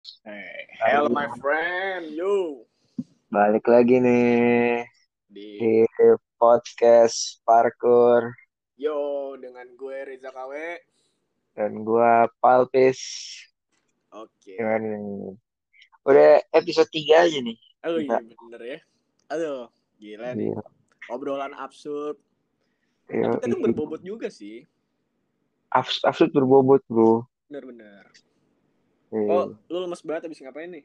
Hey, hello my friend, yo. Balik lagi nih Di di podcast parkur yo dengan gue Riza KW. dan gua Palpis. Oke. Gimana nih? Udah episode 3 aja nih. Oh iya bener ya. Aduh, gila nih. Iya. Obrolan absurd. Iya, Tapi kadang iya. berbobot juga sih. Abs- Absurd berbobot, bro. Bener-bener. Iya. Oh, lu lemes banget abis ngapain nih?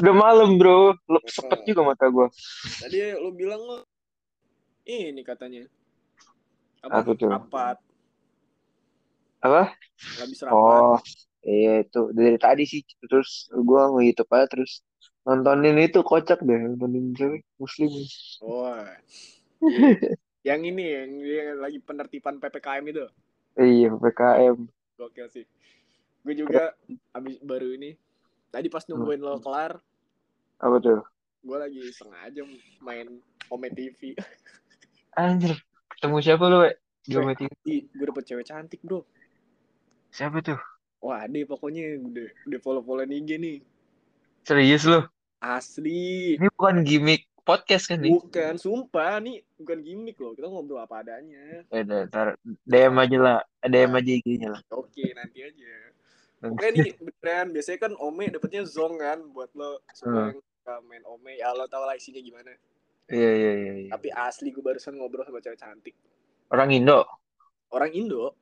Udah malam, bro. Lep sepet juga mata gua. Tadi lu bilang lu ini katanya. Apa? Apa tuh? Rapat. Apa? Gak bisa rapat. Oh, iya itu dari tadi sih. Terus gua nge-youtube aja terus nontonin itu kocak deh. Nontonin cewek muslim. Wah. Iya. yang ini yang, yang lagi penertiban PPKM itu. Iya, PKM. Gokil sih. Gue juga abis baru ini. Tadi pas nungguin lo kelar, Apa tuh? gue lagi sengaja main Ome TV. Anjir. Ketemu siapa lu, we? Di. Ome TV? Gue dapet cewek cantik bro. Siapa tuh? Wah, deh pokoknya udah udah follow follow IG nih. Serius lu? Asli. Ini bukan gimmick podcast kan nih? Bukan, sumpah nih bukan gimmick loh. Kita ngobrol apa adanya. Ya udah, ntar DM aja lah. DM aja IG-nya lah. Oke, nanti aja. Oke nih beneran biasanya kan Ome dapetnya zong kan buat lo semua yang suka main Ome. Ya lo tau lah isinya gimana. Iya, iya, iya. iya. Tapi asli gue barusan ngobrol sama cewek cantik. Orang Indo? Orang Indo.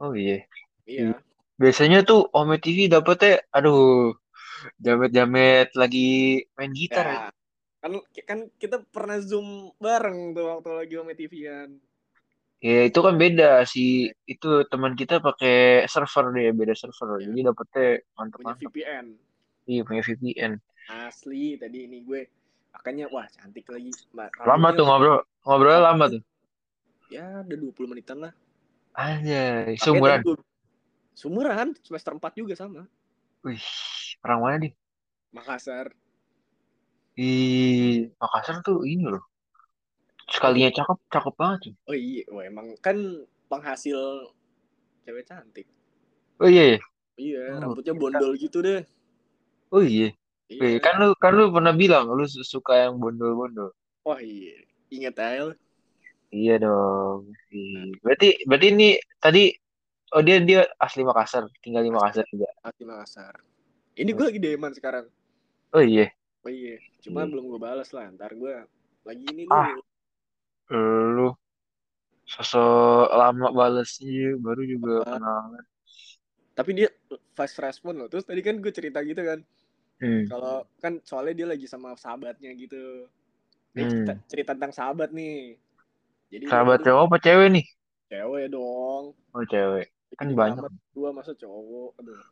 Oh iya. Iya. Biasanya tuh Ome TV dapetnya, aduh, jamet-jamet lagi main gitar. Ya, kan kan kita pernah zoom bareng tuh waktu lagi Ome TV kan. Ya itu kan beda si itu teman kita pakai server dia beda server. Iya. Jadi dapetnya Punya mantep-mantep. VPN. Iya punya VPN. Asli tadi ini gue makanya wah cantik lagi. Mbak, Lama rambutnya tuh ngobrol. Ngobrolnya lama tuh. Ya udah 20 menitan lah. Anjay, tadi gue- Sumuran semester 4 juga sama. Wih, orang mana nih? Makassar. Di Makassar tuh ini loh. Sekalinya cakep, cakep banget tuh. Oh iya, wah emang kan penghasil cewek cantik. Oh iya, iya. Iya, Oh, rambutnya kita- bondol gitu deh. Oh iya. Iya. Wih, kan lu kan lu pernah bilang lu su- suka yang bondol-bondol. Wah iya, inget aja. Iya dong. Ih, Berarti berarti ini tadi oh dia dia asli Makassar, tinggal di Makassar juga. Hati Makassar. Ini gue lagi deman sekarang. Oh iya. Oh iya, cuma Iya. belum gue balas lah. Ntar gue lagi ini Ah. Lu sosok lama balesnya baru juga Apa? kenalan. Tapi dia fast respon loh. Terus tadi kan gue cerita gitu kan. Hmm. Kalau kan soalnya dia lagi sama sahabatnya gitu. Dia Hmm. cerita, cerita tentang sahabat nih. Jadi Sahabat dia- cowok apa cewek nih? cewek dong. Oh cewek. Kan Jadi banyak. Gua masa cowok. Aduh.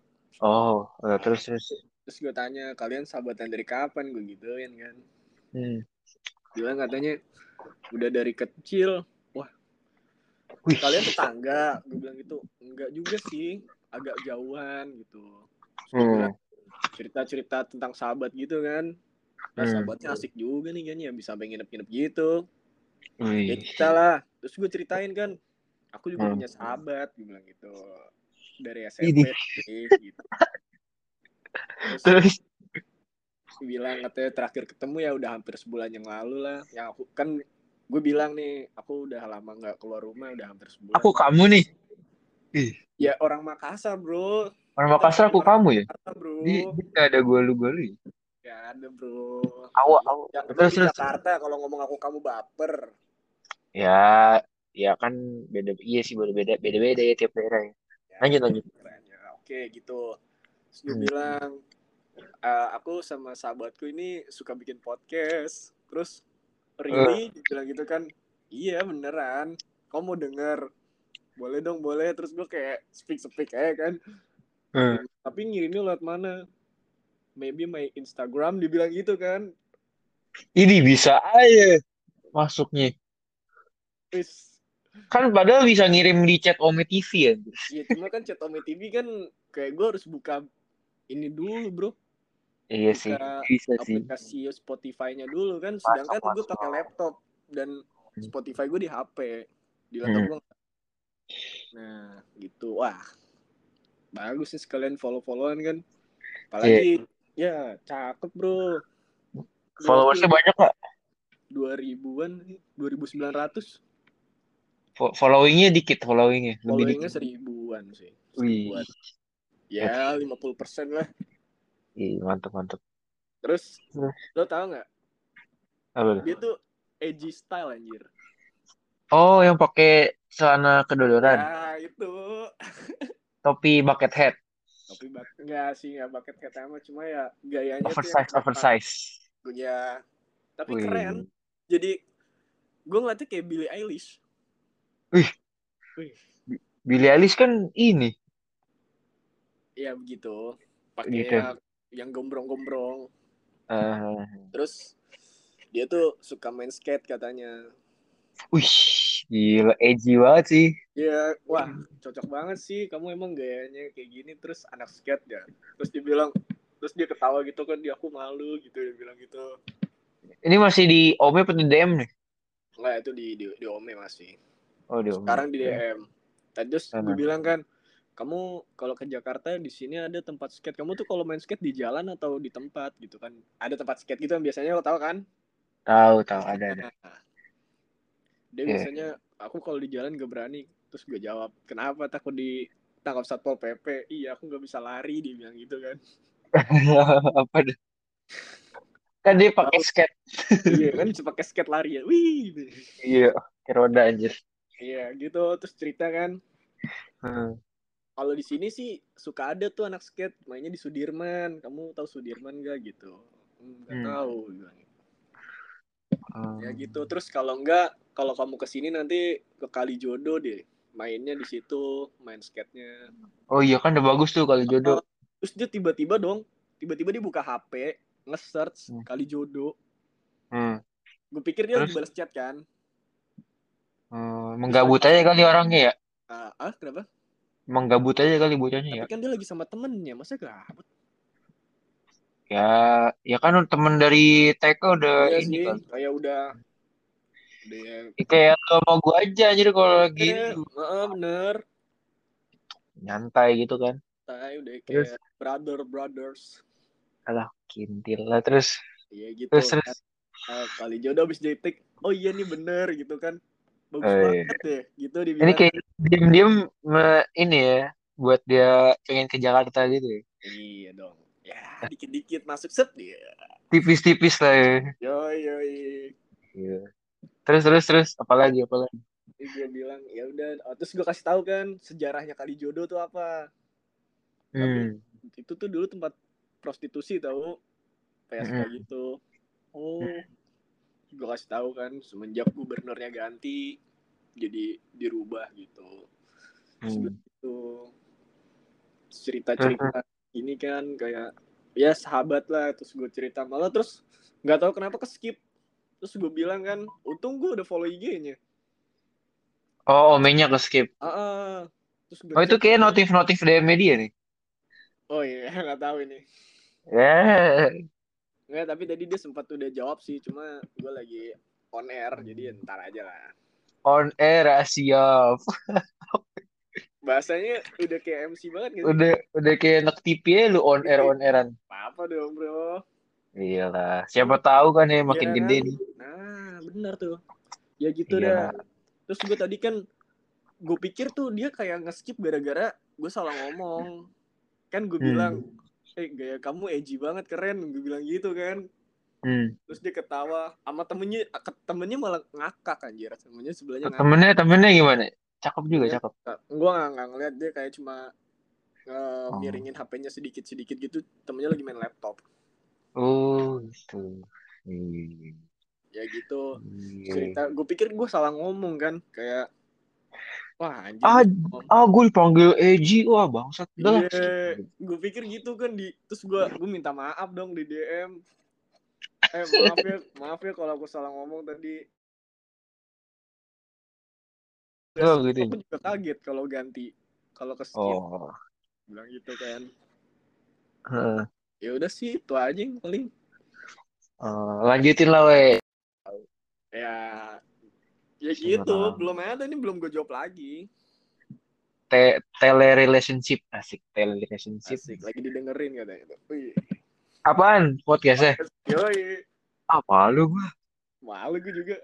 Oh, udah, terus terus. Terus gue tanya, kalian sahabatan dari kapan? Gue gituin kan. Hmm. Bilang katanya, udah dari kecil. Wah, Wih. kalian tetangga? Gue bilang gitu. Enggak juga sih. Agak jauhan gitu. Hmm. cerita-cerita tentang sahabat gitu kan. Nah, Hmm. sahabatnya asik juga nih kayaknya. Bisa sampai nginep-nginep gitu. Ya kita lah. Terus gue ceritain kan. Aku juga Hmm. punya sahabat. Gue bilang gitu. Dari. SMP sih, gitu. Terus Terus bilang katanya terakhir ketemu ya udah hampir sebulan yang lalu lah yang aku kan gue bilang nih aku udah lama nggak keluar rumah udah hampir sebulan aku kamu nih. Ih, ya orang Makassar bro orang Makassar aku kamu ya? Jakarta bro Di, di gak ada gue lu gue lu. ya? ya ada bro Awa, awa. yang Terus, terus. Jakarta kalau ngomong aku kamu baper Ya, ya kan beda iya sih beda beda beda beda ya tiap daerah ya. Ya, Lanjut, lanjut. ya. oke gitu Terus gue Hmm. bilang "Eh, aku sama sahabatku ini suka bikin podcast. Terus really Eh. dia bilang gitu kan iya beneran. Kamu mau denger? Boleh dong boleh. Terus gue kayak speak speak aja kan. Hmm. tapi ngirimnya lewat mana? Maybe my Instagram dibilang gitu kan. Ini bisa aja masuknya. wis. Kan padahal bisa ngirim di chat Ome TV ya. ya cuma kan chat Ome TV kan kayak gue harus buka ini dulu bro Iya sih, bisa sih. aplikasi Spotify-nya dulu kan sedangkan Masuk, gue pakai laptop dan Hmm. Spotify gue di HP di laptop Hmm. gue nggak. nah gitu wah bagus sih sekalian follow-followan kan apalagi ya cakep bro Followersnya banyak gak? dua ribuan dua ribu sembilan ratus Fo- Followingnya dikit, followingnya lebih followingnya dikit. seribuan sih Wih, seribuan ya 50% lah Ih, mantap mantap. terus lo tau nggak? Apa tuh? dia tuh edgy style anjir. Oh, yang pakai celana kedodoran, ya itu. Topi bucket hat, tapi bak nggak sih nggak bucket hat amat cuma ya gayanya tuh oversize, yang oversize. ya tapi Wih. keren. Jadi gue ngeliatnya kayak Billie Eilish. Billie Eilish kan ini. ya begitu. Pakai Gitu. Yang, gombrong-gombrong eh terus dia tuh suka main skate katanya wih, gila, edgy banget sih. ya wah cocok banget sih kamu emang gayanya kayak gini terus anak skate ya terus dia bilang terus dia ketawa gitu kan dia aku malu gitu dia bilang gitu Ini masih di OME atau di DM nih? Enggak itu di di, di Ome masih Oh, di OME. sekarang di DM tadi terus gue Sana. bilang kan kamu kalau ke Jakarta di sini ada tempat skate kamu tuh kalau main skate di jalan atau di tempat gitu kan ada tempat skate gitu yang biasanya lo tau kan Tahu, tahu, ada, ada. Nah, dia Iya. biasanya aku kalau di jalan gak berani terus gue jawab kenapa takut ditangkap satpol pp iya aku nggak bisa lari dia bilang gitu kan Apa deh? Kan dia pakai skate. iya kan pakai skate lari ya wih gitu. Iya, pakai roda anjir. iya gitu terus cerita kan Hmm. Kalau di sini sih suka ada tuh anak skate mainnya di Sudirman kamu tahu Sudirman gak gitu "Hmm, nggak Hmm. tahu bilang. Hmm. ya gitu terus kalau enggak kalau kamu ke sini nanti ke Kalijodo deh mainnya di situ main skate-nya Oh iya kan udah bagus tuh kali jodoh. terus dia tiba-tiba dong tiba-tiba dia buka HP nge-search Hmm. Kalijodo Hmm. gue pikir dia lagi Terus? balas chat kan Hmm, menggabut aja kali orangnya ya. ah, ah kenapa Menggabut aja kali bocahnya ya. tapi kan dia lagi sama temennya masa gabut Ya, ya kan temen dari TK udah iya ini sih kan. kayak udah udah ya Ya, kayak lo mau gua aja anjir kalau lagi heeh, bener nyantai gitu kan. Tai udah Terus? kayak brother brothers Alah, kintil lah terus. Iya gitu Terus kan. terus. Ah, kali jodoh abis detik oh iya nih bener gitu kan bagus Eh, banget deh gitu Ini dibilang kayak diem-diem ini ya buat dia pengen ke Jakarta gitu ya. iya dong ya dikit-dikit masuk set dia Tipis-tipis lah ya. yoi yoi Iya. Terus terus terus apalagi apalagi. Gue bilang ya udah Oh, terus gue kasih tahu kan sejarahnya kali jodoh tuh apa Hmm. itu tuh dulu tempat prostitusi tahu PSK Mm-mm. gitu oh gue kasih tahu kan semenjak gubernurnya ganti jadi dirubah gitu Hmm. gitu cerita cerita ini kan kayak ya sahabat lah terus gue cerita malah terus nggak tahu kenapa ke skip terus gue bilang kan untung gue udah follow IG-nya Oh, omenya ke skip. ah. terus gue Oh, itu kayak gitu. notif-notif DM media nih. oh iya nggak tahu ini Ya. Nggak, tapi tadi dia sempat udah jawab sih, cuma gue lagi on air, jadi ntar aja lah. On air ah, siap. Bahasanya udah kayak MC banget sih? Udah udah kayak anak TV ya lu on air on airan. Apa-apa dong bro. Iya lah. Siapa tahu kan ya makin Iya gede kan? nih. Nah, bener tuh. Ya gitu Iya. dah. Terus gue tadi kan, gue pikir tuh dia kayak nge-skip gara-gara gue salah ngomong. Kan gue Hmm. bilang, eh gaya kamu edgy banget, keren. Gue bilang gitu kan. Hmm. Terus dia ketawa. Sama temennya, ke- temennya malah ngakak anjir. Temennya sebelahnya ngakak. Temennya temennya gimana? Cakep juga Iya. cakep. gue nggak nggak ngeliat dia kayak cuma eh, Oh. miringin HP-nya sedikit-sedikit gitu temennya lagi main laptop Oh gitu. Iya. ya gitu Iya. cerita gue pikir gue salah ngomong kan kayak wah anjing Ah, ah gue dipanggil Eji. Wah bangsat. Udah lah. Iya, gue pikir gitu kan di terus gue gue minta maaf dong di DM eh maaf ya maaf ya kalau aku salah ngomong tadi Oh, Terus gitu. aku juga kaget kalau ganti kalau ke skip Oh. bilang gitu kan Heeh. ya udah sih itu aja yang paling Eh, lanjutin lah we. ya ya gitu belum ada nih belum gue jawab lagi. Te tele relationship asik tele relationship asik lagi didengerin katanya Wih. apaan podcastnya? Yoi. apa lu gua. Malu gue juga.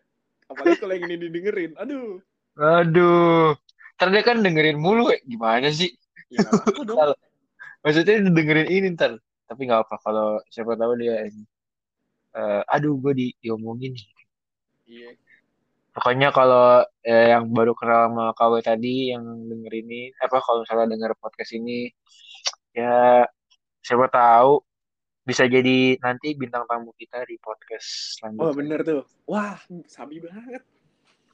Apalagi kalau yang ini didengerin. Aduh. Aduh. Ntar dia kan dengerin mulu ya. gimana sih? Ya dong. Maksudnya dengerin ini ntar. Tapi nggak apa kalau siapa tahu dia ini. Eh, aduh gue di diomongin. Iya pokoknya kalau eh, yang baru kenal sama KW tadi yang denger ini apa kalau misalnya denger podcast ini ya siapa tahu bisa jadi nanti bintang tamu kita di podcast oh selanjutnya. bener tuh. Wah sabi banget.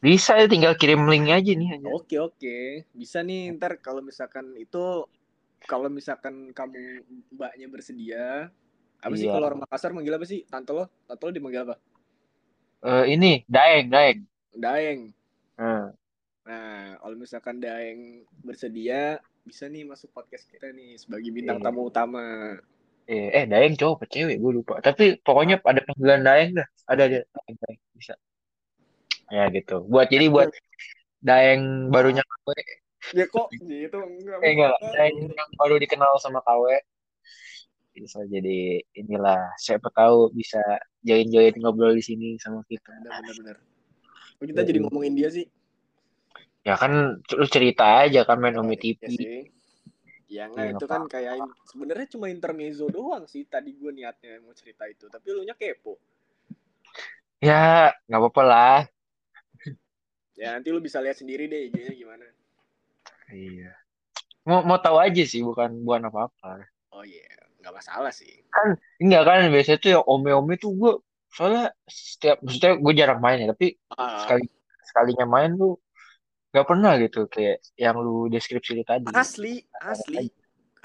Bisa ya tinggal kirim link aja nih hanya. Oke oke, bisa nih ntar kalau misalkan itu kalau misalkan kamu mbaknya bersedia, apa sih Iya. kalau orang Makassar manggil apa sih? Tante lo, tante lo dimanggil apa? Eh, ini Daeng Daeng Daeng. Hmm. Nah, kalau misalkan Daeng bersedia, bisa nih masuk podcast kita nih sebagai bintang Iya. tamu utama. eh, eh Daeng cowok apa cewek gue lupa tapi pokoknya ada panggilan Daeng dah ada dia Daeng, Daeng. bisa ya gitu buat jadi buat Daeng barunya KW Ya kok gitu enggak. eh enggak. Daeng yang baru dikenal sama KW bisa jadi inilah siapa tahu bisa join-join ngobrol di sini sama kita Bener-bener. Kok kita jadi ngomongin dia sih? ya kan lu cerita aja kan main Ome Iya TV sih. Ya enggak Iya, itu kan kayak sebenarnya cuma intermezzo doang sih tadi gue niatnya mau cerita itu, tapi lu nya kepo. ya nggak apa-apa lah Ya nanti lu bisa lihat sendiri deh IG-nya gimana. iya mau mau tahu aja sih bukan bukan apa-apa Oh iya, nggak masalah sih. enggak kan biasanya tuh yang Ome-Ome tuh gue soalnya setiap maksudnya gue jarang main ya tapi Ah, sekali sekalinya main tuh nggak pernah gitu kayak yang lu deskripsi itu tadi. Asli, asli,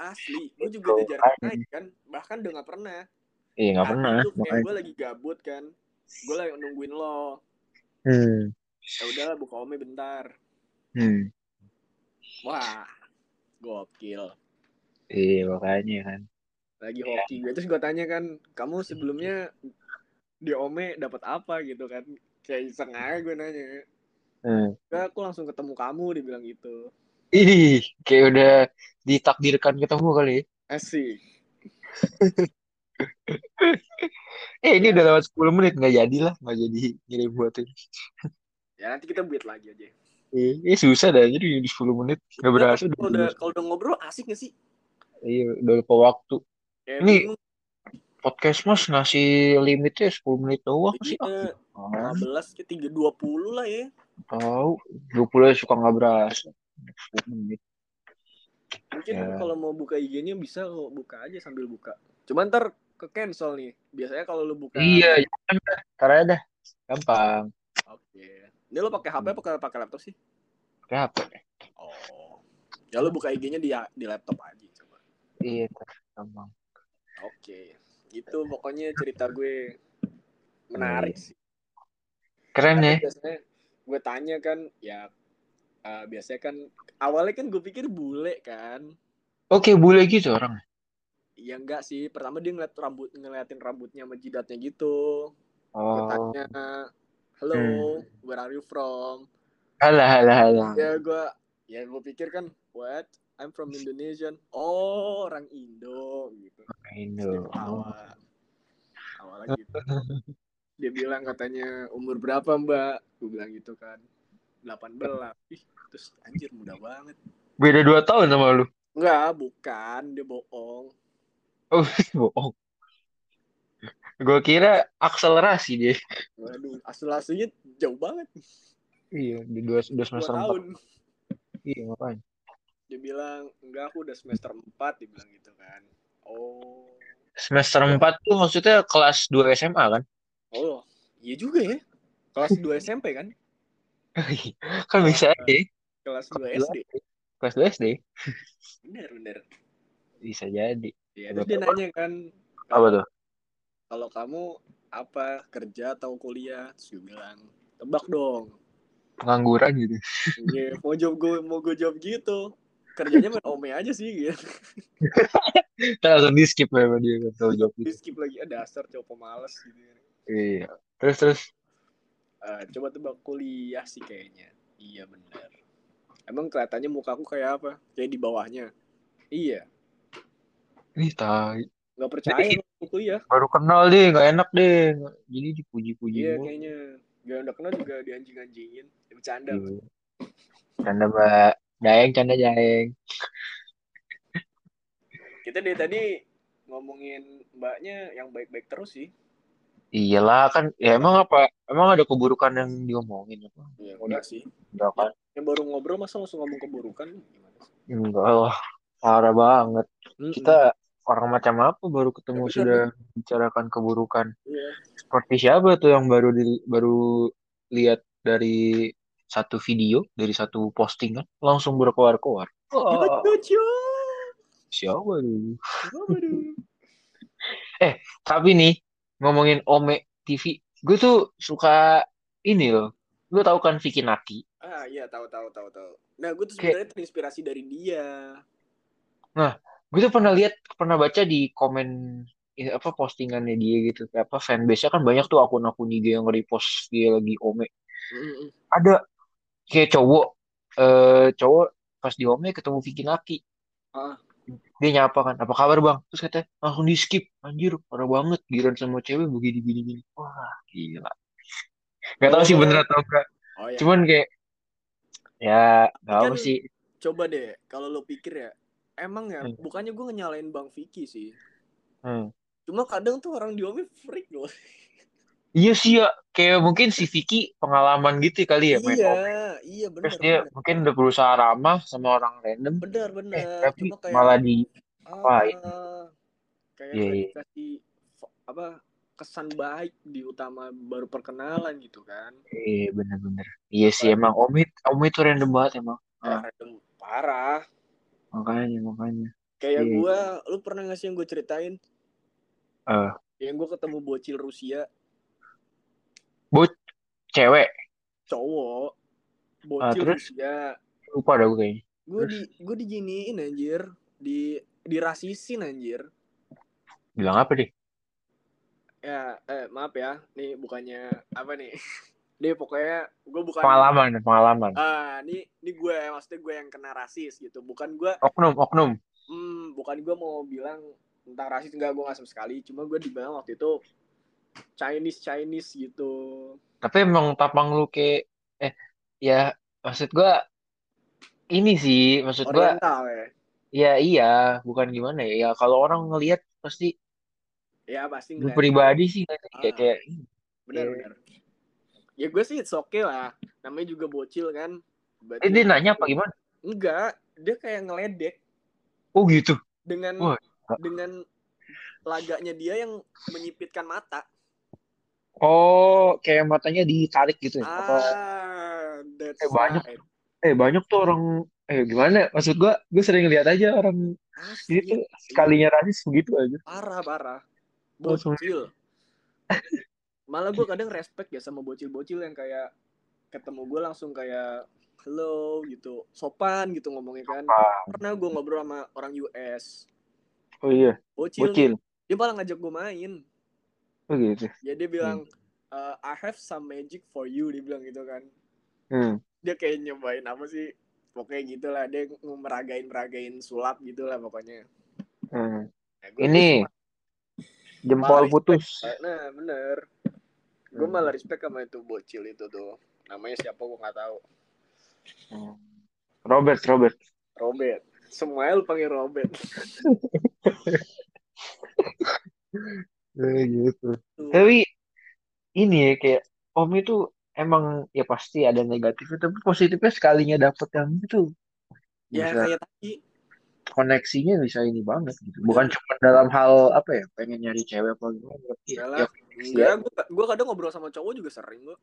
asli. Gue juga Gitu, udah jarang main. kan, bahkan udah nggak pernah. iya nggak Tadi pernah tuh kayak gue lagi gabut kan, gue lagi nungguin lo. hmm. Ya udahlah buka Ome bentar. hmm. Wah, gokil. iya makanya kan. Lagi hoki. Gue terus gue tanya kan, kamu sebelumnya di Ome dapat apa gitu kan? Kayak iseng aja gue nanya. hmm. Enggak, aku langsung ketemu kamu dibilang gitu. ih kayak udah ditakdirkan ketemu kali ya. Asik. eh ini udah lewat 10 menit nggak jadi lah nggak jadi ngirim buatin Ya nanti kita buat lagi aja. eh, eh susah dah jadi di 10 menit nggak berasa Kalau udah kalau udah ngobrol asik gak sih? iya udah lupa waktu Kayak Ini- bingung. Podcast mas ngasih limitnya 10 menit doang sih Iya, ah, 15 ke 320 lah ya. tahu 20 suka nggak berasa 10 menit Mungkin Ya. kalau mau buka IG-nya bisa lo buka aja sambil buka. Cuman ntar ke cancel nih. Biasanya kalau lu buka iya jangan dah ntar aja dah gampang Oke. Ini lo pakai HP apa pakai laptop sih? pakai HP Oh. Ya lu buka IG-nya di di laptop aja coba. iya gampang Oke. Itu pokoknya cerita gue menarik sih. keren ya. biasanya gue tanya kan ya eh, biasanya kan awalnya kan gue pikir bule kan. Oke boleh gitu orang. Ya enggak sih pertama dia ngeliat rambut ngeliatin rambutnya sama jidatnya gitu. Gue oh. tanya hello where are you from? Halah halah halah ya gue ya gue pikir kan what I'm from Indonesian. Oh orang Indo gitu. Dia Indo. Ketawa. Awalnya gitu dia bilang katanya umur berapa mbak? Gue bilang gitu kan. 18 ih terus anjir muda banget. Beda 2 tahun sama lu? Enggak bukan. Dia bohong. Oh bohong. Gue kira akselerasi dia. Waduh asal aslinya jauh banget. Iya di dua, dua dua semester empat. Tahun iya ngapain dia bilang enggak aku udah semester 4 dia bilang gitu kan. Oh. Semester 4 tuh maksudnya kelas 2 SMA kan? Oh iya juga ya. Kelas 2 SMP kan? Kan bisa aja. Kelas 2 SD kelas 2 SD bener bener. Bisa jadi. Ya terus dia nanya kan apa tuh? Kalau kamu apa kerja atau kuliah? Terus gue bilang tebak dong. Pengangguran gitu. Iya, mau jawab gue mau gue jawab gitu kerjanya main ome aja sih gitu. Kita langsung di skip ya dia kalau jawab di gitu skip lagi ada dasar cowok pemalas gitu. Iya. Terus terus? Eh, coba tebak kuliah sih kayaknya. Iya bener. Emang kelihatannya muka aku kayak apa? Kayak di bawahnya. Iya. Ih, tai. nggak percaya Jadi- lu kuliah. Baru kenal deh, nggak enak deh. Jadi dipuji-puji iya mulu. kayaknya. Gak udah kenal juga dianjing-anjingin. Ya, bercanda. Iya. Canda mbak. Daeng, canda daeng. kita dari tadi ngomongin mbaknya yang baik-baik terus sih Iyalah kan, ya emang apa? Emang ada keburukan yang diomongin apa? Iya, Oh, enggak sih. Enggak kan? Yang baru ngobrol masa langsung ngomong keburukan gimana sih? Enggak lah. Parah banget. Mm-mm. Kita orang macam apa baru ketemu Ya, sudah bicarakan keburukan. Iya. Seperti siapa tuh yang baru di, baru lihat dari satu video, dari satu postingan, langsung berkoar-koar. Lucu. siapa tuh? Waduh. Tapi nih, ngomongin Ome TV, gue tuh suka ini loh. Gue tahu kan Vicky Naki. Ah iya tahu tahu tahu tahu. Nah gue tuh Kayak- sebenarnya terinspirasi dari dia. Gue tuh pernah lihat, pernah baca di komen ya, apa postingannya dia gitu. Kayak apa fanbase-nya kan banyak tuh akun-akun IG yang repost dia lagi Ome. Mm-mm. Ada kayak cowok, eh cowok pas di Ome ketemu Vicky Naki. Ah. Dia nyapa kan, apa kabar bang? Terus katanya langsung di skip. Anjir, parah banget. Giran sama cewek begini gini gini. Wah, gila. Gak tahu sih bener atau enggak. Oh ya. Cuman kayak ya apa kan- sih. Coba deh kalau lo pikir ya. Emang ya, Hmm. bukannya gue nyalain Bang Vicky sih. Hmm. Cuma kadang tuh orang di Omi freak loh. Iya sih ya, kayak mungkin si Vicky pengalaman gitu kali ya main iya, Ome. iya benar. Terus dia mungkin udah berusaha ramah sama orang random, benar eh tapi Cuma kayak malah di apain? ah, kayak Iya, nggak iya. dikasih fo- apa kesan baik di utama baru perkenalan gitu kan. Eh bener-bener. Iya sih emang Omi, Omi tuh random banget emang. Ah, random parah. makanya makanya. Kayak Iya. gua, lu pernah gak sih yang gue ceritain? Eh, Yang gue ketemu bocil Rusia, buat cewek cowok, Ah, bocil terus? Rusia. lupa dah gue kayaknya. Gue di gue diginiin anjir, di dirasisin anjir. Bilang apa deh? Ya, eh maaf ya, nih bukannya apa nih? Dia pokoknya gue bukan Pengalaman, pengalaman. ah, ini ini gue maksudnya gue yang kena rasis gitu. Bukan gue Oknum, oknum. hmm, bukan gue mau bilang tentang rasis enggak gue nggak sama sekali. Cuma gue dibilang waktu itu Chinese Chinese gitu. Tapi emang tapang lu kayak eh ya maksud gue ini sih maksud Oriental ya. ya iya bukan gimana ya. Ya kalau orang ngelihat pasti Ya pasti gue pribadi sih kayak Ah. kayak benar Iya. benar. Ya gue sih it's okay lah. Namanya juga bocil kan. Berarti- eh dia nanya apa gimana? Enggak dia kayak ngeledek. Oh gitu? Dengan Wah, dengan laganya dia yang menyipitkan mata oh kayak matanya ditarik gitu ya? Apa ah that's Eh, banyak. right. eh banyak tuh orang eh gimana? Maksud gue gue sering lihat aja orang asli itu sekalinya rasis begitu aja. Parah parah. Bocil. Malah gue kadang respect ya sama bocil-bocil yang kayak ketemu gue langsung kayak hello gitu. Sopan gitu ngomongnya kan. Sopan. pernah gue ngobrol sama orang US oh iya. Bocil, bocil. Dia malah ngajak gue main oh gitu. Ya dia bilang "Uh, I have some magic for you dia bilang gitu kan. Hmm. dia kayak nyobain apa sih? Pokoknya gitulah dia meragain meragain sulap gitulah pokoknya. Hmm. Nah, ini tuh jempol putus. nah bener. Gue Hmm. malah respect sama itu bocil itu tuh. Namanya siapa gue nggak tahu. Hmm. Robert Robert. Robert. Semuanya lu panggil Robert Eh, gitu. Tuh. tapi ini ya kayak Om itu emang ya pasti ada negatifnya tapi positifnya sekalinya dapet yang itu ya bisa kayak tadi. koneksinya bisa ini banget gitu. Bukan cuma dalam hal apa ya pengen nyari cewek apa gimana tapi ya, Yalah. ya enggak gue gue kadang ngobrol sama cowok juga sering gue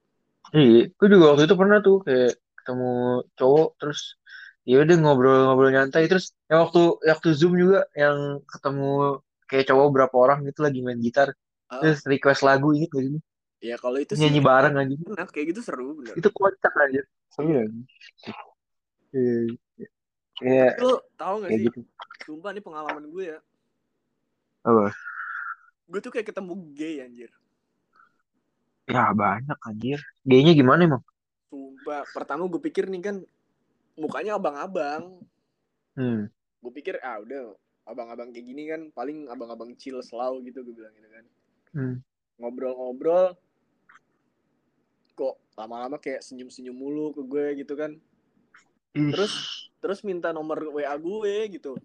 iya gue juga waktu itu pernah tuh kayak ketemu cowok terus ya udah ngobrol-ngobrol nyantai terus yang waktu waktu zoom juga yang ketemu kayak cowok berapa orang gitu lagi main gitar. Ah, terus request lagu inget gak sih? Ya kalau itu sih nyanyi bareng aja. Kayak gitu seru bener. Itu kocak aja. Seru ya. Iya, iya. Tapi lo tau gak kayak sih? gitu. Sumpah nih pengalaman gue ya. Apa? Gue tuh kayak ketemu gay anjir. Ya banyak anjir. Gaynya gimana emang? Sumpah pertama gue pikir nih kan mukanya abang-abang. Hmm. gue pikir ah udah abang-abang kayak gini kan paling abang-abang chill selalu gitu gue bilang gitu kan Hmm. ngobrol-ngobrol kok lama-lama kayak senyum-senyum mulu ke gue gitu kan Ih. terus terus minta nomor WA gue gitu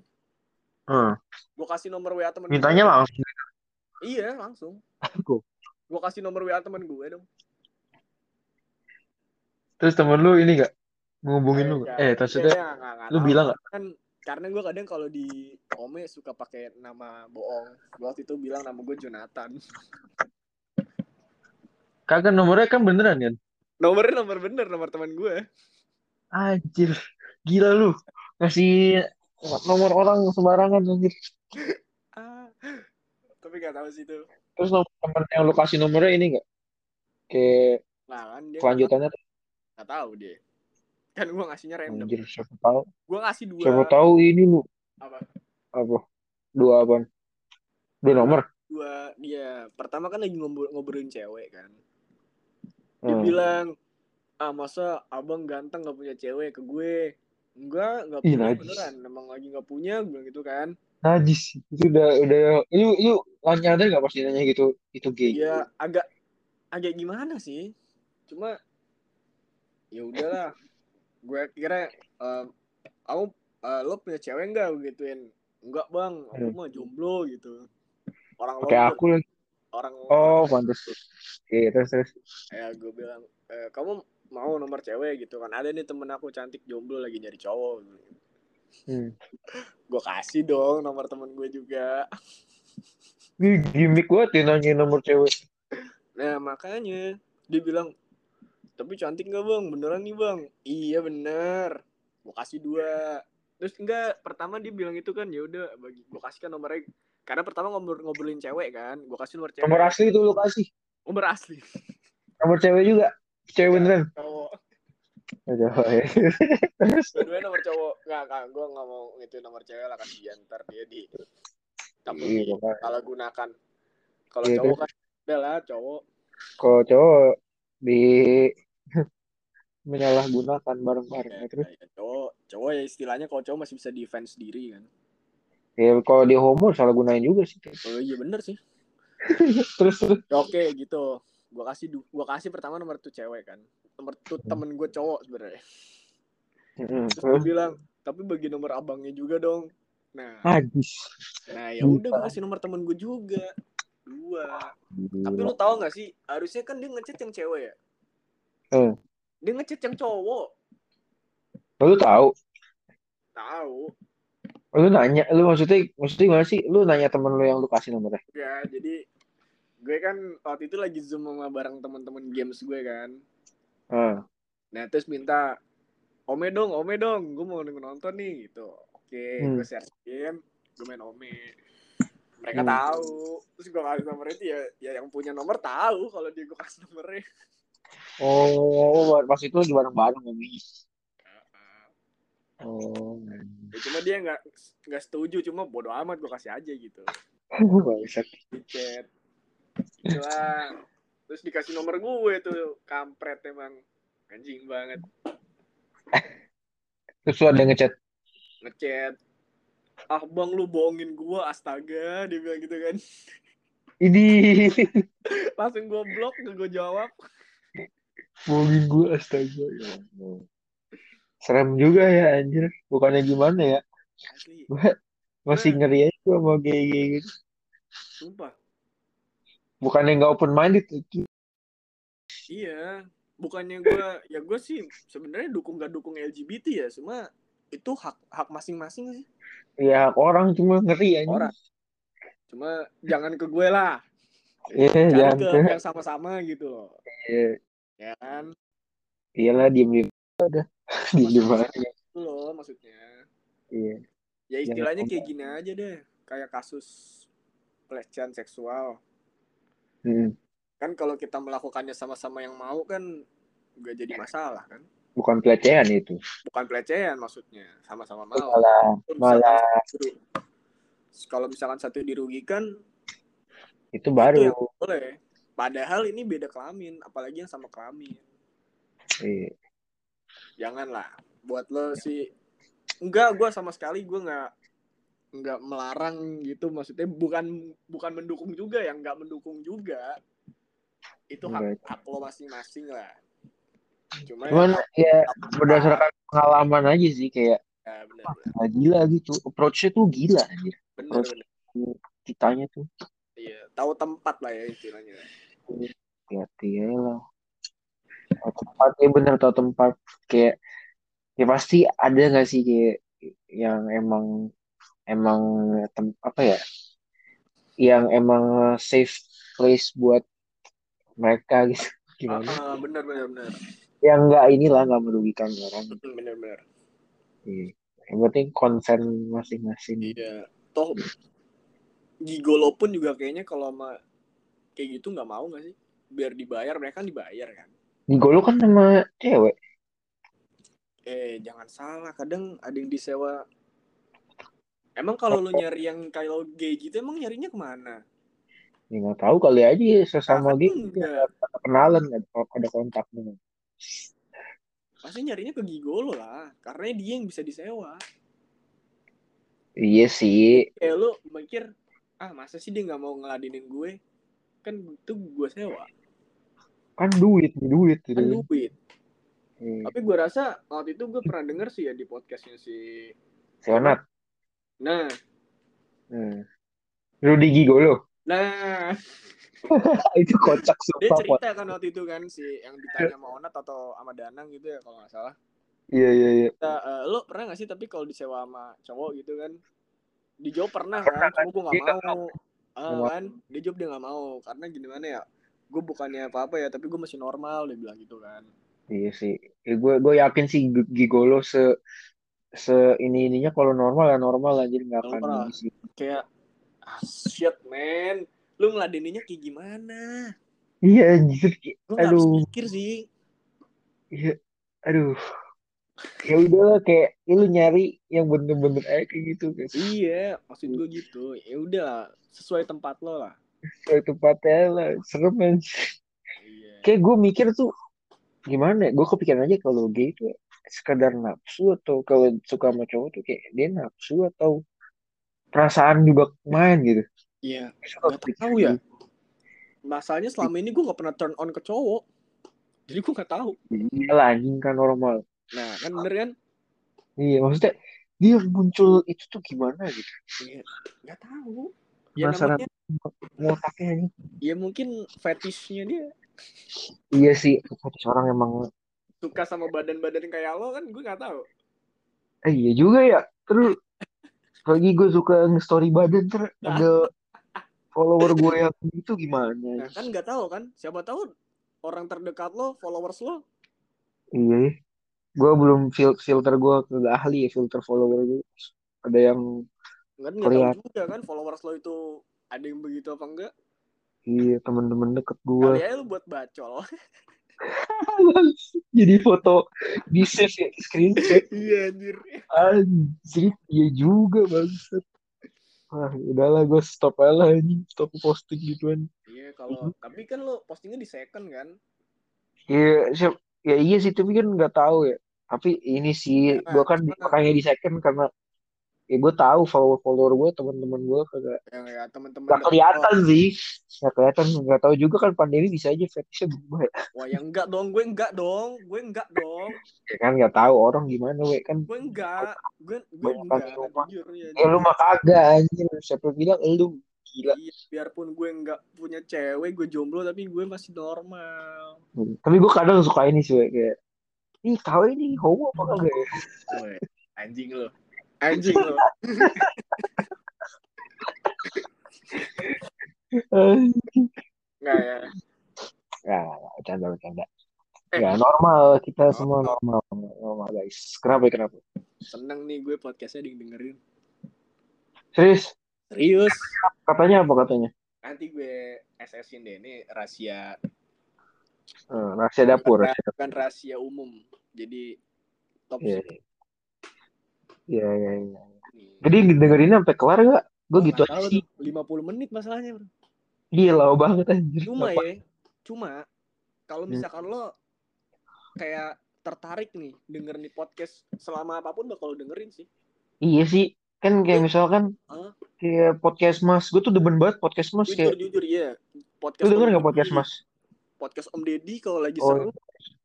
Hmm. gue kasih nomor WA temen Mintanya gue. langsung. iya langsung Aku. gue kasih nomor WA temen gue dong Terus temen lu ini gak? Ngehubungin lu Kayak- gak? Eh, maksudnya nggak lu tahu. bilang gak? kan karena gue kadang kalau di Ome suka pakai nama bohong gue waktu itu bilang nama gue Jonathan Kagak nomornya kan beneran kan? nomornya nomor bener nomor teman gue Anjir. Gila lu. Ngasih nomor orang sembarangan anjir. ah tapi gak tahu sih itu Terus nomor temen yang lu kasih nomornya ini gak? Kayak nah kan dia kelanjutannya nggak tahu dia kan gue ngasihnya random Anjir, siapa tahu. gue ngasih dua Siapa tahu ini lu. apa Apa? Dua apa? Dua nomor. dua dia pertama kan lagi ngobrol ngobrolin cewek kan dia Hmm. bilang ah masa abang ganteng gak punya cewek ke gue enggak nggak Ih, punya najis. beneran emang lagi nggak punya gue bilang gitu kan Najis. Itu udah udah lu lu nyadar gak pasti nanya gitu itu gay. Iya agak agak gimana sih cuma ya udahlah gue kira em, kamu eh, lo punya cewek enggak gue gituin enggak bang aku Hmm. mah jomblo gitu orang Pakai aku lagi. orang Oh, pantas. Oke, terus terus. ya gue bilang e, kamu mau nomor cewek gitu kan ada nih temen aku cantik jomblo lagi nyari cowok Hmm. gue kasih dong nomor temen gue juga Ih, gimmick banget ya nanya nomor cewek. nah makanya dia bilang tapi cantik nggak bang? Beneran nih bang? Iya bener. Gue kasih dua. Terus enggak pertama dia bilang itu kan ya udah bagi gue kasih kan nomornya. Karena pertama ngobrol ngobrolin cewek kan gue kasih nomor cewek. Nomor asli itu lu kasih. nomor asli. Nomor cewek juga. Cewek beneran. cowok. Ya. Terus? Kedua nomor cowok. Nggak nggak gue nggak mau itu nomor cewek lah kasih ntar dia di tapi Iya, makanya. salah gunakan. Kalau Iya, cowok kan udah lah cowok. Kalau cowok di menyalahgunakan bareng-bareng. ya, terus? Ya, cowok cowok ya istilahnya kalau cowok masih bisa defense sendiri kan? Ya kalau dia homo salah gunain juga sih. oh iya bener sih. Terus terus. Ya, oke gitu. Gua kasih gua kasih pertama nomor tuh cewek kan. Nomor tuh temen gue cowok sebenarnya Mm-mm, terus Terus? bilang tapi bagi nomor abangnya juga dong. Nah. Najis. nah ya udah gue kasih nomor temen gue juga dua tapi lu tahu nggak sih harusnya kan dia ngechat yang cewek ya Eh. dia ngechat yang cowok Lu tahu? tahu Lu nanya, lu maksudnya maksudnya gimana sih? Lu nanya temen lu yang lu kasih nomornya. ya jadi gue kan waktu itu lagi zoom sama bareng teman-teman games gue kan Ah. nah terus minta ome dong ome dong gue mau nonton nih gitu oke Hmm. gue share gue main ome mereka Hmm. tahu terus gue kasih nomor itu ya ya yang punya nomor tahu kalau dia gue kasih nomornya Oh, pas itu lagi bareng-bareng ngomongin. Oh. ya, cuma dia nggak nggak setuju cuma bodo amat gue kasih aja gitu Bangsat. di chat itulah terus dikasih nomor gue tuh kampret emang anjing banget Terus lu ada ngechat. ngechat ah bang lu bohongin gua astaga dia bilang gitu kan Ini langsung gua blok gak gua jawab bohongin gue astaga ya. Serem juga ya anjir. Bukannya gimana ya? asli Masih ngeri aja gua sama gay-gay gitu. sumpah Bukannya nggak open minded. iya bukannya gua ya gua sih sebenarnya dukung gak dukung LGBT ya cuma itu hak hak masing-masing sih Ya orang cuma ngeri aja. orang cuma jangan ke gue lah Iya, jangan jangan ke yang sama-sama gitu loh Iya, ya kan iyalah diem diem. Udah. Diem diem aja. itu loh maksudnya Iya. ya istilahnya Jangan kayak gini aja deh kayak kasus pelecehan seksual Hmm. kan kalau kita melakukannya sama-sama yang mau kan gak jadi masalah kan Bukan pelecehan itu. bukan pelecehan maksudnya. Sama-sama mau. Malah Kalau malah kalau misalkan satu dirugikan itu baru. itu boleh. Padahal ini beda kelamin apalagi yang sama kelamin. Iya. janganlah. Buat lo sih enggak gue sama sekali gue nggak nggak melarang gitu. Maksudnya bukan bukan mendukung juga yang nggak mendukung juga. Itu hak hak lo masing-masing lah cuma Cuman ya berdasarkan pengalaman aja sih kayak ya bener ah, gila gitu. Approach-nya tuh gila anjir. bener bener Kitanya tuh iya tahu tempat lah ya istilahnya hati-hati ya lah. Tahu tempat ya bener tahu tempat kayak ya pasti ada nggak sih kayak yang emang emang tem- apa ya yang emang safe place buat mereka gitu gimana? Ah, bener bener bener yang nggak inilah nggak merugikan orang. Bener bener Iya. yang penting konsen masing-masing. Iya. Toh gigolo pun juga kayaknya kalau sama kayak gitu nggak mau nggak sih? Biar dibayar mereka kan dibayar kan? Gigolo kan sama cewek. Eh jangan salah. Kadang ada yang disewa. Emang kalau lu nyari yang kalau gay gitu emang nyarinya ke mana ya nggak tahu kali aja ya, sesama gitu enggak. ada kenalan ada, kontaknya. Pasti nyarinya ke gigolo lah karena dia yang bisa disewa. Iya sih. Kayak lu mikir ah masa sih dia nggak mau ngeladenin gue? Kan itu gue sewa. Kan duit duit kan duit. Iya. tapi gue rasa waktu itu gue pernah denger sih ya di podcastnya si si Onat. Nah. Hmm. Rudy Gigolo nah. Itu kocak dia sumpah Pot. cerita kan waktu itu kan si yang ditanya sama Onat atau sama Danang gitu ya kalau nggak salah. Iya iya iya. Nah, eh, lo pernah gak sih tapi kalau disewa sama cowok gitu kan? Dijawab pernah kan cuma gue Dia gak nggak mau. Ah, Nggak mau. kan? Dia jawab dia gak mau karena gimana ya gue bukannya apa-apa ya tapi gue masih normal dia bilang gitu kan. Iya sih, ya, gue gue yakin sih Gigolo se se ini ininya kalau normal ya normal aja nggak akan sih. kayak shit man lu ngeladeninya kayak gimana Iya anjir, kayak- habis Aduh. pikir sih iya, aduh. Ya udahlah kayak ya lu nyari yang bener-bener aja kayak gitu guys. iya maksud gue gitu ya udah sesuai tempat lo lah Kayak tempatnya lah, serem anjir. iya Kayak gue mikir tuh gimana? ya, Gue kepikiran aja kalau gay itu sekadar nafsu atau kalau suka sama cowok tuh kayak dia nafsu atau perasaan juga main gitu. iya Suka Nggak tahu ya. masalahnya selama ini gue gak pernah turn on ke cowok jadi gue gak tahu Iya lah anjing kan normal. nah kan bener kan Iya maksudnya dia muncul itu tuh gimana gitu. Iya, nggak tahu. Ya Penasaran. namanya, Ngotaknya anjing. ya mungkin fetishnya dia Iya sih, fetish orang emang suka sama badan-badan kayak lo kan gue nggak tahu. eh iya juga ya. Terus lagi gue suka nge-story badan ter ada follower gue yang itu gimana? Nah kan nggak tahu kan, siapa tahu orang terdekat lo, followers lo, Iya. Gue belum fil filter gue kagak ahli ya filter follower gue. Ada yang kan nggak tahu juga kan followers lo itu ada yang begitu apa enggak? iya temen-temen deket Kali gue. aja lo buat bacol. Jadi foto di save ya, screenshot. iya anjir. Anjir, iya juga bangsat. Wah, udahlah gue stop aja lah ini, stop posting gituan. Iya kalau tapi kan lo postingnya di second kan? Iya, siap. Ya iya sih, tapi kan nggak tahu ya. Tapi ini sih, Ya, gue kan makanya di second karena ya gue tahu follower-follower gue, teman-teman gue kagak Yang ya teman-teman. deket kelihatan sih. Nggak kelihatan, nggak tahu juga kan pandemi bisa aja fetishnya berubah ya. Wah yang enggak dong, gue enggak dong, gue enggak dong, Ya kan nggak tahu orang gimana, we kan. gue enggak, gue gue enggak, jujur ya. Ya lu mah kagak anjir. Siapa bilang lu gila. Iya, biarpun gue nggak punya cewek, gue jomblo tapi gue masih normal. Hmm. Tapi gue kadang suka ini sih, we, kayak Ih, kau ini homo apa kagak ya? Anjing lo. Anjing lo. Anjing. Nggak ya. Ya, bercanda, bercanda. Eh. Ya, normal. Kita semua normal. Normal, guys. Kenapa, kenapa? Seneng nih gue podcastnya dengerin. Serius? Serius. Katanya apa katanya? Nanti gue SS-in deh. Ini rahasia. Eh, rahasia dapur. Bukan, rahasia bukan rahasia umum. Jadi top Iya, secret Iya, iya, iya. nih. Jadi dengerinnya sampai kelar gak? Gue Oh, gitu aja sih. tuh, 50 menit masalahnya, bro. Gila banget anjir. Cuma Apa- ya, cuma kalau Hmm. misalkan lo kayak tertarik nih denger nih podcast selama apa pun bakal dengerin sih. Iya sih, kan kayak Lu- misalkan Hah? kayak podcast Mas, gue tuh demen banget podcast Mas Jujur kayak jujur iya. lu Podcast denger Om nggak podcast. Mas? Podcast Om Deddy kalau lagi Oh, seru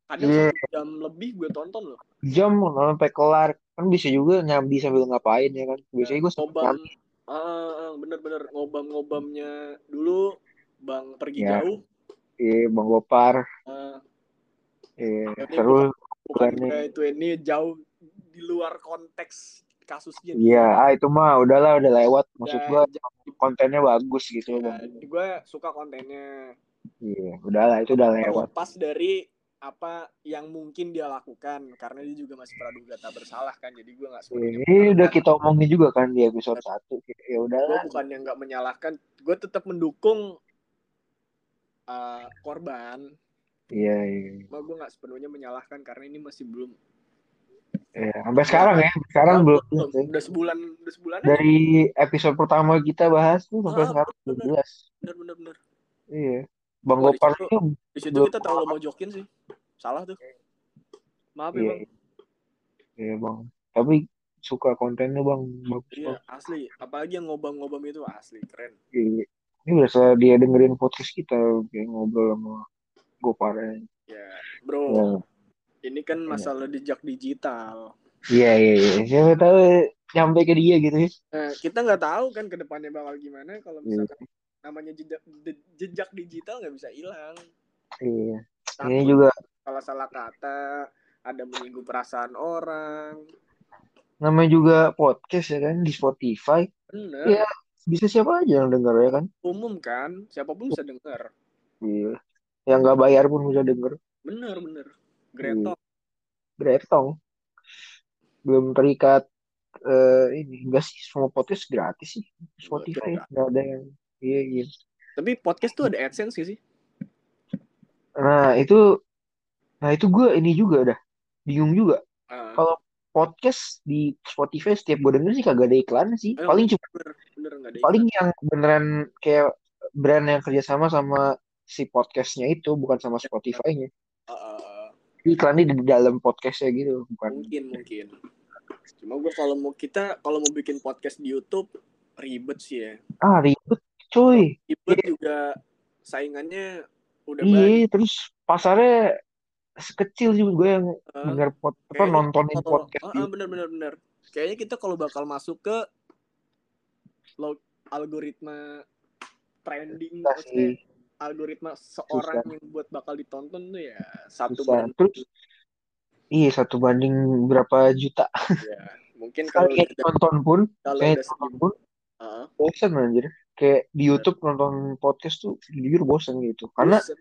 kadang satu jam lebih gue tonton loh. Jam sampai kelar kan bisa juga nyambi sambil ngapain ya kan? Biasanya gue ngobam ah bener-bener ngobam-ngobamnya dulu bang pergi Ya. jauh Iya, Bang Gopar, Ah, iya ini seru. bukan itu ini jauh di luar konteks kasusnya Iya, ah itu mah udahlah udah lewat. Maksud Ya, gue kontennya bagus gitu ya, Bang. gue suka kontennya Iya, udahlah itu udah lewat. terlepas dari apa yang mungkin dia lakukan karena dia juga masih praduga tak bersalah kan jadi gue nggak sepenuhnya Ini udah kita omongin juga kan di episode 1. Ya gue udahlah. bukan yang nggak menyalahkan gue tetap mendukung uh, korban Iya, iya. Cuma gue nggak sepenuhnya menyalahkan karena ini masih belum Iya, sampai sekarang ya. Sekarang belum belum. ya. udah sebulan udah sebulan. Dari episode pertama kita bahas tuh sampai Ah, sekarang belum jelas. bener bener bener Iya. Bang Gopar itu di situ kita terlalu mojokin sih salah tuh maaf ya Iya, bang Iya, Bang. Tapi suka kontennya, Bang. Bagus, iya asli apalagi yang ngobam-ngobam itu asli keren Iya. Ini berasa dia dengerin podcast kita kayak ngobrol sama Gopar. ya Ya. bro ini kan masalah jejak digital Iya, iya, iya. Siapa tahu nyampe ke dia gitu ya. nah, kita nggak tahu kan ke depannya bakal gimana kalau Iya. misalkan namanya jejak jejak digital nggak bisa hilang Iya. Takut Ini juga salah salah kata ada menyinggung perasaan orang namanya juga podcast ya kan di Spotify. bener Iya. Bisa siapa aja yang denger ya kan? umum kan siapa pun bisa denger Iya. Yang nggak bayar pun bisa denger. bener bener Gretong Gretong. Belum terikat eh ini enggak sih semua podcast gratis sih Spotify Enggak. nggak ada yang iya iya Tapi podcast tuh ada AdSense gak sih? nah itu nah itu gue ini juga dah bingung juga Ah, kalau podcast di Spotify setiap gue denger sih kagak ada iklan sih ayo, paling cuma bener, bener ada paling iklan. yang beneran kayak brand yang kerjasama sama si podcastnya itu bukan sama Spotify-nya ah. iklannya di dalam podcastnya gitu bukan mungkin mungkin. Cuma gue kalau mau kita kalau mau bikin podcast di YouTube ribet sih ya. ah ribet coy Ribet juga saingannya udah banyak. iya terus pasarnya sekecil juga gue yang Ah, denger pod, apa nontonin kalau- podcast di ah, bener bener bener. Kayaknya kita kalau bakal masuk ke log algoritma trending, maksudnya sih. algoritma seorang Susah. yang buat bakal ditonton tuh ya satu Susah. banding Terus iya satu banding berapa juta. ya. Mungkin kalau udah nonton pun, kalau udah nonton pun ah, bosen anjir. Kayak di YouTube nonton podcast tuh jujur bosen gitu. Karena bosen.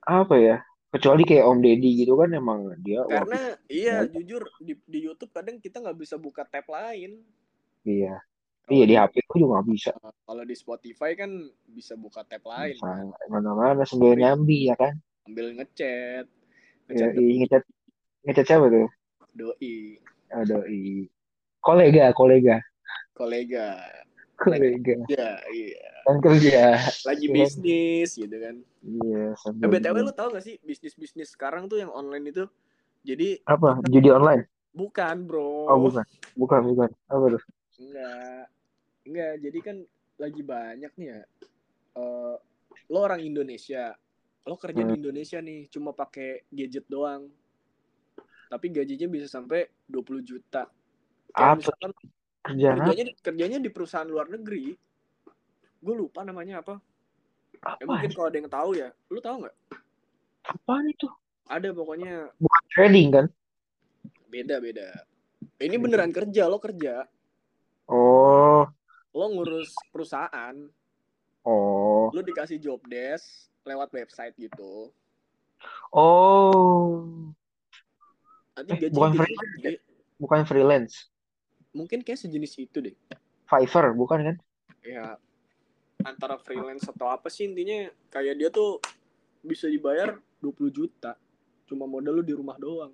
apa ya? Kecuali kayak Om Deddy gitu kan emang dia karena iya banyak. jujur di, di YouTube kadang kita nggak bisa buka tab lain iya. kalau Iya di di HP gue juga gak bisa. kalau di Spotify kan bisa buka tab lain Bisa kan mana-mana sambil nyambi ya kan. ambil ngechat Ya, ngechat iya, ngecat ngecat siapa tuh? doi Aduh, i kolega, kolega, kolega kolega. ya iya Kan kerja. lagi Iya bisnis gitu kan Iya, eh, sambil btw lu tau gak sih bisnis bisnis sekarang tuh yang online itu jadi apa? Judi online? bukan bro Oh, bukan. Bukan, bukan. Apa tuh? enggak enggak jadi kan lagi banyak nih ya eh lo orang Indonesia lo kerja di Hmm. Indonesia nih cuma pakai gadget doang tapi gajinya bisa sampai 20 juta Apa? kayak misalkan Kerjaan apa? kerjanya kerjanya di perusahaan luar negeri gue lupa namanya apa ya, Apa? mungkin kalau ada yang tahu ya lu tahu nggak Apaan itu? ada pokoknya Bukan trading kan? beda beda ini beneran kerja lo kerja Oh, lo ngurus perusahaan oh, lo dikasih job desk lewat website gitu oh. nanti Eh, gaji bukan freelance. Bukan freelance. Mungkin kayak sejenis itu deh Fiverr, bukan kan? ya antara freelance atau apa sih intinya kayak dia tuh bisa dibayar 20 juta cuma modal lu di rumah doang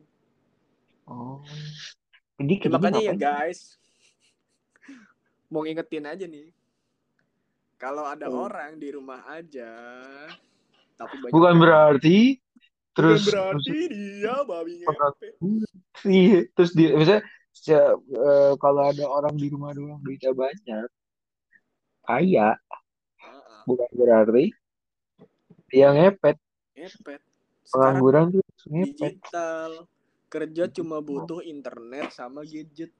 Oh. Jadi Ya, makanya ya guys mau ngingetin aja nih kalau ada Hmm. orang di rumah aja tapi banyak Bukan berarti terus berarti dia babi ngepet. iya terus dia misalnya se- eh, kalau ada orang di rumah doang duitnya banyak kaya. Bukan berarti dia ngepet. Ngepet. Sekarang pengangguran tuh ngepet. digital. Kerja cuma butuh internet sama gadget.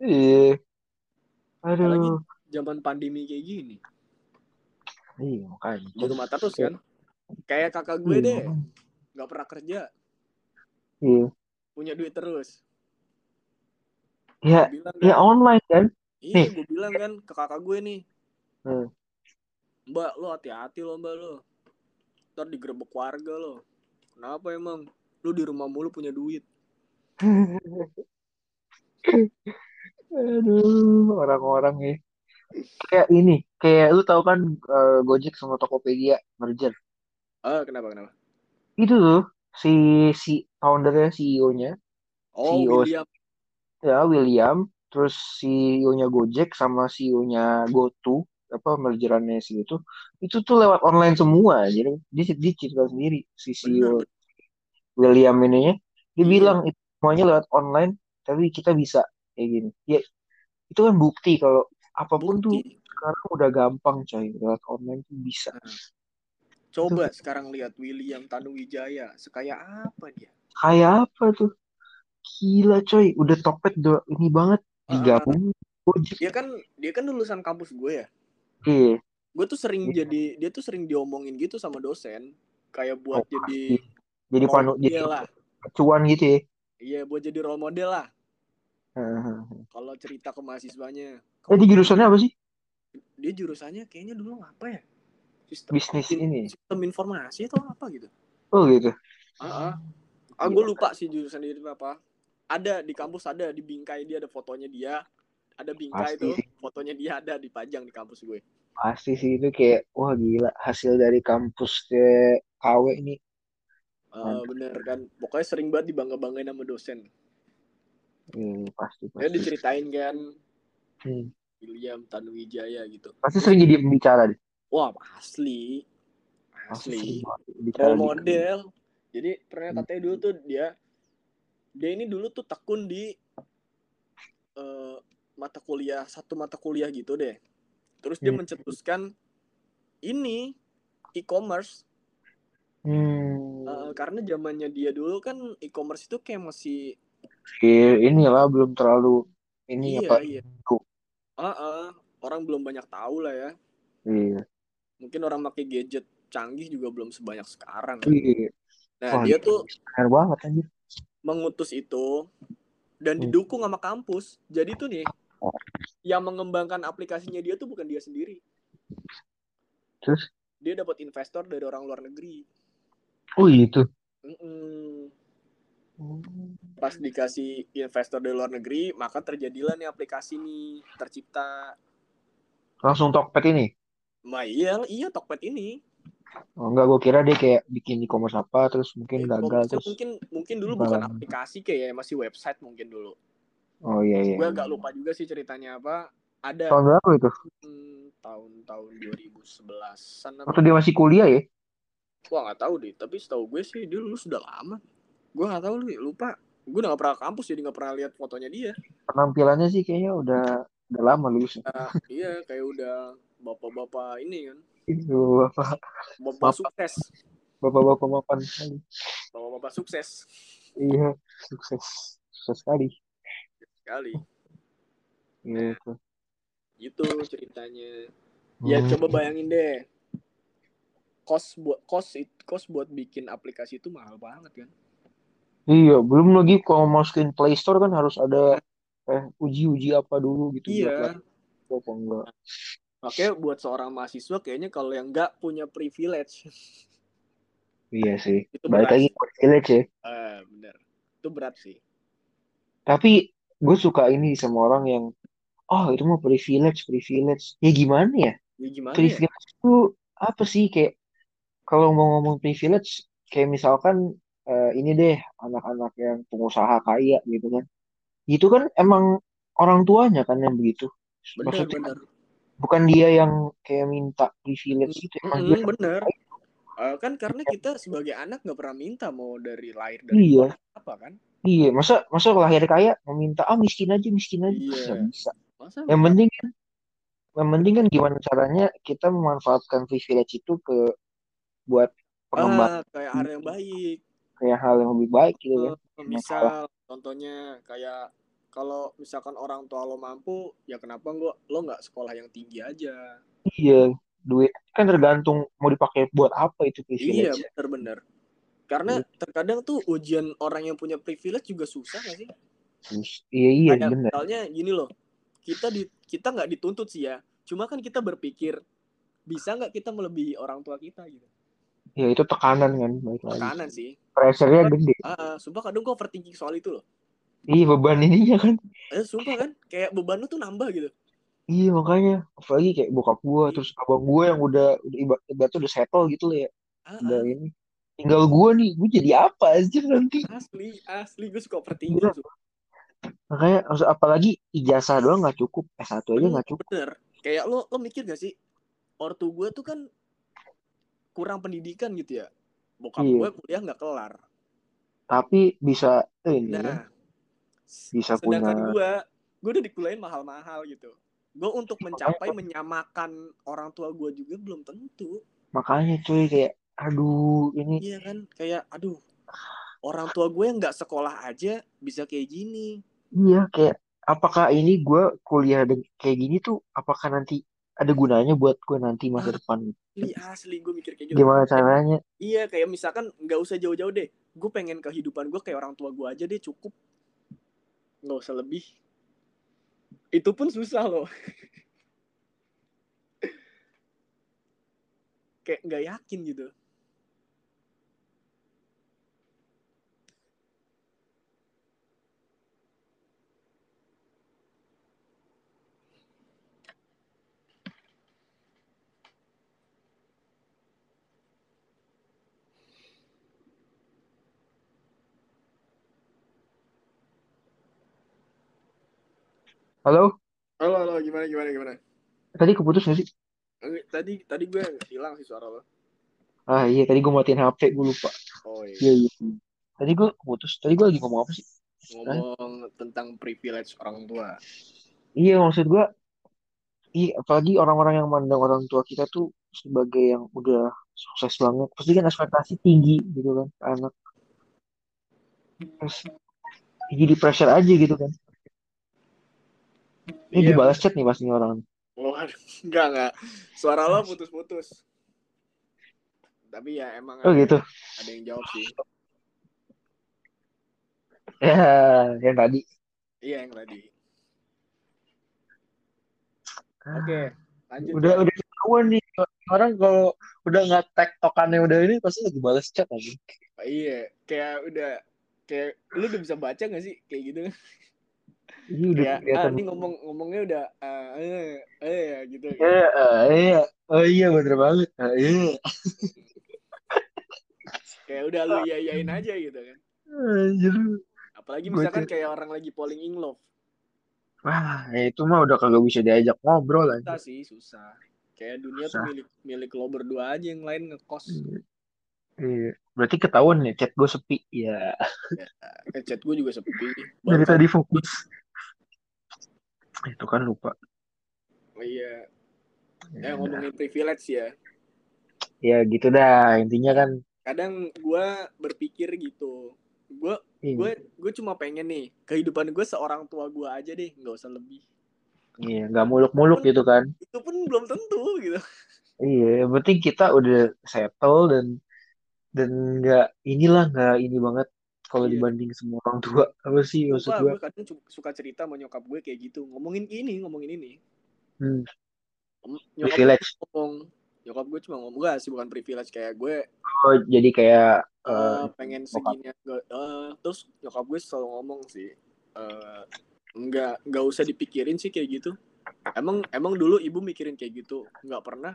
Iya. Apalagi aduh zaman pandemi kayak gini. Iya makanya. Di rumah terus kan? Kayak kakak gue Iya, deh. nggak pernah kerja. Iya. Punya duit terus ya bilang ya kan. online kan? Iya nih. gue bilang kan ke kakak gue nih Hmm. mbak lo hati-hati lo mbak lo ntar digerebek warga lo. Kenapa emang? Lu di rumah mulu punya duit. Aduh orang-orang ya kayak ini kayak lu tahu kan eh, Gojek sama Tokopedia merger? Ah kenapa kenapa? Itu tuh si si foundernya CEO-nya oh CEO William ya William terus CEO-nya Gojek sama CEO-nya GoTo apa mergerannya si itu itu tuh lewat online semua. Jadi dia, dia cerita sendiri si CEO bener William ininya. Dia Iya. bilang itu semuanya lewat online tapi kita bisa. Kayak gini. Ya itu kan bukti kalau apa pun tuh bukti. sekarang udah gampang coy. Lewat online tuh bisa. Coba sekarang lihat William Tanuwijaya sekaya apa dia? Kayak apa tuh gila coy. Udah topet udah ini banget. Digabung Gojek. Dia kan dia kan lulusan kampus gue ya. Iya. Gue tuh sering Iya. jadi dia tuh sering diomongin gitu sama dosen. Kayak buat Oh, jadi jadi panu jadi lah. acuan gitu ya? Iya buat jadi role model lah. Heeh. kalau cerita ke mahasiswanya. Eh, di jurusannya apa sih? dia jurusannya kayaknya dulu apa ya? Sistem Bisnis in- ini. sistem informasi atau apa gitu. Oh gitu. ah ah, gue lupa sih jurusan dia apa ada di kampus ada di bingkai dia ada fotonya dia ada bingkai Pasti tuh sih. fotonya dia ada dipajang di kampus gue Pasti sih itu kayak wah gila hasil dari kampus ke KW ini. Mantap. bener kan pokoknya sering banget dibangga banggain sama dosen Iya, pasti ya pasti. diceritain kan Hmm. William Tanuwijaya gitu Pasti sering jadi pembicara deh. wah asli asli bicara role model jadi pernah Hmm. katanya dulu tuh dia dia ini dulu tuh tekun di eh, mata kuliah satu mata kuliah gitu deh terus dia Hmm. mencetuskan ini e-commerce Hmm. Eh, karena zamannya dia dulu kan e-commerce itu kayak masih Iya, inilah belum terlalu ini iya apa? iya. Ah, ah. orang belum banyak tahu lah ya Iya. mungkin orang pakai gadget canggih juga belum sebanyak sekarang kan. Iya. nah Wah, dia tuh Keren banget anjir. Mengutus itu dan Hmm. didukung sama kampus jadi tuh nih yang mengembangkan aplikasinya dia tuh bukan dia sendiri Terus dia dapat investor dari orang luar negeri oh gitu. Mm-mm. pas dikasih investor dari luar negeri maka terjadilah nih aplikasi nih tercipta Langsung Tokped ini. Nah iya, iya Tokped ini. Oh, enggak, gue kira dia kayak bikin e-commerce apa, terus mungkin gagal E-commerce-nya terus. mungkin mungkin dulu bukan aplikasi kayak masih website mungkin dulu. Oh iya iya. Gue agak lupa juga sih ceritanya apa. Ada Tahun berapa itu? hmm, tahun-tahun 2011-an apa? Waktu dia masih kuliah ya? Wah nggak tahu deh. Tapi setahu gue sih dia lulus sudah lama. Gue nggak tahu lu lupa. Gue udah nggak pernah ke kampus jadi nggak pernah lihat fotonya dia. Penampilannya sih kayaknya udah udah lama lulus. Nah, iya kayak udah bapak-bapak ini kan. Itu apa? Bapak Bapak. sukses. Bapak-bapak mapan sekali. Bapak-bapak sukses Iya, sukses. Sukses sekali. sekali. Gitu. Itu ceritanya. Ya Hmm. coba bayangin deh. Kos buat kos it- kos buat bikin aplikasi itu mahal banget kan. Iya, belum lagi kalau masukin Play Store kan harus ada eh uji-uji apa dulu gitu buat Iya. lihat apa enggak. Makanya buat seorang mahasiswa kayaknya kalau yang nggak punya privilege Iya sih. itu Balik berat. lagi village ya. Eh, bener. Itu berat sih. Tapi gue suka ini sama orang yang oh itu mah privilege, privilege. Ya gimana ya? Ya gimana ya? Privilege itu apa sih kayak kalau mau ngomong privilege kayak misalkan eh, ini deh anak-anak yang pengusaha kaya gitu kan. Itu kan emang orang tuanya kan yang begitu. Bener, Maksudnya bener. Bukan dia yang kayak minta privilege gitu emang dia Mm-mm, bener. Uh, kan karena kita sebagai anak nggak pernah minta mau dari lahir dari iya. apa kan? Iya masa masa lahir kaya meminta ah miskin aja miskin aja. Iya. Nggak bisa. Masa yang penting kan yang penting kan gimana caranya kita memanfaatkan privilege itu ke buat pengembangan ah, kayak hal yang baik. Kayak hal yang lebih baik gitu kan Eh, misal contohnya kayak kalau misalkan orang tua lo mampu ya kenapa gua lo nggak sekolah yang tinggi aja? Iya duit kan tergantung mau dipakai buat apa itu iya privilege bener-bener karena terkadang tuh ujian orang yang punya privilege juga susah gak sih? Iya iya kayak bener. misalnya gini loh kita di kita nggak dituntut sih ya. Cuma kan kita berpikir bisa nggak kita melebihi orang tua kita gitu? Ya itu tekanan kan baik lagi. Tekanan sih. Pressure-nya gede. ah ah, sumpah kadang gue overthinking soal itu loh iya beban ininya kan. Eh sumpah kan kayak beban lu tuh nambah gitu. Iya makanya. Apalagi kayak bokap gua Iya. terus abang gua yang udah udah iba- ibaratnya udah settle gitu lah ya. Ah, udah ah, ini. Tinggal gua nih gua jadi apa aja nanti? Asli asli gue suka overthinking Iya. makanya apalagi ijazah doang nggak cukup. S1 aja nggak cukup. bener. Kayak lo lo mikir gak sih ortu gue tuh kan kurang pendidikan gitu ya. Bokap Iya. gue kuliah nggak kelar. Tapi bisa eh, ini nah bisa sedangkan punya gue gue udah dikuliahin mahal-mahal gitu gue untuk mencapai menyamakan orang tua gue juga belum tentu makanya cuy kayak aduh ini iya kan kayak aduh orang tua gue yang nggak sekolah aja bisa kayak gini iya kayak apakah ini gua kuliah kayak gini tuh apakah nanti ada gunanya buat gue nanti masa Ah. depan asli asli gue mikir kayak gitu gimana caranya Iya kayak misalkan nggak usah jauh-jauh deh. Gue pengen kehidupan gue kayak orang tua gue aja deh cukup. Nggak usah lebih. Itu pun susah loh. kayak nggak yakin gitu. Halo? Halo halo. Gimana gimana gimana. tadi keputus gak sih? Eh, Tadi tadi gue hilang sih suara lo. ah iya. Tadi gue matiin HP gue lupa. Oh iya. iya iya. Tadi gue keputus. Tadi gue lagi ngomong apa sih? Ngomong tentang privilege orang tua. iya maksud gue iya apalagi orang-orang yang mandang orang tua kita tuh sebagai yang udah sukses banget. Pasti kan ekspektasi tinggi gitu kan anak. Terus jadi pressure aja gitu kan ini Iya. dibalas chat nih pas nih orang Waduh, enggak enggak. Suara lo putus-putus. Tapi ya emang oh ada, gitu ada yang jawab sih. ya yang tadi Iya yang tadi. Oke, lanjut. udah ya. udah ketahuan nih orang kalau udah nggak tag tokannya udah ini pasti lagi balas chat lagi Iya, kayak udah kayak lu udah bisa baca gak sih kayak gitu? Ini udah Kayak ah ini ngomong ngomongnya udah eh eh eh ya gitu. Iya, eh, iya. Oh iya bener banget. Ah, Iya. Kayak udah lu iya iyain aja gitu kan. Anjir. Apalagi misalkan tuh- kayak orang lagi falling in love. Wah, ya itu mah udah kagak bisa diajak ngobrol aja. Susah sih, susah. Kayak dunia tuh Susah. milik milik lo berdua aja yang lain ngekos. Iya. Berarti ketahuan ya chat gue sepi. Ya, Eh, chat gue juga sepi. dari tadi fokus. Itu kan lupa. Oh, iya. Ya, Eh ngomongin privilege ya. ya gitu dah. Intinya kan Kadang gue berpikir gitu. Gue iya, gue gue cuma pengen nih kehidupan gue seorang tua gue aja deh, nggak usah lebih. iya, nggak muluk-muluk gitu kan. Itu pun belum tentu gitu. Iya, yang penting kita udah settle dan dan nggak inilah nggak ini banget kalau Iya. dibanding semua orang tua. Apa sih maksud gue? gue kadang suka cerita sama nyokap gue kayak gitu. Ngomongin ini, ngomongin ini. Hmm, Nyokap gue privilege. ngomong, nyokap gue cuma ngomong gak sih bukan privilege kayak gue Oh, jadi kayak eh, pengen segini gue eh, terus nyokap gue selalu ngomong sih eh nggak nggak usah dipikirin sih kayak gitu emang emang dulu ibu mikirin kayak gitu nggak pernah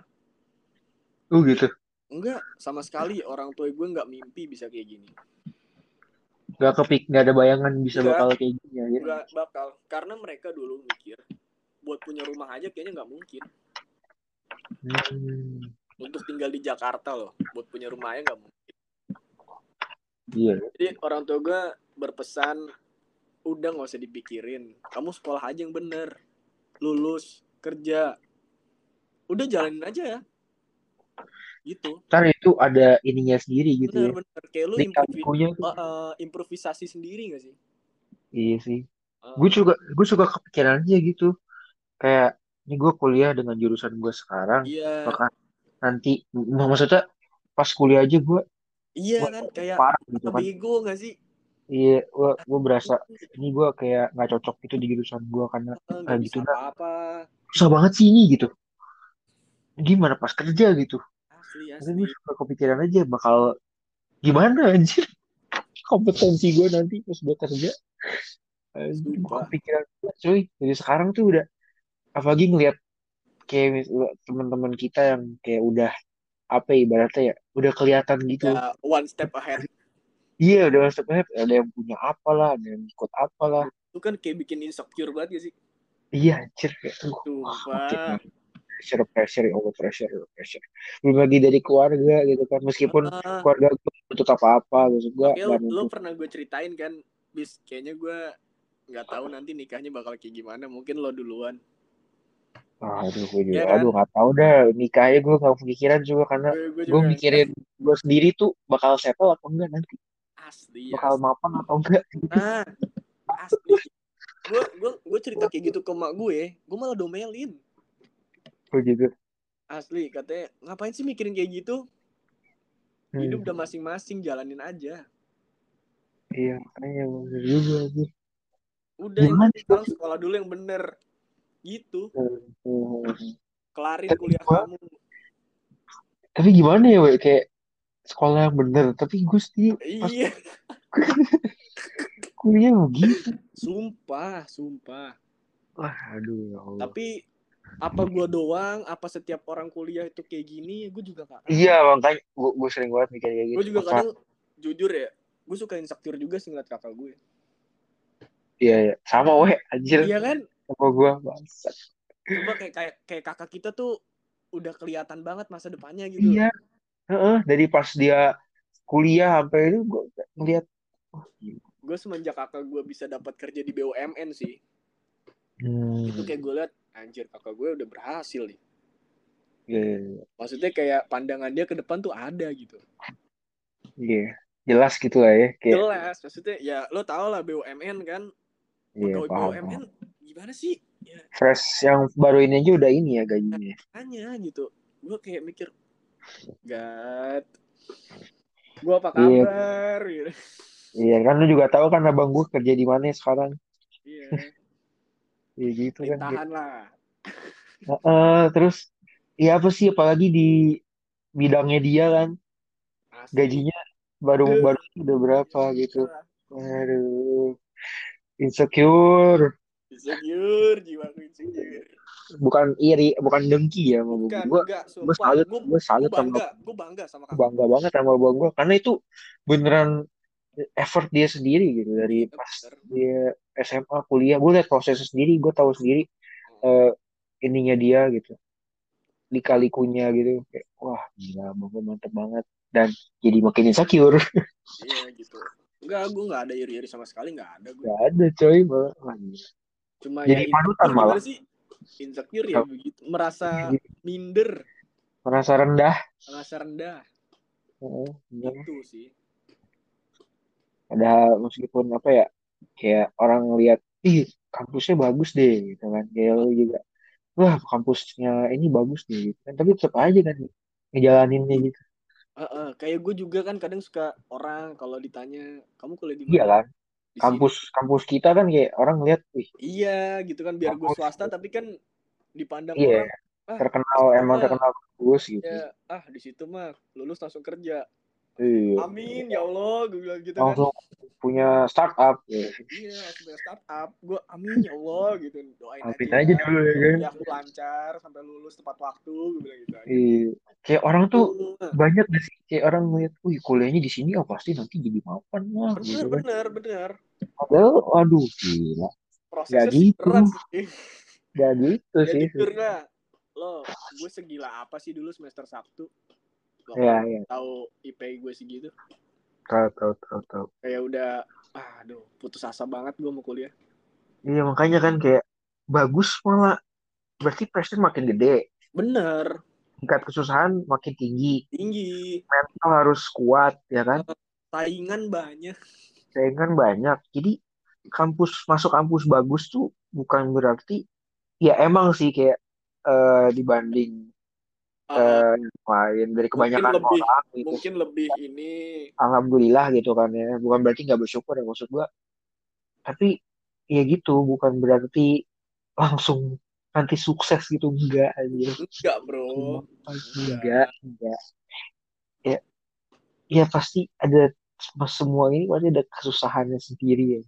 uh gitu. enggak sama sekali orang tua gue nggak mimpi bisa kayak gini Gak kepik, gak ada bayangan bisa Nggak. bakal kayak gini ya. gitu. nggak bakal karena mereka dulu mikir buat punya rumah aja kayaknya nggak mungkin Hmm. untuk tinggal di Jakarta loh buat punya rumah aja nggak mungkin Iya. jadi orang tua gue berpesan udah nggak usah dipikirin kamu sekolah aja yang bener lulus kerja udah jalanin aja ya gitu Ntar itu ada ininya sendiri gitu ya. bener-bener kayak lu improvi uh, uh, improvisasi sendiri gak sih Iya sih. Uh, Gue juga gue suka kepikiran aja gitu. Kayak ini gue kuliah dengan jurusan gue sekarang. iya Maka nanti mak- maksudnya pas kuliah aja gue iya Wah, kan kayak parah gitu kan. bego gak sih Iya, gue gue berasa ini gue kayak nggak cocok gitu di jurusan gue karena nggak kayak gitu nah apa-apa susah banget sih ini gitu. Gimana pas kerja gitu? Asli asli gue suka kepikiran aja bakal gimana anjir kompetensi gue nanti pas gue kerja. Kepikiran cuy. Jadi sekarang tuh udah apalagi ngeliat kayak teman-teman kita yang kayak udah apa ya, ibaratnya ya udah kelihatan gitu. ya one step ahead Iya udah step ahead. Ada yang punya apalah, ada yang ikut apalah. itu kan kayak bikin insecure banget gak sih Iya anjir kayak makin sumpah pressure pressure over pressure over pressure. Belum lagi dari keluarga gitu kan. Meskipun Ah, keluarga gue untuk apa-apa gitu gue lo, lo pernah gue ceritain kan bis kayaknya gue nggak tahu nanti nikahnya bakal kayak gimana. Mungkin lo duluan. Aduh gue juga ya kan? aduh nggak tahu dah. Nikahnya gue nggak kepikiran juga karena gue gue gue mikirin gue sendiri tuh bakal settle atau enggak nanti. Asli bakal asli mapan atau enggak? Nah asli. Gue gue gue cerita kayak gitu ke mak gue gue malah domelin juga asli katanya ngapain sih mikirin kayak gitu? Hidup hmm, udah masing-masing jalanin aja. Iya makanya bener juga sih. Udah yang gimana penting sekarang sekolah dulu yang bener. Gitu. Hmm, kelarin tapi kuliah gua kamu. Tapi gimana ya we? kayak sekolah yang bener tapi gue pas iya. Kuliah begitu. Sumpah sumpah. Wah aduh ya Allah. Tapi apa gua doang? Apa setiap orang kuliah itu kayak gini? Gue juga gak tahu. Iya makanya gue gue sering banget mikir kayak gue gitu juga apa kadang jujur ya gue suka insecure juga sih ngeliat kakak gue iya iya. Sama weh anjir. Iya kan? Sama gue bangsat. Coba kayak kayak kayak kakak kita tuh udah kelihatan banget masa depannya gitu. Iya. Heeh, dari pas dia kuliah sampai itu gue ngeliat gila. gue semenjak kakak gue bisa dapat kerja di BUMN sih. Hmm, itu kayak gue liat anjir kakak gue udah berhasil nih. Iya, iya, iya. maksudnya kayak pandangan dia ke depan tuh ada gitu. Iya, jelas gitu lah ya kayak jelas maksudnya ya lo tau lah BUMN kan. Iya pegawai paham BUMN paham. gimana sih? Ya. Fresh yang baru ini aja udah ini ya gajinya. Hanya gitu. Gue kayak mikir gat gue apa iya. kabar? Gitu. Iya kan lu juga tahu kan abang gue kerja di mana sekarang? Iya iya gitu kan lintahan lah. Heeh, terus ya apa sih apalagi di bidangnya dia kan. Asli gajinya baru Duh, baru udah berapa gitu. iya. aduh insecure. Insecure jiwa insecure. Bukan iri bukan dengki ya sama gue gue sumpah. salut gue salut sama bangga gue bangga sama kakak bangga banget sama abang gue karena itu beneran effort dia sendiri gitu dari iya pas dia SMA kuliah. Gue liat prosesnya sendiri gue tahu sendiri eh, ininya dia gitu. Lika-likunya gitu kayak wah gila abang gue mantep banget. Dan jadi makin insecure. Iya gitu. Enggak gue nggak ada iri-iri sama sekali nggak ada gue gak ada coy malah. Cuma ya jadi panutan insecure malah. sih? Insecure ya begitu. Merasa Gitu. minder. Merasa rendah. Merasa rendah. Heeh, bener. itu sih ada meskipun apa ya kayak orang lihat ih kampusnya bagus deh gitu kan. Kayak lu juga wah kampusnya ini bagus deh gitu kan. Tapi tetap aja kan ngejalaninnya gitu. Heeh, kayak gue juga kan kadang suka orang kalau ditanya kamu kuliah di iya mana? kan? Di sini. Kampus kampus kita kan kayak orang lihat wih iya gitu kan biar gue kampus swasta tapi kan dipandang iya orang ah terkenal emang mah terkenal kampus gitu. ya ah di situ mah lulus langsung kerja iya. Amin ya Allah. Gue bilang gitu kan. Langsung punya startup. Ya. iya langsung punya startup. Gue amin ya Allah. Gitu. Doain Amin aja aja dulu ya kan. kuliahku lancar sampai lulus tepat waktu. Gue bilang gitu aja. Iya. Kayak orang tuh Tuh, banyak gak sih? Kayak orang ngeliat wih kuliahnya di sini oh pasti nanti jadi mapan lah. Bener gitu kan. bener bener. Padahal aduh gila. Gak prosesnya sih gitu. berat sih. Gak gitu ya sih. jujur lah lo gue segila apa sih dulu semester Sabtu Iya, iya. tahu IP gue segitu Tahu, tahu, tahu, tahu. kayak udah ah, aduh putus asa banget gue mau kuliah Iya, makanya kan kayak bagus malah berarti pressure makin gede. bener Tingkat kesusahan makin tinggi. tinggi Mental harus kuat, ya kan? saingan banyak Saingan banyak. Jadi kampus masuk kampus bagus tuh bukan berarti ya emang sih kayak eh, dibanding Eh, yang lain dari kebanyakan lebih- orang gitu. mungkin lebih ini Alhamdulillah gitu kan ya. Bukan berarti nggak bersyukur ya maksud gua. Tapi ya gitu bukan berarti langsung nanti sukses gitu enggak aja. enggak bro Enggak, enggak. Ya, ya pasti ada semua ini pasti ada kesusahannya sendiri ya.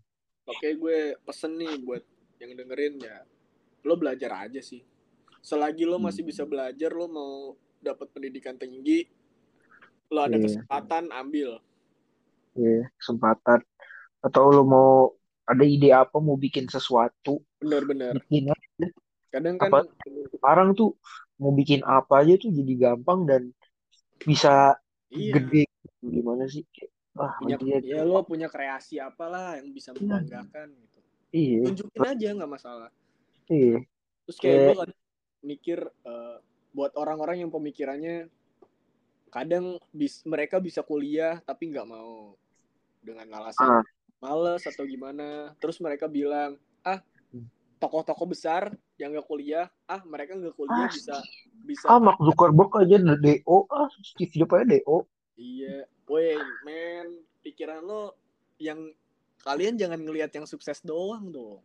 oke gue pesen nih buat yang dengerin ya lo belajar aja sih selagi lo masih bisa belajar lo mau dapat pendidikan tinggi lo ada Iya. kesempatan ambil. Ya, kesempatan. Atau lo mau ada ide apa mau bikin sesuatu? Bener-bener bikin aja. kadang kan Apa? sekarang tuh mau bikin apa aja tuh jadi gampang dan bisa iya. gede. Gimana sih? Wah punya dia ya lo punya kreasi apalah yang bisa membanggakan gitu. Iya. Tunjukin aja nggak masalah. Iya. Terus kayak Kayak- gue kadang mikir eh, buat orang-orang yang pemikirannya kadang bis, mereka bisa kuliah tapi nggak mau dengan alasan Ah. males atau gimana. Terus mereka bilang ah tokoh-tokoh besar yang nggak kuliah ah mereka nggak kuliah Ah, bisa bisa ah Mark Zuckerberg aja DO ah Steve Jobs aja DO iya woi men pikiran lo yang kalian jangan ngelihat yang sukses doang dong.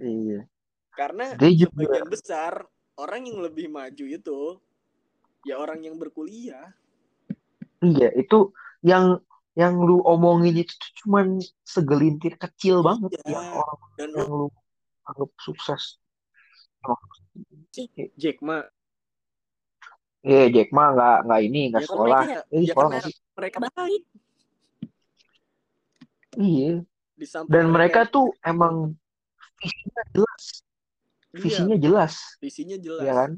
Iya. Karena dia juga sebagian besar orang yang lebih maju itu ya orang yang berkuliah iya itu yang yang lu omongin itu cuman segelintir kecil banget Iya. yang orang dan yang lu anggap sukses Jack ma Iya, Jack mah nggak nggak ini nggak ya kan sekolah. mereka Eh, ya sekolah karena nggak sih? mereka baik Iya. Dan mereka tuh emang visinya jelas, iya, visinya jelas, visinya jelas ya kan?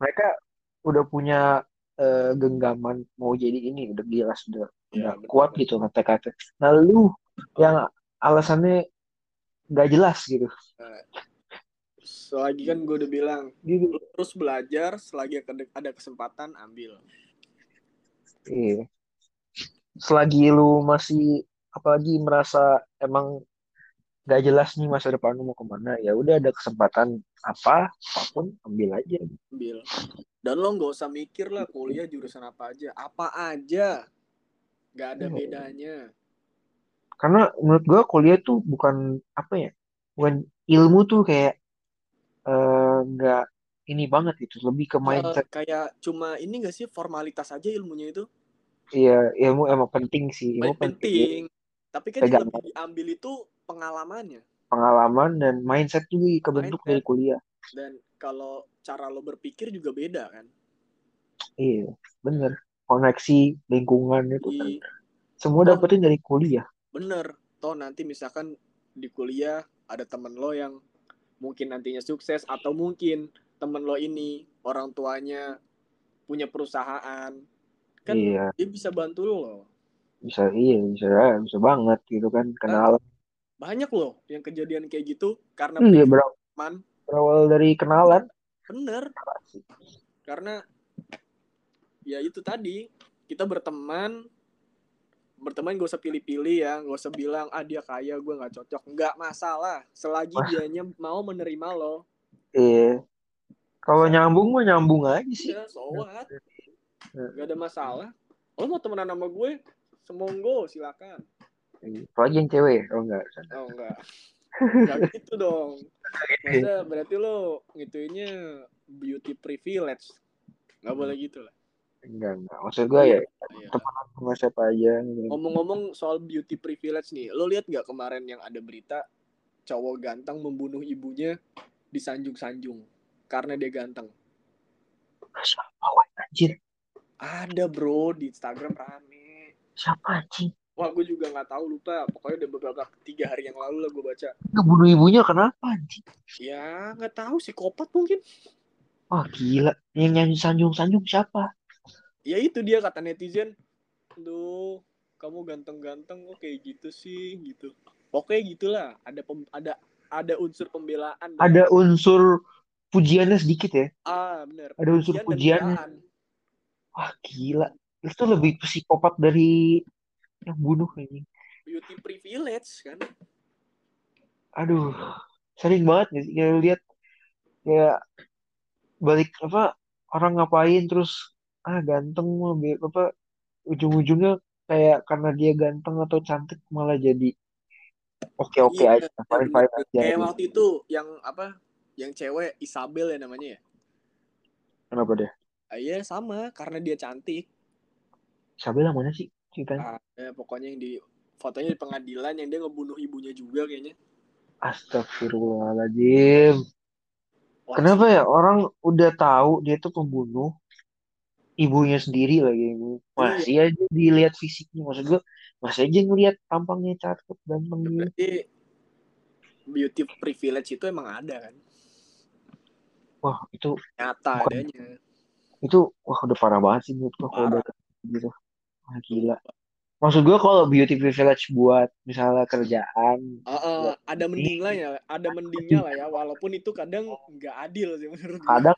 Mereka udah punya eh, genggaman mau jadi ini, udah jelas, udah, Ya, udah betul. kuat gitu kata-kata. Nah, lu yang alasannya nggak jelas gitu, selagi kan gue udah bilang gitu. terus belajar selagi ada kesempatan ambil Iya. Selagi lu masih apalagi merasa emang nggak jelas nih masa depan lu mau ke mana, ya udah ada kesempatan apa apa pun ambil aja. ambil. Dan lo nggak usah mikir lah kuliah jurusan apa aja. Apa aja. Nggak ada Iya. bedanya. Karena menurut gua kuliah tuh bukan apa ya, bukan ilmu tuh kayak eh, nggak ini banget gitu, lebih ke mindset. kayak cuma ini gak sih formalitas aja ilmunya itu? Iya, ilmu emang penting sih, ilmu penting. penting. Tapi kan yang lebih diambil itu pengalamannya Pengalaman dan mindset juga kebentuk Mindset. dari kuliah. dan kalau cara lo berpikir juga beda kan Iya, bener. Koneksi lingkungan itu kan Di, semua Oh. dapetin dari kuliah. bener toh nanti misalkan di kuliah ada temen lo yang mungkin nantinya sukses atau mungkin temen lo ini orang tuanya punya perusahaan kan Iya, dia bisa bantu lo bisa iya bisa bisa banget gitu kan kenalan. Banyak loh yang kejadian kayak gitu karena Iya, punya berawal, dari kenalan. bener karena ya itu tadi kita berteman berteman gak usah pilih-pilih ya gak usah bilang ah dia kaya gue nggak cocok nggak masalah selagi Mas- dianya mau menerima lo Iya. Kalau nyambung mah nyambung aja sih. ya so what Ya. nggak ada masalah lo mau temenan sama gue semonggo silakan Apalagi yang cewek, oh enggak. oh enggak Enggak gitu dong masa berarti lo ngituinnya beauty privilege nggak boleh gitu lah Enggak, enggak. Maksud gue ya Iya. sama siapa aja. gitu. Ngomong-ngomong soal beauty privilege nih, lo lihat nggak kemarin yang ada berita cowok ganteng membunuh ibunya disanjung-sanjung karena dia ganteng? Siapa anjir? Ada bro di Instagram rame. Siapa anjing? Wah gue juga nggak tahu lupa. Pokoknya udah beberapa tiga hari yang lalu lah gue baca. Ngebunuh ibunya kenapa anjing? Ya nggak tahu psikopat mungkin. Wah gila. Yang nyanyi sanjung-sanjung siapa? ya itu dia kata netizen Duh, kamu ganteng-ganteng kok kayak gitu sih gitu pokoknya gitulah ada pem, ada ada unsur pembelaan dan- Ada unsur pujiannya sedikit ya. ah bener ada unsur pujiannya. Wah gila. Itu lebih psikopat dari yang bunuh ini. beauty privilege kan Aduh, sering banget nih ya lihat kayak balik apa orang ngapain terus ah ganteng lebih apa ujung-ujungnya kayak karena dia ganteng atau cantik malah jadi oke-oke Iya, aja, iya, fine-fine bener. aja. kayak waktu itu yang apa yang cewek Isabel ya namanya ya Kenapa deh? ah, iya sama karena dia cantik Isabella mana sih ceritanya? ah, ya, pokoknya yang di fotonya di pengadilan yang dia ngebunuh ibunya juga kayaknya Astagfirullahaladzim. Wah, Kenapa ya orang udah tahu dia tuh pembunuh ibunya sendiri lagi masih aja dilihat fisiknya maksud gue masih aja ngelihat tampangnya cakep ganteng gitu. berarti beauty privilege itu emang ada kan Wah itu nyata Bukan. adanya itu wah udah parah banget sih menurut gue kalau udah gitu. Wah, gila. Maksud gue kalau beauty privilege buat misalnya kerjaan, Ah, ah, Buat- ada mending lah ya ada mendingnya lah ya walaupun itu kadang nggak adil sih menurut gue kadang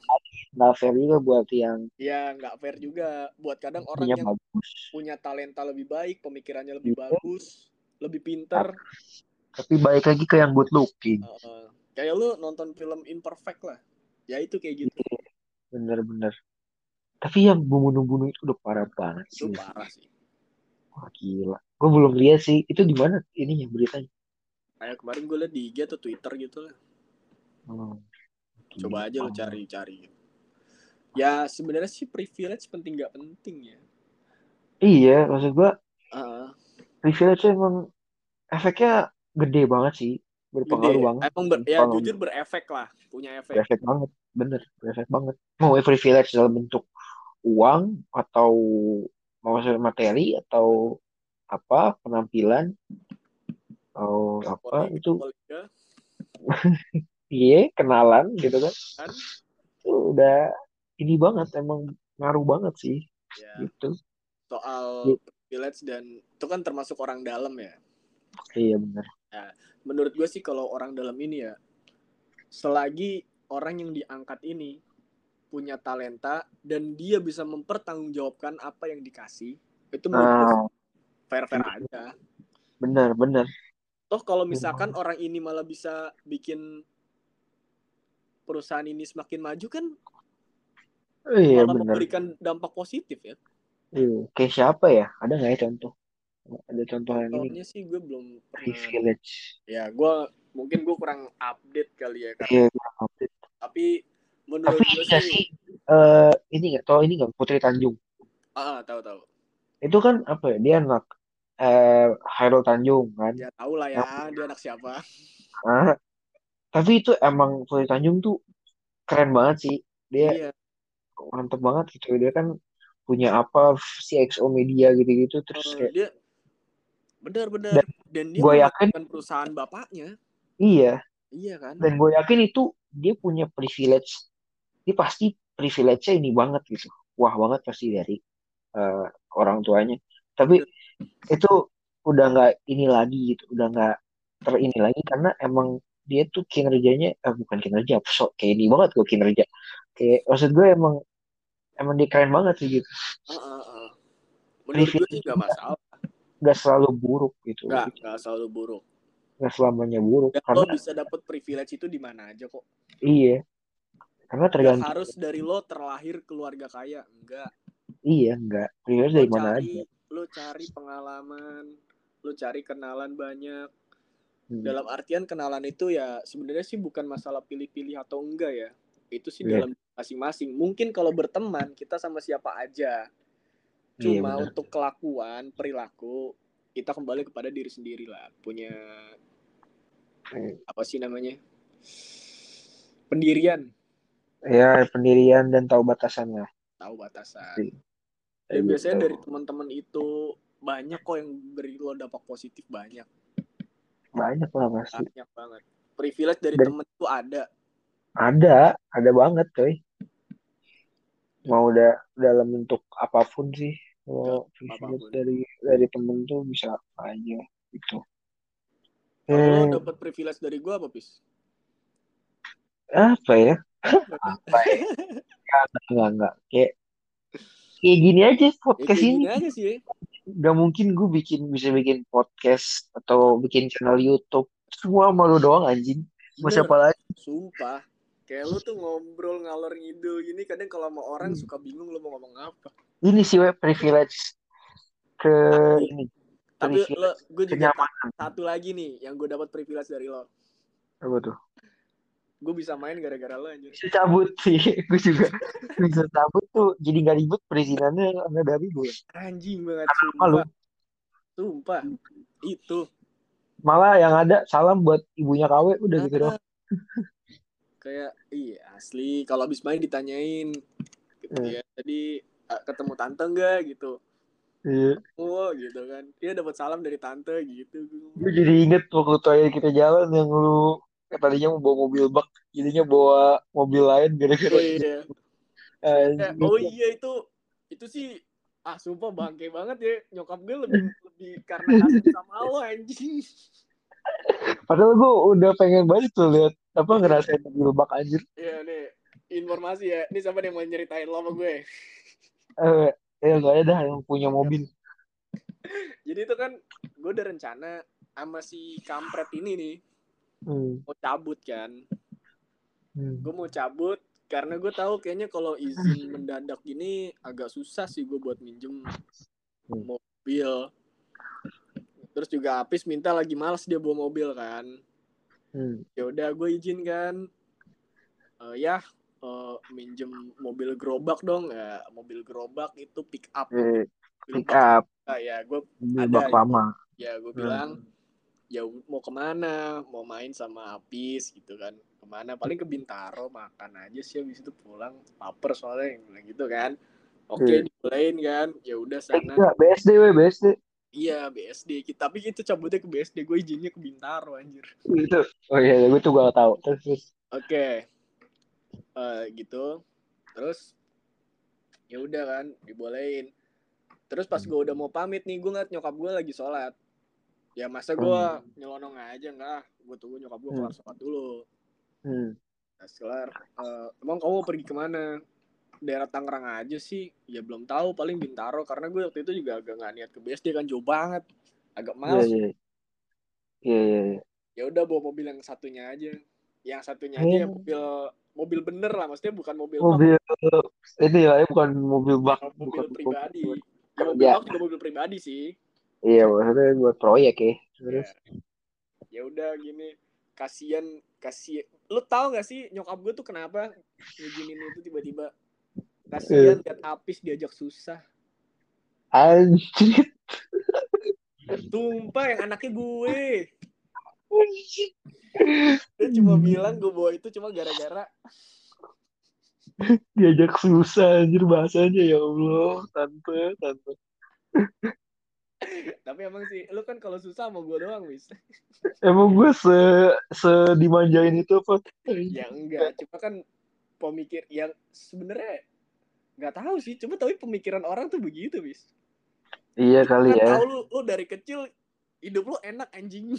nggak fair juga buat yang ya nggak fair juga buat kadang orang yang bagus. punya talenta lebih baik pemikirannya lebih Iya. bagus lebih pinter Tapi balik lagi ke yang good looking. Uh, kayak lu nonton film imperfect lah ya itu kayak gitu Bener-bener. Tapi yang bunuh-bunuh itu udah parah banget itu sih. parah sih Wah gila. Gue belum lihat sih. Itu di mana ininya beritanya? kayak kemarin gue liat di IG atau Twitter gitu lah Hmm. coba aja lu Gila. cari-cari gitu. ya sebenarnya sih privilege penting nggak penting ya Iya, maksud gue Ah, privilege emang efeknya gede banget sih. gede Berpengaruh banget. emang ber- ya jujur berefek lah punya efek Berefek banget. Bener, berefek banget. Mau privilege dalam bentuk uang atau mau materi atau apa penampilan atau apa itu iya kenalan gitu kan. Kan itu udah ini banget emang ngaruh banget sih ya. gitu. Soal Iya. privilege dan itu kan termasuk orang dalam ya. Iya bener. Menurut gue sih kalau orang dalam ini ya selagi orang yang diangkat ini punya talenta dan dia bisa mempertanggungjawabkan apa yang dikasih itu menurut nah. fair fair aja. Bener bener toh kalau misalkan orang ini malah bisa bikin perusahaan ini semakin maju kan iya malah bener memberikan dampak positif ya. Iya. kayak siapa ya? Ada nggak ya contoh? Ada contoh yang ini? Sih gue belum pernah ya gue mungkin gue kurang update kali ya karena iya kurang update. tapi menurut tapi gue ini nggak sih eh ini nggak tau ini nggak Putri Tanjung. Ah tahu tahu. Itu kan apa ya dia anak eh Hairul Tanjung kan? Ya tahu lah ya dia anak siapa. Ah, tapi itu emang Putri Tanjung tuh keren banget sih. Dia iya. mantep banget gitu. Dia kan punya apa CXO media gitu-gitu terus Eh, kayak dia benar-benar dan dia gua yakin- perusahaan bapaknya. Iya. Iya kan? Dan gue yakin itu dia punya privilege dia pasti privilege-nya ini banget gitu. Wah banget pasti dari eh, orang tuanya. Tapi itu udah nggak ini lagi gitu udah nggak terini lagi karena emang dia tuh kinerjanya eh, bukan kinerja so, kayak ini banget gue kinerja. Kayak maksud gue emang emang dia keren banget sih gitu. Menurut gue sih nggak masalah. nggak selalu buruk gitu. Nggak nggak selalu buruk. Nggak selamanya buruk dan karena lo bisa dapet privilege itu di mana aja kok. Iya karena tergantung harus dari lo terlahir keluarga kaya enggak iya enggak privilege dari mana cari aja. lo cari pengalaman lo cari kenalan banyak. Hmm. dalam artian kenalan itu ya sebenarnya sih bukan masalah pilih-pilih atau enggak ya. Itu sih Iya. dalam masing-masing. Mungkin kalau berteman kita sama siapa aja. Iya, cuma benar. untuk kelakuan perilaku kita kembali kepada diri sendiri lah punya Hmm. apa sih namanya? Pendirian ya pendirian dan tahu batasannya tahu batasan. Iya. dan Kayak biasanya gitu. dari teman-teman itu banyak kok yang beri lo dampak positif banyak. Banyak lah pasti. Banyak banget. Privilege dari Dan- temen itu ada. Ada ada banget coy. Mau udah dalam bentuk apa pun sih kalau Apa pun. privilege dari dari temen tuh bisa apa aja gitu. Kalau lo Hmm, dapat privilege dari gue apa, Pis? apa ya enggak enggak enggak kayak kayak gini aja Ya podcast kayak ini gini aja sih. ya. nggak mungkin gue bikin bisa bikin podcast atau bikin channel YouTube semua malu doang anjing mau siapa lagi sumpah. Kayak lu tuh ngobrol ngalor ngidul gini kadang kalau sama orang Hmm. suka bingung lu mau ngomong apa. ini sih we privilege ke ini Tapi lo, privilege gue juga satu lagi nih yang gue dapat privilege dari lo. apa tuh Gue bisa main gara-gara lo anjir. bisa cabut sih gue juga bisa cabut tuh jadi nggak ribet perizinannya nggak dari gue Anjing banget sumpah. Sumpah. Itu. malah yang ada salam buat ibunya KW udah gitu doang Ah, kayak iya asli kalau habis main ditanyain gitu Hmm. ya tadi ketemu tante enggak gitu Iya. oh gitu kan dia dapat salam dari tante gitu gue jadi inget waktu terakhir kita jalan yang lu tadinya mau bawa mobil bak jadinya bawa mobil lain gara-gara oh iya Ya, anjing. oh iya itu itu sih ah sumpah bangke banget ya nyokap gue lebih lebih karena kasih sama lo anjing Padahal gue udah pengen banget tuh lihat apa ngerasain mobil bak anjir. ya nih informasi ya ini siapa yang mau nyeritain lo sama gue Eh, eh gak ada dah yang punya mobil. jadi itu kan gue udah rencana sama si kampret ini nih Hmm. mau cabut kan Hmm. gue mau cabut karena gue tahu kayaknya kalau izin mendadak gini agak susah sih gue buat minjem Hmm. mobil terus juga Apis minta lagi males dia bawa mobil kan Hmm. ya udah gue izin kan Eh, ya eh, minjem mobil gerobak dong ya mobil gerobak itu pick up mobil pick up bak. ya gue Ada, lama. ya gue Hmm. Ya mau ke mana mau main sama Apis gitu kan. Ke mana paling ke Bintaro makan aja sih habis itu pulang. Lapar soalnya yang bilang gitu kan. Oke Hmm. dibolehin kan. Ya udah Eh, sana. enggak, BSD we, BSD. iya BSD kita tapi itu cabutnya ke BSD gue izinnya ke Bintaro anjir. Gitu. Oh iya, gue tuh gak tahu. Terus, oke. Eh, gitu. Terus ya udah kan dibolehin. Terus pas gue udah mau pamit nih gue ngeliat nyokap gue lagi sholat ya masa gue Hmm. nyelonong aja enggak gue tunggu nyokap gue Hmm. kelar sholat dulu Hmm. Nah, eh, emang kamu pergi ke mana daerah Tangerang aja sih ya belum tahu paling Bintaro karena gue waktu itu juga agak nggak niat ke BSD kan jauh banget agak Iya, males iya. Iya, iya, iya. ya udah bawa mobil yang satunya aja yang satunya aja ya Oh. mobil mobil bener lah maksudnya bukan mobil Mobil ini ya, bukan mobil bak, mobil bukan pribadi buat ya mobil kerja. bak juga mobil pribadi sih Iya, maksudnya buat proyek ya. ya Terus. ya udah gini kasian kasian lu tahu gak sih nyokap gue tuh kenapa ngizinin itu tiba-tiba kasian lihat Apis diajak susah Anjir. tumpah yang anaknya gue dia cuma bilang gue bawa itu cuma gara-gara Diajak susah anjir bahasanya ya Allah. Tante, tante. Tapi emang sih lu kan kalau susah sama gue doang wis Emang gue se se dimanjain itu apa? ya enggak cuma kan pemikir yang sebenarnya nggak tahu sih cuma tapi pemikiran orang tuh begitu wis Iya kali kan ya. tahu lu lu dari kecil hidup lu enak anjing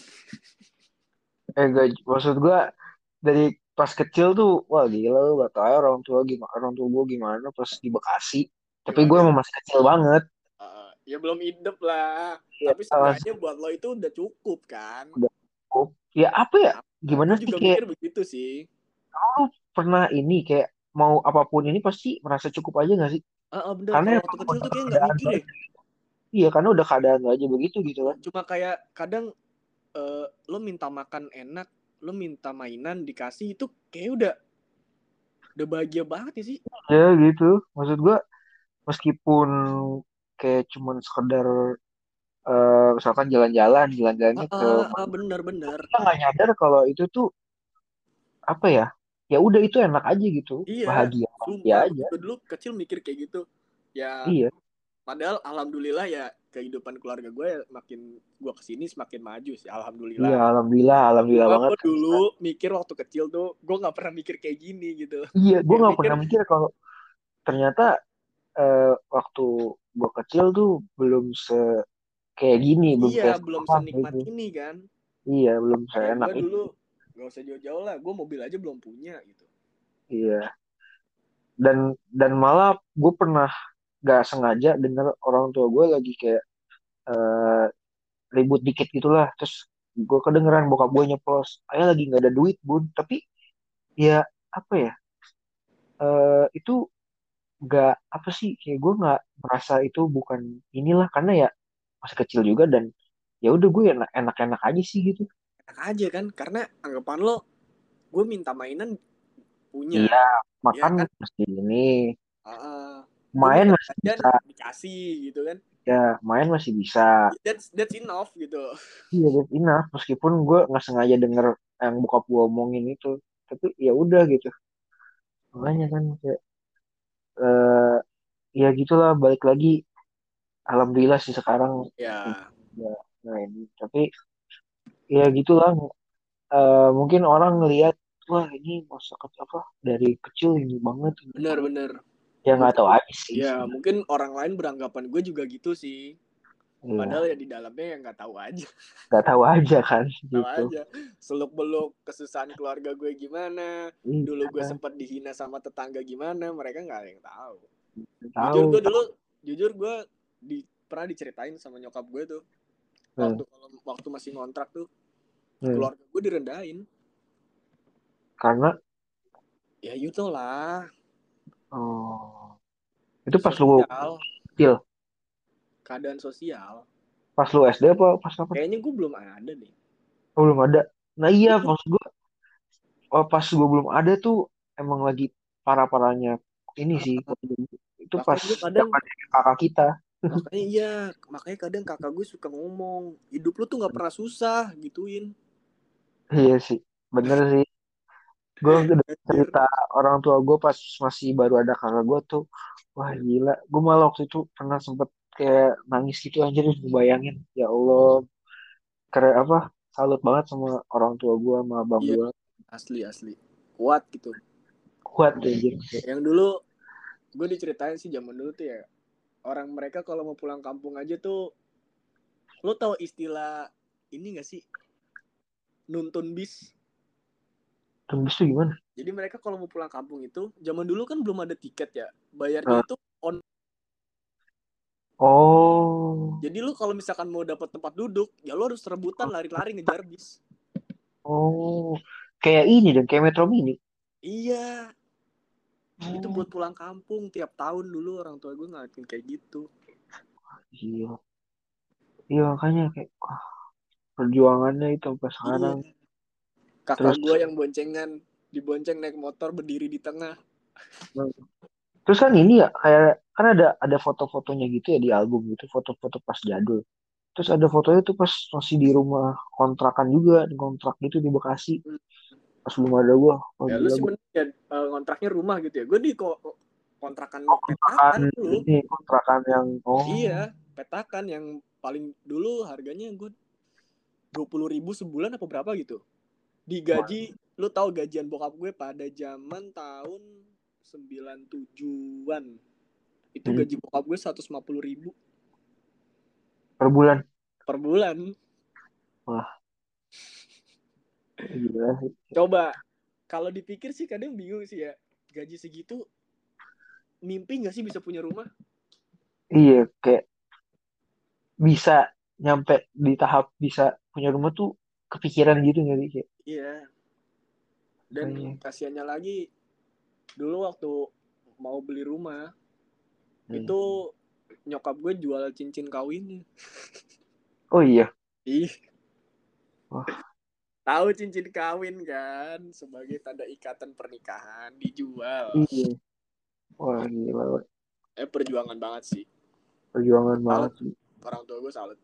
Eh gak, maksud gue dari pas kecil tuh wah gila lu gak tau orang tua gimana orang tua gue gimana pas di Bekasi. Tapi gue Gimana? emang masih kecil banget. Ya belum hidup lah. Iya, tapi sebenarnya buat lo itu udah cukup kan? Ya apa ya? Gimana Gue sih juga kayak mikir begitu sih. Lu pernah ini kayak mau apa pun ini pasti merasa cukup aja gak sih? Ah, ah, bener. Karena kalau waktu kecil tuh kayak nggak mikir ya Iya karena udah keadaan aja begitu gitu kan. cuma kayak kadang eh, lo minta makan enak lo minta mainan dikasih itu kayak udah udah bahagia banget ya sih. Ya gitu. Maksud gue meskipun kayak cuman sekedar eh, misalkan jalan-jalan, jalan-jalannya ah, ke ah, ah, bener bener kita nggak nyadar kalau itu tuh apa ya? Ya udah itu enak aja gitu, Iya, bahagia bahagia sumpah aja. dulu kecil mikir kayak gitu ya Iya, padahal alhamdulillah ya kehidupan keluarga gue ya makin gue ke sini semakin maju sih alhamdulillah iya, alhamdulillah, alhamdulillah Cuma banget. gue dulu mikir waktu kecil tuh gue nggak pernah mikir kayak gini gitu Iya, gue nggak pernah mikir kalau ternyata eh, waktu gue kecil tuh belum se kayak gini belum iya kayak belum senikmat gitu. ini kan? Iya belum kayak seenak itu dulu gak usah jauh-jauh lah gue mobil aja belum punya gitu. Iya. Dan dan malah gue pernah gak sengaja dengar orang tua gue lagi kayak eh, ribut dikit gitulah. Terus gue kedengeran bokap gue nyeplos ayah lagi nggak ada duit bun. Tapi ya apa ya eh, itu nggak apa sih kayak gue nggak merasa itu bukan inilah karena ya masih kecil juga dan ya udah gue enak enak-enak aja sih gitu. Enak aja kan karena anggapan lo gue minta mainan punya. Iya ya makan kan? mesti ini. Gue main masih bisa. dikasih gitu kan. Ya main masih bisa. That's that's enough gitu. Iya that's enough. Meskipun gue nggak sengaja denger yang bokap gue omongin itu tapi ya udah gitu. Makanya kan kayak eh ya gitulah balik lagi. Alhamdulillah sih sekarang ya. ya nah ini tapi ya gitulah. Eh, mungkin orang ngelihat wah ini masa kecil apa dari kecil ini banget. Bener-bener ya nggak tahu aja sih ya mungkin orang lain beranggapan gue juga gitu sih Iya, padahal ya di dalamnya ya nggak tahu aja. Nggak tahu aja kan tahu gitu. aja. Seluk beluk kesusahan keluarga gue gimana? Iya, dulu gue sempat dihina sama tetangga gimana? Mereka nggak ada yang tahu. Tahu jujur gue dulu jujur gue di pernah diceritain sama nyokap gue tuh. Hmm. waktu kalau waktu masih ngontrak tuh Hmm, keluarga gue direndahin. Karena? Ya itu lah oh, itu pas lu kecil keadaan sosial. Pas lu SD apa pas kapan? Kayaknya gue belum ada deh. Oh, belum ada. Nah iya pas gua oh, pas gua belum ada tuh emang lagi parah parahnya ini sih. Itu Bahkan pas kadang- kakak kita. Makanya iya makanya kadang kakak gue suka ngomong hidup lu tuh nggak pernah susah gituin. Iya sih bener sih. Gue udah cerita orang tua gue pas masih baru ada kakak gue tuh wah gila. Gue malah waktu itu pernah sempet kayak nangis gitu anjir bayangin ya Allah keren apa salut banget sama orang tua gue sama abang Iya. gue asli asli. Kuat gitu. Kuat anjir. Yang dulu gue diceritain sih zaman dulu tuh ya orang mereka kalau mau pulang kampung aja tuh lo tau istilah ini gak sih? Nuntun bis. Tembus tuh gimana? Jadi mereka kalau mau pulang kampung itu zaman dulu kan belum ada tiket ya bayarnya Ah. itu on oh. Jadi lo kalau misalkan mau dapat tempat duduk ya lo harus rebutan lari-lari ngejar bis. Oh. Kayak ini dan kayak Metro Mini. Iya. Itu Oh, buat pulang kampung tiap tahun dulu orang tua gue ngelakuin kayak gitu. Iya. Iya makanya kayak wah, perjuangannya itu sampai sekarang. Iya. kakak Terus- gue yang boncengan dibonceng naik motor berdiri di tengah Terus kan ini ya kayak kan ada ada foto-fotonya gitu ya di album gitu, foto-foto pas jadul. Terus ada fotonya tuh pas masih di rumah kontrakan juga, di kontrak gitu di Bekasi. Pas belum ada gua. Oh, ya lu gila, sih gua mending ya eh, kontraknya rumah gitu ya gue di ko- kontrakan kontrakan petakan dulu ini kontrakan yang oh iya petakan yang paling dulu harganya gue dua puluh ribu sebulan apa berapa gitu digaji lu tahu gajian bokap gue pada zaman tahun 97-an itu Hmm. gaji bokap gue 150 ribu per bulan. per bulan Gila sih. coba kalau dipikir sih kadang bingung sih ya gaji segitu mimpi nggak sih bisa punya rumah Iya, kayak bisa nyampe di tahap bisa punya rumah tuh kepikiran gitu nggak sih? Kayak, iya dan Iya. kasihannya lagi dulu waktu mau beli rumah hmm. itu nyokap gue jual cincin kawinnya Oh iya. ih Wah. tahu cincin kawin kan sebagai tanda ikatan pernikahan dijual Iya. Wah, gila. eh perjuangan banget sih Perjuangan banget sih. orang tua gue salut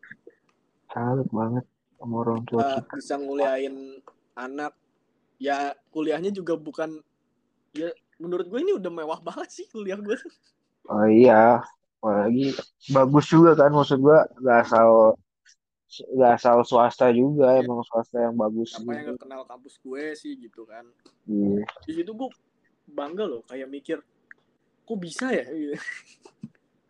Salut banget sama orang tua kita. bisa nguliahin anak ya kuliahnya juga bukan ya menurut gue ini udah mewah banget sih kuliah gue Oh iya, apalagi bagus juga kan maksud gua gak asal gak asal swasta juga Iya. emang swasta yang bagus siapa yang gitu. gak kenal kampus gue sih gitu kan Iya. di situ gue bangga loh kayak mikir kok bisa ya gitu.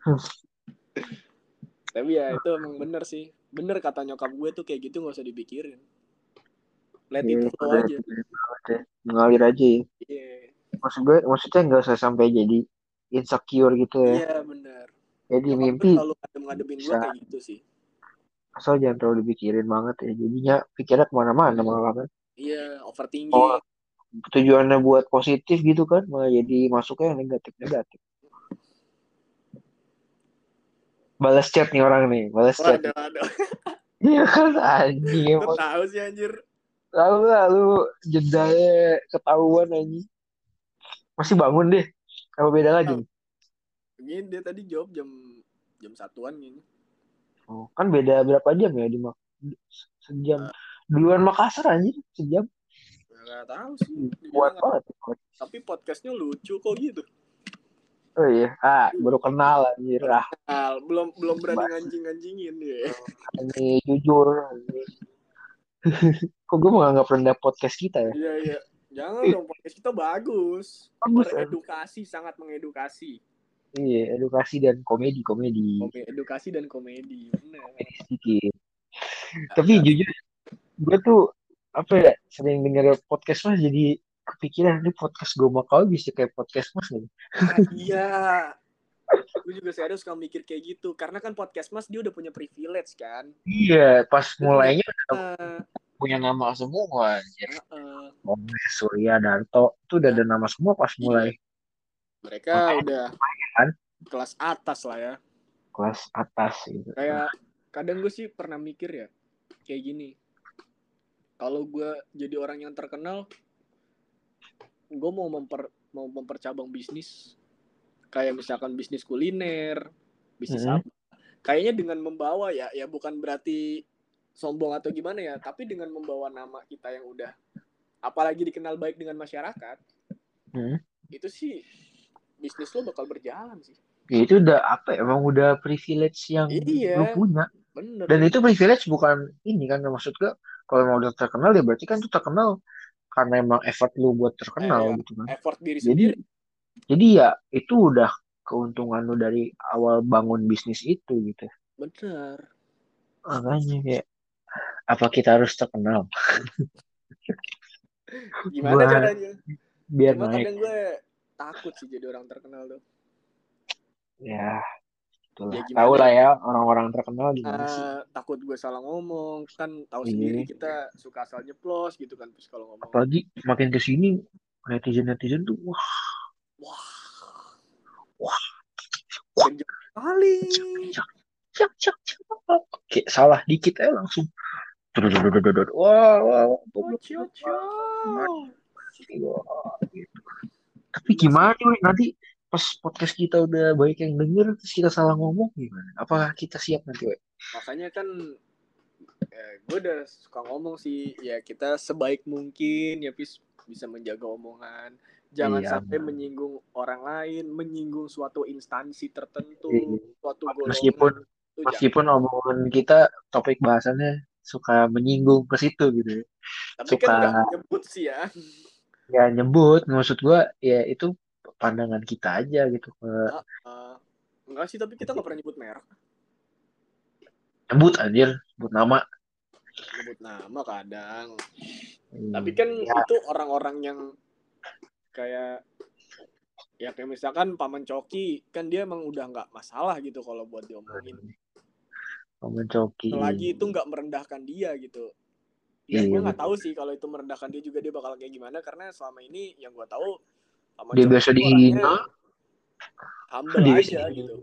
tapi ya itu emang bener sih bener kata nyokap gue tuh kayak gitu nggak usah dipikirin let it Iya, flow udah, aja udah, mengalir aja ya. iya Maksud gue, maksudnya nggak usah sampai jadi insecure gitu ya. iya bener Jadi gue mimpi selalu ngadem-ngadepin gue kayak gitu sih asal jangan terlalu dipikirin banget ya. Jadinya pikirnya ke mana-mana malah kan. iya Oh, overthinking tujuannya buat positif gitu kan, malah jadi masuknya yang negatif-negatif. Balas chat nih orang nih, balas chat. Iya kan emang tahu sih anjir lalu lalu jedanya ketahuan anjing. Masih bangun deh. Apa beda lagi? nih? ini dia tadi jawab jam jam satuan gini Oh, kan beda berapa jam ya di Mak- sejam. Duluan Makassar anjing sejam. nggak tahu sih Kuat Dibilang, banget. tapi podcastnya lucu kok gitu Oh iya, ah baru kenal anjir. Ah, belum belum berani nganjing-nganjingin ya ini jujur. Kok gue menganggap rendah podcast kita ya? iya iya jangan dong podcast kita bagus. Bagus, beredukasi sangat mengedukasi. Iya, edukasi dan komedi, komedi. Komedi, edukasi dan komedi bener. Sedikit. Tapi jujur, gue tuh apa ya sering denger podcast mas jadi kepikiran ini podcast gue mau kau bisa kayak podcast mas nih. Ah, iya. Gue juga serius suka mikir kayak gitu karena kan podcast mas dia udah punya privilege kan. Iya, pas mulainya Eh, punya nama semua. Anjir. eh, Omes, Surya, Darto itu udah ada nama semua pas mulai mereka udah kan? kelas atas lah ya kelas atas gitu. kayak kadang gue sih pernah mikir ya kayak gini kalau gue jadi orang yang terkenal gue mau memper mau mempercabang bisnis kayak misalkan bisnis kuliner bisnis Mhm. apa kayaknya dengan membawa ya ya bukan berarti sombong atau gimana ya tapi dengan membawa nama kita yang udah apalagi dikenal baik dengan masyarakat Mhm. itu sih bisnis lo bakal berjalan sih Ya, itu udah apa ya, emang udah privilege yang Iya. lu punya. bener Dan itu privilege bukan ini kan maksud gue kalau mau udah terkenal ya berarti kan tuh terkenal karena emang effort lu buat terkenal Iya. gitu kan. effort diri Jadi sendiri jadi ya itu udah keuntungan lu dari awal bangun bisnis itu gitu. bener Makanya kayak apa kita harus terkenal? Gimana Gua- caranya? biar cuma naik. kadang gue takut sih jadi orang terkenal tuh. Ya itulah. Ya, tahu lah ya? ya orang-orang terkenal gimana sih? Eh, takut gue salah ngomong. Kan tahu Iya. sendiri kita suka asal nyeplos gitu kan terus kalau ngomong. Apalagi makin ke sini netizen netizen tuh wah. Wah. Wah. Kali cak cak cak oke salah dikit aja langsung. Wah wah tapi gimana nih nanti pas podcast kita udah banyak yang denger terus kita salah ngomong gimana apakah kita siap nanti we? makanya kan eh, gue udah suka ngomong sih ya kita sebaik mungkin ya bis bisa menjaga omongan jangan Iya, sampai benar. menyinggung orang lain menyinggung suatu instansi tertentu Iya. suatu golongan meskipun itu jangan. meskipun omongan kita topik bahasannya suka menyinggung ke situ gitu ya. tapi suka- kan nggak menyebut sih ya. Ya nyebut maksud gua ya itu pandangan kita aja gitu ke Eh, enggak sih tapi kita nggak pernah nyebut merek. Nyebut anjir sebut nama. Nyebut nama kadang. Hmm, tapi kan ya, itu orang-orang yang kayak ya kayak misalkan paman coki kan dia emang udah nggak masalah gitu kalau buat diomongin Paman Coki selagi itu nggak merendahkan dia gitu. Iya, ya gue nggak betul. tahu sih kalau itu merendahkan dia juga dia bakal kayak gimana karena selama ini yang gue tahu dia biasa dihina. humble Dia aja biasa gitu.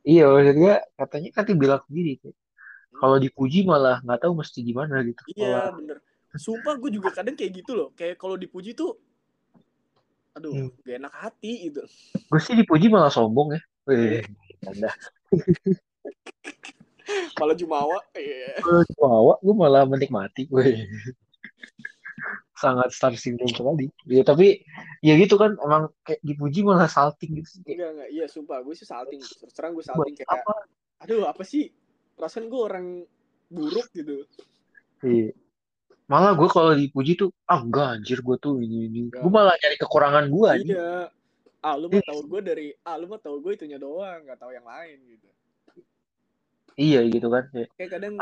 Iya maksud gua katanya kan bilang sendiri kayak, kalau dipuji malah nggak tahu mesti gimana gitu. Iya Malah, bener. Sumpah gue juga kadang kayak gitu loh. Kayak kalau dipuji tuh aduh Hmm. gak enak hati gitu. Gue sih dipuji malah sombong ya. Wih, anda malah jumawa iya Wawa, gue malah menikmati. Wih. Sangat star syndrome sekali. Ya, tapi ya gitu kan, emang kayak dipuji malah salting gitu. Kayak, enggak enggak iya sumpah gue sih salting terus terang gue salting kayak apa? aduh apa sih perasaan gue orang buruk gitu Iya. Malah gue kalau dipuji tuh, ah enggak anjir gue tuh ini ini. Gue malah nyari kekurangan gue iya ah lu mah tahu gue dari ah lu mah tahu gue itunya doang nggak tahu yang lain gitu iya gitu kan kayak kayak kadang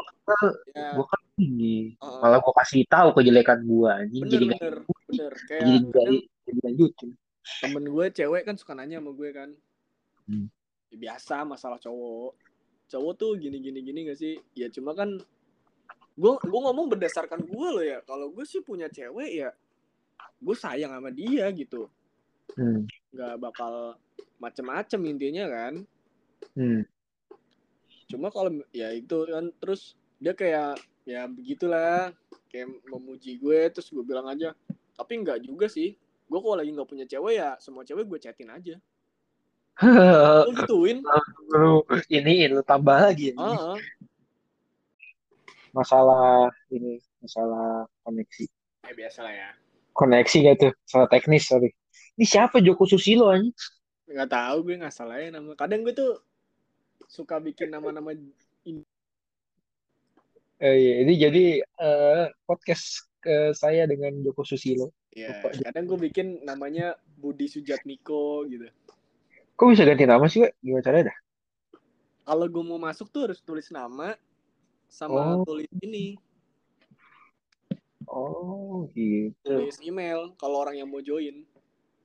ya. gue kan ini uh, malah gue kasih tahu kejelekan gue anjing bener jadi bener bener. Kayak jadi kadang jadi lanjutin temen gue cewek kan suka nanya sama gue kan. Hmm. Ya, biasa masalah cowok. Cowok tuh gini gini gini gak sih? Ya cuma kan gue gue ngomong berdasarkan gue loh ya. Kalau gue sih punya cewek ya gue sayang sama dia gitu. Hmm. nggak bakal macem-macem intinya kan. Hmm. Cuma kalau ya itu kan terus dia kayak ya begitulah kayak memuji gue terus gue bilang aja tapi nggak juga sih gue kalau lagi nggak punya cewek ya semua cewek gue chatin aja. Lo gituin. Lu ini lu tambah lagi ini. ah. masalah ini masalah koneksi. Ya biasa lah ya. Koneksi gak tuh? Salah teknis sorry. Ini siapa Joko Susilo anjing? Nggak tahu gue nggak salah ya nama kadang gue tuh suka bikin nama-nama Eh, iya, ini jadi eh, podcast ke saya dengan Joko Susilo. Ya Lupa. kadang gue bikin namanya Budi Sujatmiko gitu. Kok bisa ganti nama sih Wak? gimana caranya dah? Kalau gue mau masuk tuh harus tulis nama sama Oh. tulis ini. Oh gitu. Tulis email kalau orang yang mau join.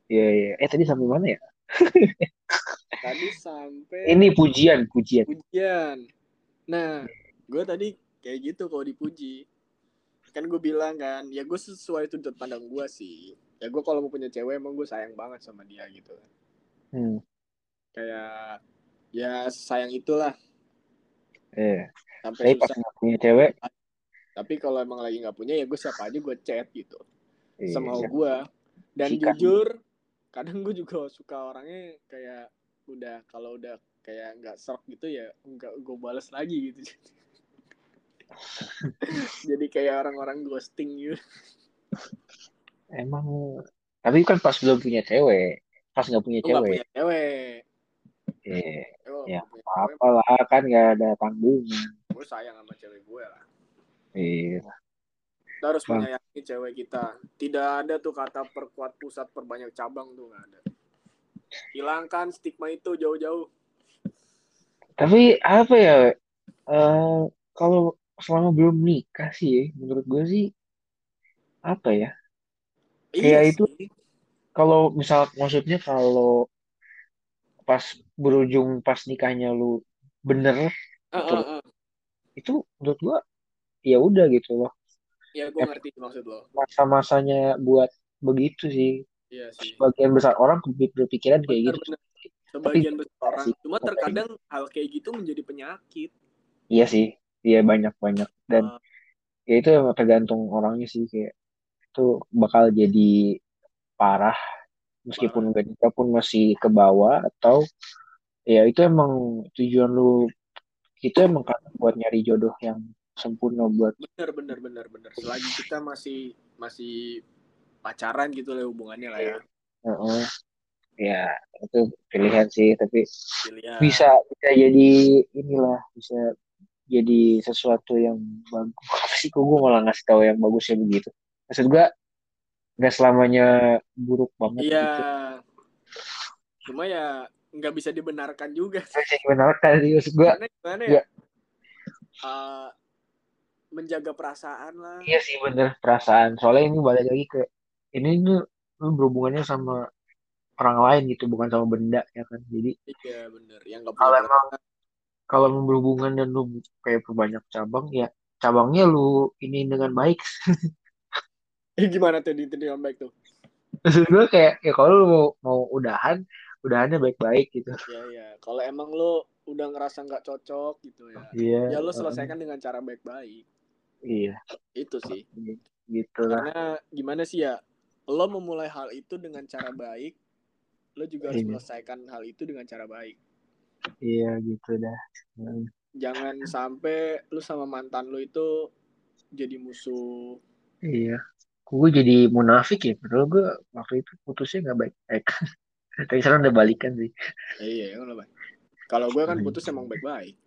Iya iya. Eh tadi sampai mana ya tadi sampai ini pujian pujian. Pujian. Nah gue tadi kayak gitu kalau dipuji. Kan gue bilang kan ya gue sesuai sudut pandang gue sih. Ya gue kalau mau punya cewek emang gue sayang banget sama dia gitu. Hmm. kayak ya sayang itulah. Eh sampai tapi pas nggak punya cewek? Tapi kalau emang lagi nggak punya ya gue siapa aja gue chat gitu. Iya, sama gue dan jujur kadang gue juga suka orangnya kayak udah kalau udah kayak nggak serp gitu ya nggak gue balas lagi gitu. Jadi kayak orang-orang ghosting gitu. Emang tapi kan pas belum punya cewek pas nggak punya cewek. punya cewek. Eh Lu Ya, apa lah kan nggak ada tanggungan gue sayang sama cewek gue lah. Iya. Kita harus menyayangi cewek kita. Tidak ada tuh kata perkuat pusat perbanyak cabang tuh nggak ada hilangkan stigma itu jauh-jauh. Tapi apa ya eh kalau selama belum nikah sih ya, menurut gue sih apa ya? Kayak itu, kalau misal maksudnya kalau pas berujung pas nikahnya lu bener Ah, Betul. ah, ah. itu menurut gua ya udah gitu loh. Ya gue ngerti maksud lo. masa-masanya buat begitu sih iya sih. Sebagian besar orang berpikiran kayak gitu. Benar-benar sebagian besar orang. sih, cuma tapi- terkadang hal kayak gitu menjadi penyakit. Iya sih. Iya banyak banyak. Dan Ah, ya itu tergantung orangnya sih kayak itu bakal jadi parah. Meskipun udah nikah pun masih ke bawah atau ya itu emang tujuan lu itu emang kan buat nyari jodoh yang sempurna buat bener bener bener bener selagi kita masih masih pacaran gitu lah hubungannya lah ya. Heeh. ya itu pilihan sih tapi pilihan. bisa bisa jadi inilah bisa jadi sesuatu yang bagus. Apa sih kok gue malah ngasih tahu yang bagusnya begitu? Maksud gue nggak selamanya buruk banget iya. gitu. Cuma ya nggak bisa dibenarkan juga. Sih. bisa dibenarkan sih maksud gue karena gimana Iya. ya Eh, menjaga perasaan lah. Iya sih bener. Perasaan. Soalnya ini balik lagi ke ini ini lu berhubungannya sama orang lain gitu bukan sama benda ya kan? Jadi iya bener. Yang nggak kalau emang kalau berhubungan dan lu kayak berbanyak cabang ya cabangnya lu ini dengan baik. Eh, gimana tuh di dengan baik tuh? Maksud gue kayak ya kalau lu mau mau udahan udahannya baik-baik gitu. Ya ya kalau emang lo udah ngerasa nggak cocok gitu ya iya ya lo selesaikan dengan cara baik-baik. Iya. Itu sih. Gitu lah. Karena gimana sih ya lo memulai hal itu dengan cara baik lo juga harus Iya. menyelesaikan hal itu dengan cara baik iya gitu dah Hmm. jangan sampai lu sama mantan lo itu jadi musuh iya gue jadi munafik ya padahal gue waktu itu putusnya nggak baik-baik tapi sekarang udah balikan sih ya, iya ya kan kalau gue kan putus emang baik-baik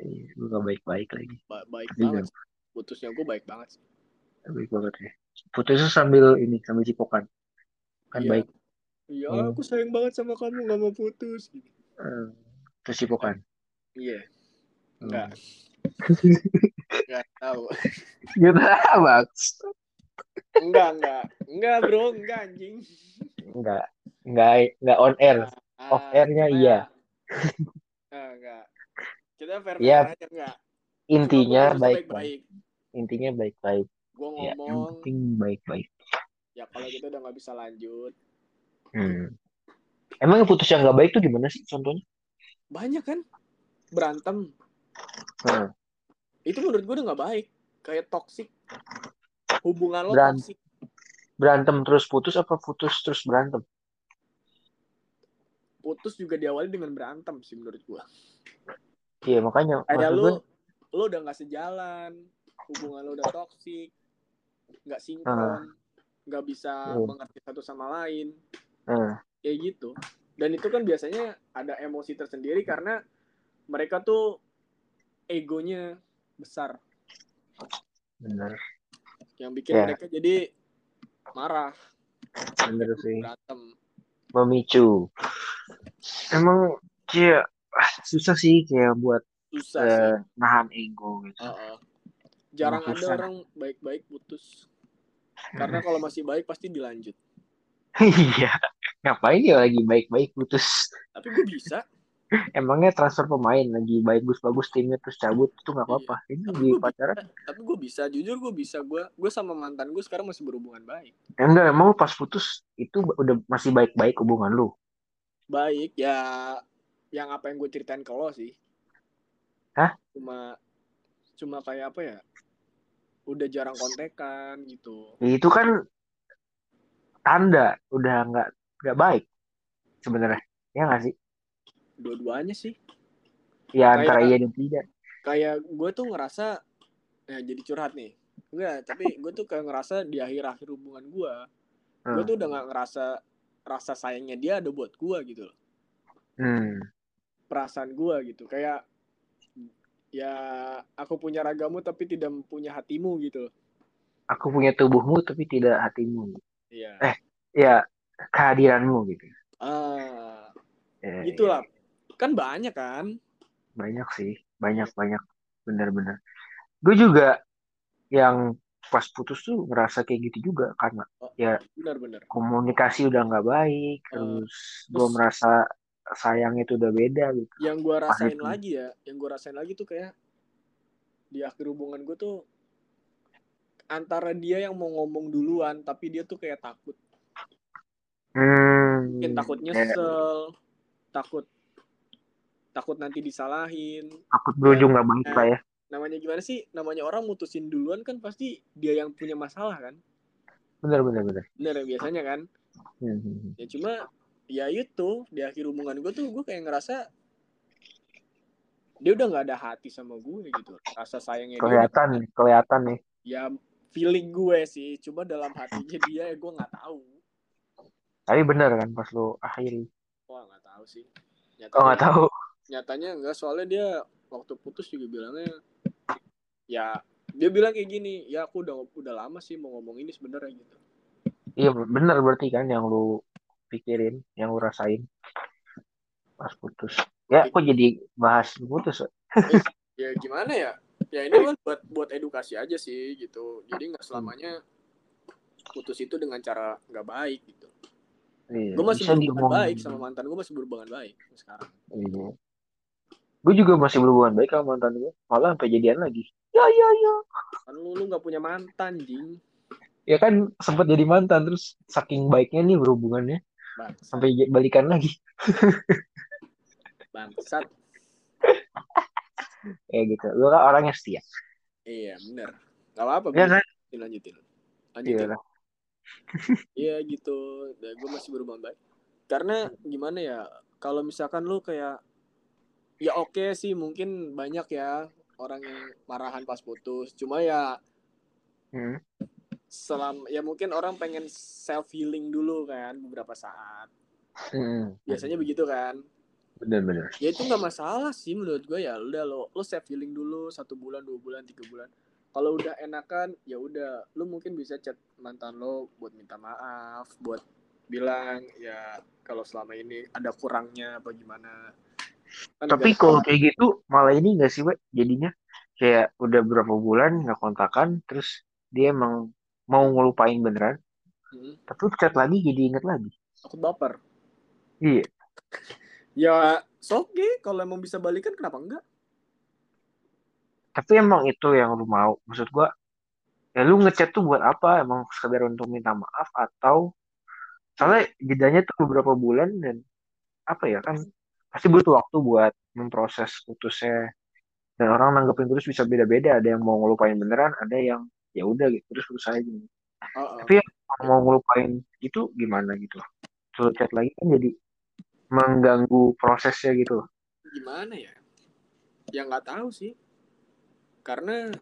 iya gue nggak baik-baik lagi Ba- baik Iya. banget sih. putusnya gue baik banget sih. baik banget ya putusnya sambil ini sambil cipokan kan Iya. baik ya Hmm. aku sayang banget sama kamu nggak mau putus gitu. Hmm. Terus cipokan. iya Hmm. enggak enggak tahu Gitu Max. enggak enggak enggak bro enggak anjing Enggak. Enggak enggak on air. Off Ah, air-nya enggak. iya. Ah, enggak kita fair Iya. aja enggak Intinya baik baik-baik. baik Intinya baik-baik. Gue Ya, yang ngomong penting baik-baik. ya kalau kita udah nggak bisa lanjut Hmm. Emang putus yang nggak baik tuh gimana sih contohnya? banyak kan berantem Hmm. itu menurut gue udah nggak baik kayak toxic hubungan lo Beran- toxic Berantem terus putus apa putus terus berantem? putus juga diawali dengan berantem sih menurut gue Iya makanya maksud lu gue lu udah nggak sejalan hubungan lo udah toxic nggak sinkron nggak bisa Hmm. mengerti satu sama lain hmm, kayak gitu dan itu kan biasanya ada emosi tersendiri karena mereka tuh egonya besar bener yang bikin Ya. mereka jadi marah bener sih berantem memicu. Emang kayak ah, susah sih kayak buat susah eh, nahan ego gitu. Heeh. Jarang ada orang baik-baik putus. Karena kalau masih baik pasti dilanjut. Iya. Ngapain ya lagi baik-baik putus? tapi gue bisa. Emangnya transfer pemain lagi bagus-bagus timnya terus cabut itu nggak apa-apa. Ini Tapi di pacaran. Tapi gue bisa. Jujur gue bisa. Gue gue sama mantan gue sekarang masih berhubungan baik. Enggak, emang lu pas putus itu udah masih baik-baik hubungan lu. baik ya yang apa yang gue ceritain ke lo sih. Hah? cuma cuma kayak apa ya udah jarang kontekan gitu itu kan tanda udah nggak nggak baik sebenarnya. Ya nggak sih? dua-duanya sih Ya Kayak- antara iya dan tidak. kayak gue tuh ngerasa ya jadi curhat nih enggak tapi gue tuh kayak ngerasa di akhir-akhir hubungan gue gue Hmm. tuh udah nggak ngerasa rasa sayangnya dia ada buat gue gitu loh Hmm. perasaan gue gitu kayak ya aku punya ragamu tapi tidak punya hatimu gitu Aku punya tubuhmu tapi tidak hatimu. iya Eh. Ya kehadiranmu gitu. ah Ya, gitulah kan banyak kan Banyak sih, banyak banyak, bener-bener. Gue juga yang pas putus tuh ngerasa kayak gitu juga karena benar-benar komunikasi udah nggak baik, Eh, terus gue merasa sayang itu udah beda gitu. yang gue rasain itu. lagi ya yang gue rasain lagi tuh kayak di akhir hubungan gue tuh antara dia yang mau ngomong duluan tapi dia tuh kayak takut Hmm, mungkin takut ya, nyesel takut takut nanti disalahin takut berujung nggak baik lah ya. namanya gimana sih namanya orang mutusin duluan kan pasti dia yang punya masalah kan Bener bener bener. bener ya biasanya kan Hmm, hmm, hmm. ya cuma ya itu di akhir hubungan gue tuh gue kayak ngerasa dia udah nggak ada hati sama gue gitu rasa sayangnya dia Kelihatan nih, kelihatan nih. ya feeling gue sih cuma dalam hatinya dia ya gue nggak tahu Tapi bener kan pas lu akhiri. wah nggak tahu sih nyatanya, Oh nggak tahu. nyatanya enggak soalnya dia waktu putus juga bilangnya ya dia bilang kayak gini ya aku udah udah lama sih mau ngomong ini sebenarnya gitu Iya bener berarti kan yang lu pikirin, yang lu rasain pas putus. Ya, kok jadi bahas putus? ya gimana ya ya ini kan buat buat edukasi aja sih gitu jadi nggak selamanya putus itu dengan cara nggak baik gitu Iya, gue masih berhubungan baik sama mantan gue masih berhubungan baik sekarang Iya. Gue juga masih berhubungan baik sama mantan gue. Malah sampai jadian lagi. Ya ya ya. kan lu lu nggak punya mantan jing Ya kan sempat jadi mantan terus saking baiknya nih berhubungannya bangsat sampai balikan lagi. bangsat Kayak gitu. Lu kan orangnya setia. iya bener nggak apa Ya kan? lanjutin lanjutin Iya. Iya gitu, dan gue masih berhubungan baik. Karena gimana ya, kalau misalkan lu kayak, ya oke sih mungkin banyak ya orang yang marahan pas putus. Cuma ya Hmm. Selam, ya mungkin orang pengen self healing dulu kan beberapa saat. Hmm. Biasanya begitu kan. Bener-bener. Ya itu nggak masalah sih menurut gue ya. Udah lo, lo self healing dulu satu bulan, dua bulan, tiga bulan. Kalau udah enakan, ya udah, lu mungkin bisa chat mantan lo buat minta maaf, buat bilang ya kalau selama ini ada kurangnya apa gimana Kan Tapi kalau kayak gitu malah ini gak sih, we? Jadinya kayak udah berapa bulan nggak kontakan, terus dia emang mau ngelupain beneran, Hmm, tapi chat lagi jadi inget lagi. aku baper Iya. ya so oke kalau emang bisa balikan kenapa enggak Tapi emang itu yang lu mau. Maksud gua, ya lu ngechat tuh buat apa? Emang sekedar untuk minta maaf atau soalnya jedanya tuh beberapa bulan dan apa ya kan pasti butuh waktu buat memproses putusnya dan orang nanggepin terus bisa beda-beda ada yang mau ngelupain beneran ada yang ya udah gitu terus terus aja. Gitu. Heeh. tapi yang mau ngelupain itu gimana gitu? Suruh chat lagi kan jadi mengganggu prosesnya gitu. Gimana ya? Ya nggak tahu sih. Karena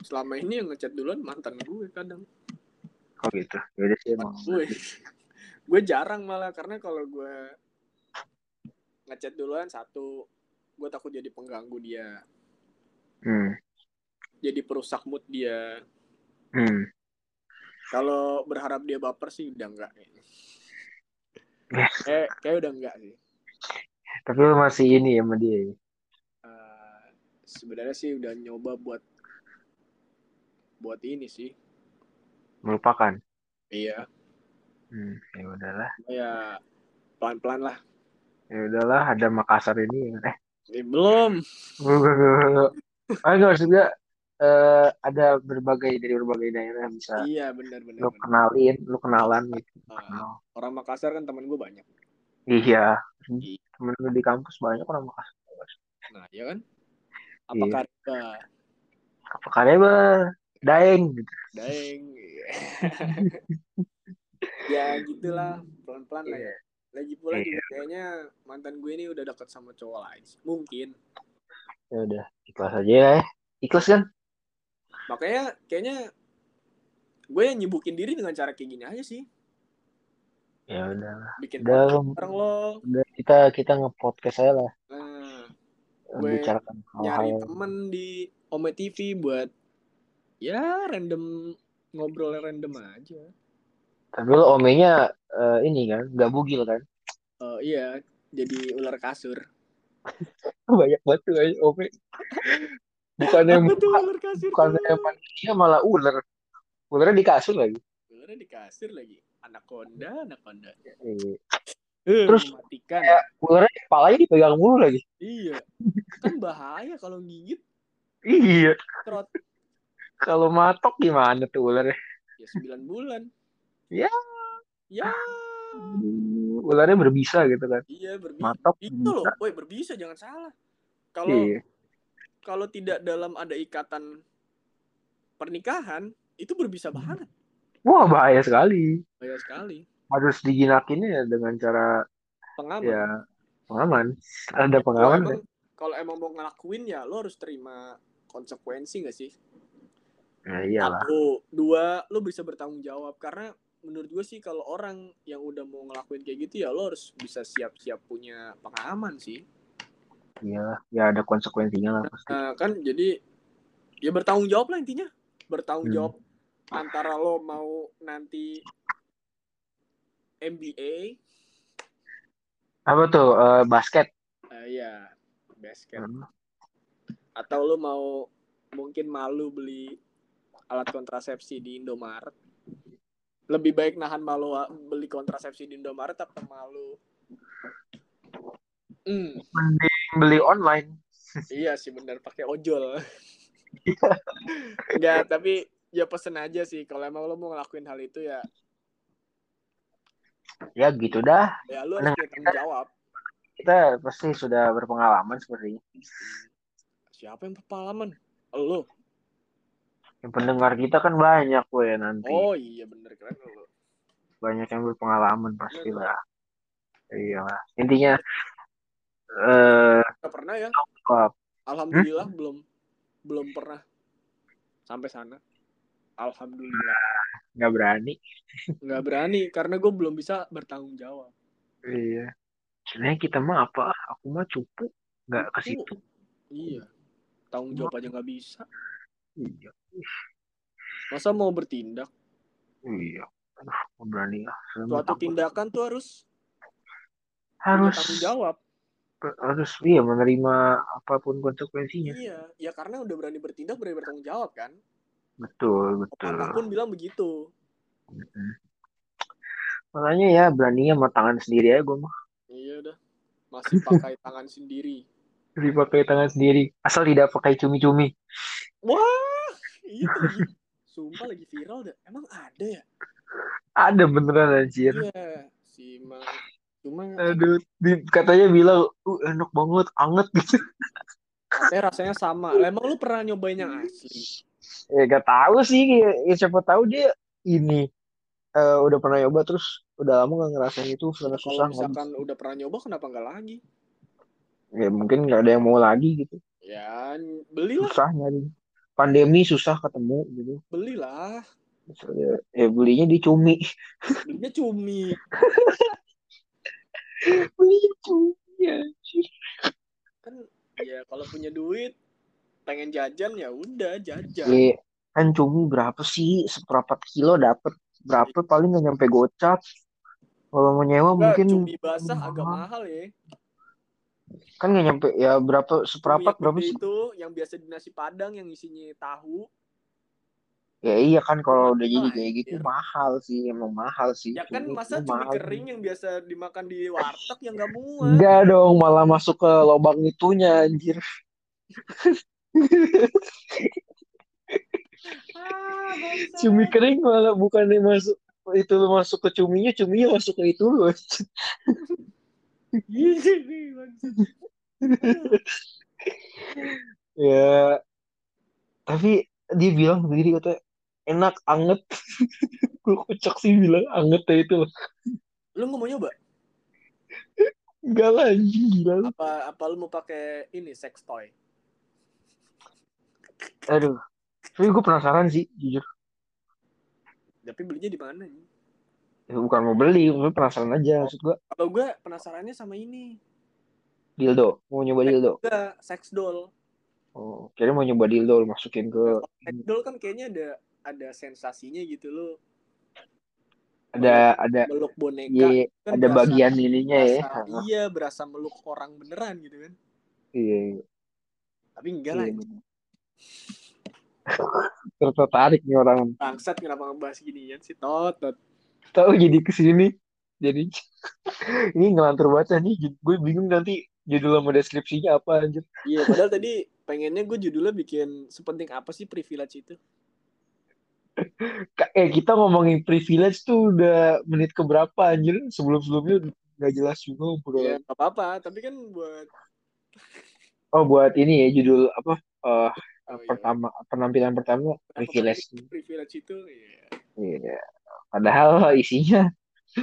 selama ini yang ngechat duluan mantan gue kadang. Kok gitu? Ya udah sih emang. Gue gue jarang malah karena kalau gue ngechat duluan satu gue takut jadi pengganggu dia. Hmm. jadi perusak mood dia Hmm. kalau berharap dia baper sih udah enggak kayaknya. Ya. kayak kayak udah enggak sih. Tapi lu masih ini ya sama dia ya? Eh, sebenarnya sih udah nyoba buat buat ini sih. Melupakan? Iya. Hmm. ya udahlah. Ya pelan pelan lah. Ya udahlah ada Makassar ini eh. Eh, belum. Ah nggak maksudnya eh, ada berbagai dari berbagai daerah bisa iya benar benar lu benar. kenalin lu kenalan gitu. Kenal orang Makassar kan teman gue banyak. Iya. Iya. temen lu di kampus banyak orang Makassar. Nah ya kan? Apa Iya. karya? Apa karya ba daeng. Daeng ya gitulah. Pelan pelan lah ya. Lagi pula Iya. juga kayaknya mantan gue ini udah deket sama cowok lain. Mungkin. Ya udah ikhlas aja ya. Ikhlas kan makanya kayaknya gue yang nyibukin diri dengan cara kayak gini aja sih. Ya udah bikin udah bareng lo. udah kita kita nge-podcast aja lah. Nah, Gue membicarakan nyari temen di Ome TV buat ya random ngobrol random aja. Tapi lu omenya eh, ini kan nggak bugil kan? Eh, iya jadi ular kasur. Banyak banget tuh ome bukannya kasur bukannya tuh? manusia malah ular. Ularnya di kasur lagi. Ularnya di kasur lagi. Anaconda anaconda. Iya. Eh, Terus mematikan kayak ularnya kepalanya dipegang mulu lagi. Iya. Kan bahaya kalau gigit. Iya. Kerot kalau matok gimana tuh ularnya? Ya 9 bulan. Ya. ya. Ularnya berbisa gitu kan. Iya berbisa matok itu loh. woi berbisa jangan salah. Kalau iya kalau tidak dalam ada ikatan pernikahan itu berbisa banget. Wah bahaya sekali. Bahaya sekali. Harus dijinakinnya dengan cara pengaman. ya pengaman. Ada Kalau pengaman emang kalau emang mau ngelakuin ya lo harus terima konsekuensi gak sih? Ya iyalah. Satu. Dua lo bisa bertanggung jawab. Karena menurut gue sih kalau orang yang udah mau ngelakuin kayak gitu ya lo harus bisa siap-siap punya pengalaman sih iyalah ya ada konsekuensinya lah pasti. Nah, kan jadi ya bertanggung jawab lah intinya. Bertanggung Hmm. jawab antara lo mau nanti MBA apa tuh eh, basket? Eh, ya basket. Hmm. atau lo mau mungkin malu beli alat kontrasepsi di Indomaret. Lebih baik nahan malu beli kontrasepsi di Indomaret atau malu? Hmm, mending beli online. Iya sih bener. Pakai ojol. Enggak tapi ya pesen aja sih. Kalau emang lo mau ngelakuin hal itu ya. Ya gitu dah. Ya lo harus tanggung jawab. Kita pasti sudah berpengalaman sepertinya siapa yang berpengalaman? Lo. Yang pendengar kita kan banyak gue nanti. Oh iya bener. Keren lo. Banyak yang berpengalaman pastilah. Iya lah. Intinya eh pernah ya? apa, alhamdulillah belum. Belum pernah. Sampai sana. Alhamdulillah. Nggak berani. Nggak berani karena gue belum bisa bertanggung jawab. Iya. Sebenarnya kita mah apa? Aku mah cupu. Nggak ke situ. Iya. Tanggung jawab aja nggak bisa. Iya. Masa mau bertindak? Iya. Aduh, berani. Lah. Suatu tindakan tuh harus harus. tanggung jawab. Harus iya menerima apa pun konsekuensinya. Iya, ya karena udah berani bertindak berani bertanggung jawab kan. Betul, betul. Pepatah pun bilang begitu. Mm-mm. Makanya ya beraninya sama tangan sendiri aja gue mah. Iya udah. Masih pakai tangan sendiri. Jadi pakai tangan sendiri. Asal tidak pakai cumi-cumi. Wah, itu lagi. Sumpah lagi viral dah. Emang ada ya? Ada beneran anjir. Iya, si Mang. Cuma Aduh, di- katanya bilang, uh, enak banget, anget gitu. katanya rasanya sama. Lah, Emang lu pernah nyobain yang asli? Ya gak tahu sih, ya, ya siapa tahu dia ini eh, udah pernah nyoba terus udah lama gak ngerasain itu karena Kalau susah. nggak misalkan udah pernah nyoba kenapa nggak lagi? Ya mungkin nggak ada yang mau lagi gitu. Ya, belilah, Susah nyari. Pandemi susah ketemu gitu. belilah. Misalnya, ya belinya di cumi. Belinya cumi. Anjir. Kan ya kalau punya duit pengen jajan ya udah jajan. Ya, kan cumi berapa sih? Seperempat kilo dapet berapa paling nggak nyampe gocap. Kalau mau nyewa Enggak, mungkin cumi basah agak mahal ya. kan nggak nyampe ya berapa seperempat berapa sih? itu yang biasa di nasi padang yang isinya tahu. Ya iya kan kalau udah jadi kayak gitu mahal sih emang mahal sih. Ya kan masa cumi mahal. kering yang biasa dimakan di warteg yang gak muat. Enggak dong malah masuk ke lubang itunya anjir. Ah. Cumi kering malah bukannya masuk itu lu masuk ke cuminya, cuminya masuk ke itu lu. Ya tapi dia bilang sendiri kata enak anget. Gue kocak sih bilang anget ya itu. Lu nggak mau nyoba? Enggak lah anjing gila. Apa apa lu mau pakai ini sex toy? Aduh. Tapi gue penasaran sih jujur. Tapi belinya di mana nih? Ya, bukan mau beli, gue penasaran aja maksud gue. Kalau gue penasarannya sama ini. Dildo, mau nyoba dildo. Enggak, sex doll. Oh, kira mau nyoba dildo masukin ke Sex doll kan kayaknya ada ada sensasinya gitu lo. ada ada Meluk boneka. iya, kan ada berasa- bagian ininya ya. berasa- Iya, berasa meluk orang beneran gitu kan. Iya, iya. Tapi enggak lah. iya. Tertarik nih orang. Bangsat kenapa ngebahas ginian sih? Tot, tot. Tahu jadi ke sini. Jadi ini ngelantur baca nih. Gue bingung nanti judul sama deskripsinya apa anjir. Iya, padahal tadi pengennya gue judulnya bikin sepenting apa sih privilege itu? Eh kita ngomongin privilege tuh udah menit keberapa anjir? Sebelum-sebelumnya nggak jelas juga Ya, obrolan. nggak apa-apa. Tapi kan buat Oh buat ini ya judul apa? eh, oh, iya. pertama penampilan pertama privilege. privilege itu ya. Iya. Padahal isinya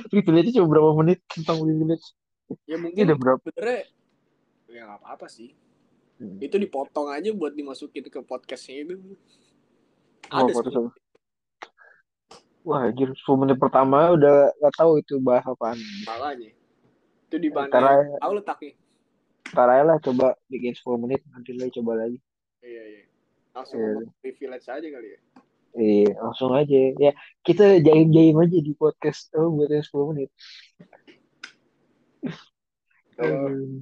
privilege cuma berapa menit tentang privilege. Ya mungkin udah berapa? sebenarnya ya nggak apa-apa sih. Hmm. Itu dipotong aja buat dimasukin ke podcastnya itu. Oh, Ada. Wah, anjir, 10 menit pertama udah gak tahu itu bahas apaan. Makanya. Itu di mana? Ntar aja, Tahu letaknya. ntar aja lah coba bikin 10 menit, nanti lagi coba lagi. Iya, iya. Langsung Iya. privilege aja kali ya. Iya, langsung aja. Ya, kita jaim-jaim aja di podcast. Oh, buat yang 10 menit.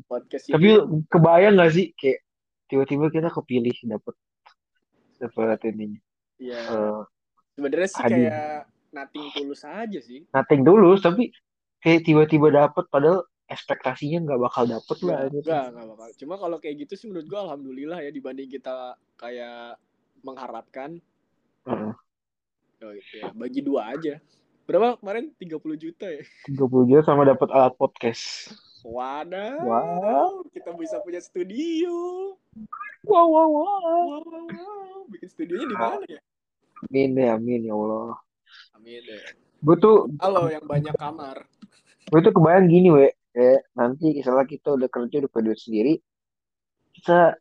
Podcast Tapi ini kebayang gak sih kayak tiba-tiba kita kepilih dapet dapet ininya. ya Eh, sebenarnya sih hadir. kayak nothing tulus aja sih. nothing dulu, tapi kayak tiba-tiba dapet padahal ekspektasinya nggak bakal dapet lah. Enggak, enggak, enggak bakal. Cuma kalau kayak gitu sih menurut gua alhamdulillah ya dibanding kita kayak mengharapkan Heeh. oh, gitu ya. Bagi dua aja. Berapa kemarin? 30 juta ya? 30 juta sama dapet alat podcast. Wadah. Wow. Kita bisa punya studio. Wow, wow, wow. Wow, wow, wow. Bikin studionya di mana ya? Amin ya, amin ya Allah. Amin deh. Gue tuh, Halo yang banyak kamar. gue tuh kebayang gini, we. Kayak nanti misalnya kita udah kerja, udah duit sendiri, kita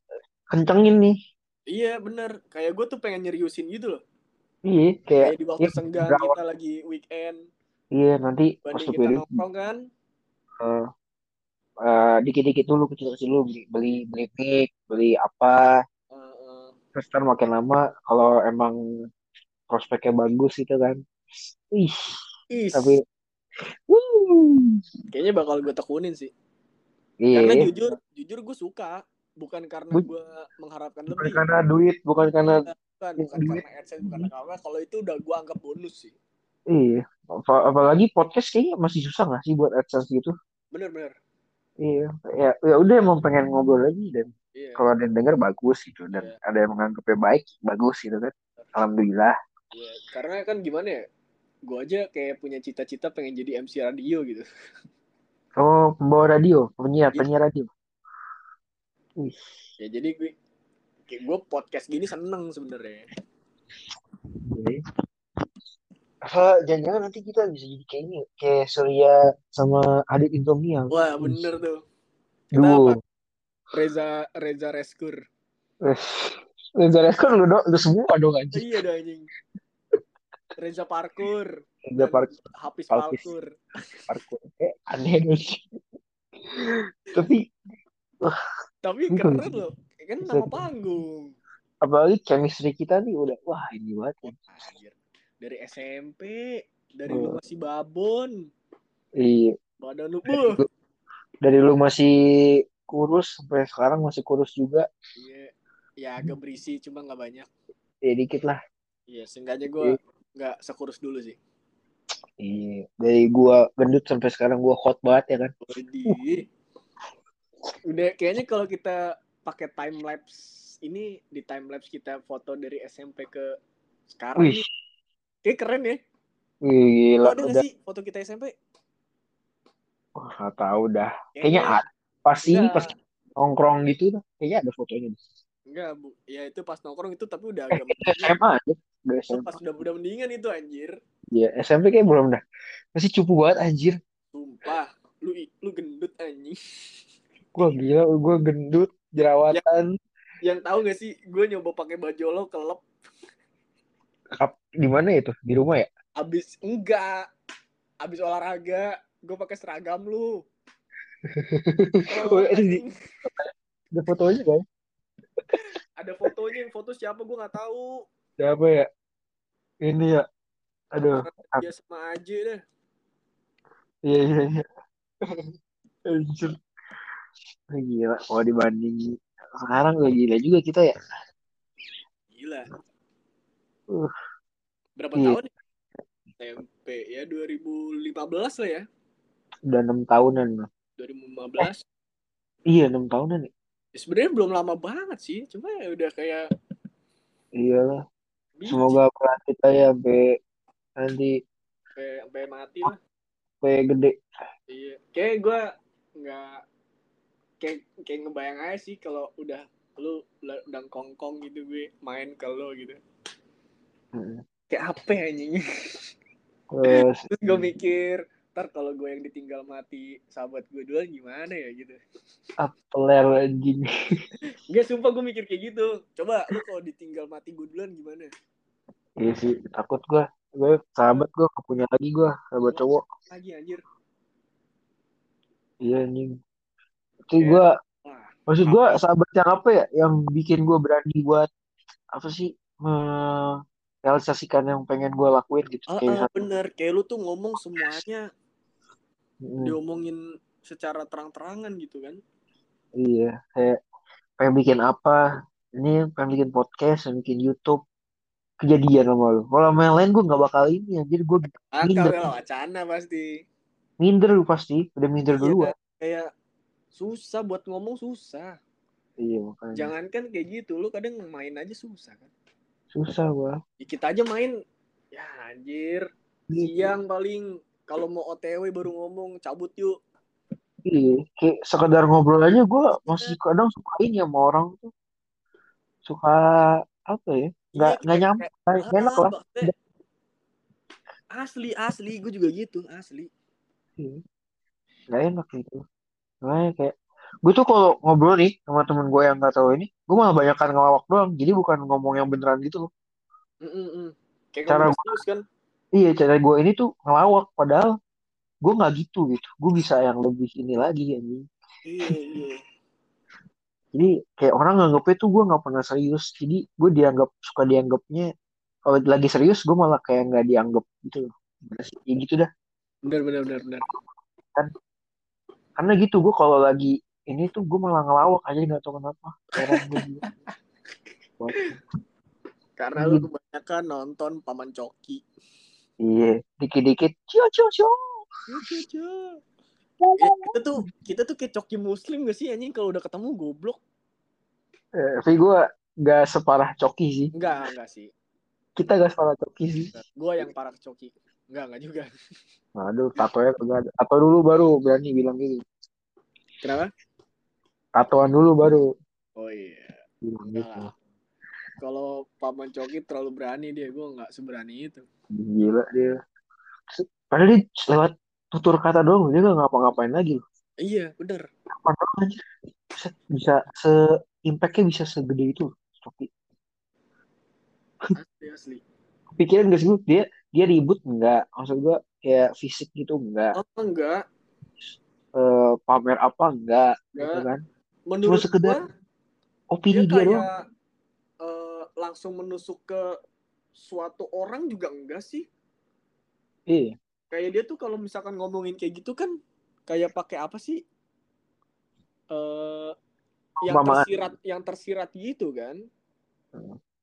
kencengin nih. Iya bener. Kayak gue tuh pengen nyeriusin gitu loh. Iya, kayak, Kayak di waktu ya, senggang kita lagi weekend. iya nanti pas kita duit, nongkrong kan. eh, eh, dikit-dikit dulu, kecil-kecil dulu, beli, beli, beli beli apa, eh, eh, terus ntar makin lama, kalau emang prospeknya bagus gitu kan, ih, Is. Tapi, wuh, Kayaknya bakal gue tekunin sih. iya. Karena jujur, jujur gue suka. Bukan karena gue mengharapkan Bukan lebih. karena duit, bukan karena Bukan, bukan duit. karena AdSense, bukan karena. Kalau itu udah gue anggap bonus sih. iya. Apa- apalagi podcast kayaknya masih susah nggak sih buat AdSense gitu? Bener-bener. Iya, ya, ya udah emang pengen ngobrol lagi dan Iya. kalau ada yang denger bagus gitu dan Iya. ada yang menganggapnya baik bagus gitu kan. Alhamdulillah. Iya. Karena kan gimana ya. Gue aja kayak punya cita-cita pengen jadi MC radio gitu. Oh, pembawa radio, penyiar, Iya. penyiar radio. Wih, Ya jadi gue kayak gue podcast gini seneng sebenarnya. Apa jangan-jangan nanti kita bisa jadi kayak ini, kayak Surya sama Adit Insomnia. Wah Wih, bener tuh. Kita apa? Reza Reza Reskur. Eh, Reza Rekor lu dong, lu semua dong anjing. Iya dah anjing. Reza Parkur. Reza Dan Park Hafiz. Parkur. parkour. Eh, aneh dong. Tapi Tapi Itu keren sih. loh. Kan nama panggung. apalagi chemistry kita nih udah wah ini banget ya. Dari SMP, dari lu masih babon, Iya, badan lu dari lu masih kurus sampai sekarang masih kurus juga. Iya. Ya agak berisi cuma nggak banyak. Ya dikit lah. Iya, seenggaknya gue Iya. Nggak sekurus dulu sih. Iya, dari gua gendut sampai sekarang gua hot banget ya kan. Widih. Udah kayaknya kalau kita pakai time lapse ini di time lapse kita foto dari SMP ke sekarang Wih. Kayak keren ya. wih, gila ada nggak udah. sih foto kita SMP? Wah, nggak tahu dah. Kayaknya ada. Pasti enggak, pas nongkrong gitu. Kayaknya ada fotonya. enggak, Bu. Ya itu pas nongkrong itu tapi udah Eh, agak itu mendingan. SMA aja. Udah SMA. pas udah udah mendingan itu anjir. Iya, SMP kayak belum dah. Masih cupu banget anjir. Sumpah. Lu lu gendut anjing. Gua gila, gua gendut, jerawatan. Yang tahu gak sih gue nyoba pakai baju lo kelep Kap- Di mana itu? Di rumah ya? abis enggak abis olahraga gue pakai seragam lu Oh, di-. Ada fotonya kan? ada fotonya yang foto siapa gue nggak tahu Siapa ya? Ini ya. Aduh. Dia sama aja deh Iya, iya, iya. Anjir. Gila, kalau dibanding sekarang gak gila juga kita ya. gila Uh, berapa Iya. tahun ya SMP ya 2015 lah ya udah enam tahunan loh. 2015 Iya, enam tahunan ya. ya, sebenarnya belum lama banget sih cuma ya udah kayak Iyalah. Semoga pelan kita ya sampai nanti sampai sampai mati lah. Sampai gede. iya. Kayak gue nggak kayak kayak ngebayang aja sih kalau udah lu udah kongkong gitu gue main ke lo gitu. Mm. kayak apa ya anjing Terus terus gue mikir ntar kalau gue yang ditinggal mati sahabat gue duluan gimana ya gitu peler anjing. Enggak sumpah gue mikir kayak gitu coba lu kalau ditinggal mati gue duluan gimana Iya sih, takut gua. Gue sahabat gua gak punya lagi gua, sahabat cowok. lagi anjir Iya anjing. Itu gua wah maksud gua sahabat yang apa ya yang bikin gua berani buat apa sih merealisasikan yang pengen gua lakuin gitu ah, kayak ah, misalnya bener kayak lu tuh ngomong semuanya Mm, diomongin secara terang-terangan gitu kan. Iya kayak pengen bikin apa? Ini pengen bikin podcast pengen bikin YouTube. Kejadian sama lu. Kalau sama yang lain gua nggak bakal ini jadi gua akal minder. wacana pasti. Minder lu pasti. Udah minder iya duluan. kayak susah buat ngomong susah. Iya makanya. Jangankan kayak gitu lu kadang main aja susah kan. Susah gua. Ya, kita aja main. Ya anjir. Gitu. siang paling kalau mau OTW baru ngomong cabut yuk. Iya, kayak sekedar ngobrol aja gue masih kadang suka ini sama orang tuh. Suka apa ya? Nggak iya nggak kayak nyampe nggak nggak enak ah, lah asli asli gue juga gitu asli. Iya, nggak enak gitu. Makanya kayak gue tuh kalau ngobrol nih sama temen gue yang nggak tahu ini gue malah banyakkan ngelawak doang. Jadi bukan ngomong yang beneran gitu loh. Mm-mm-mm. kayak cara serius kan iya cara gue ini tuh ngelawak padahal gue nggak gitu gitu. Gue bisa yang lebih ini lagi anjing. Iya iya. Jadi kayak orang nganggepnya tuh gue nggak pernah serius. Jadi gue dianggap suka dianggapnya kalau lagi serius gue malah kayak nggak dianggap gitu loh. Ya gitu dah. Bener bener bener bener. Karena gitu gue kalau lagi ini tuh gue malah ngelawak aja nggak tahu kenapa. Karena Iya. lu kebanyakan nonton paman coki iya dikit-dikit cio cio cio Ya, kita tuh kita tuh kayak coki muslim gak sih anjing? Kalau udah ketemu goblok. Eh, tapi gue gak separah coki sih. Enggak enggak sih. Kita gak separah coki sih. Gue yang parah coki. Enggak enggak juga. Aduh, tatonya kagak ada. Tato dulu baru berani bilang gitu. kenapa? Tatoan dulu baru. oh iya. Bilang enggak gitu. kalau paman coki terlalu berani dia gue nggak seberani itu Gila dia. Padahal dia lewat tutur kata doang, dia gak ngapa-ngapain lagi. loh. iya doang anjir. Bisa, bisa se impactnya bisa segede itu. Coki. asli asli Pikiran gak sih dia dia ribut enggak? Maksud gua kayak fisik gitu enggak? oh enggak Eh, pamer apa enggak? Gitu enggak kan? menurut sekedar gua, Opini dia dia, doang. kayak eh, langsung menusuk ke suatu orang juga enggak sih Iya. kayak dia tuh kalau misalkan ngomongin kayak gitu kan kayak pakai apa sih eh yang Perumpamaan. tersirat yang tersirat gitu kan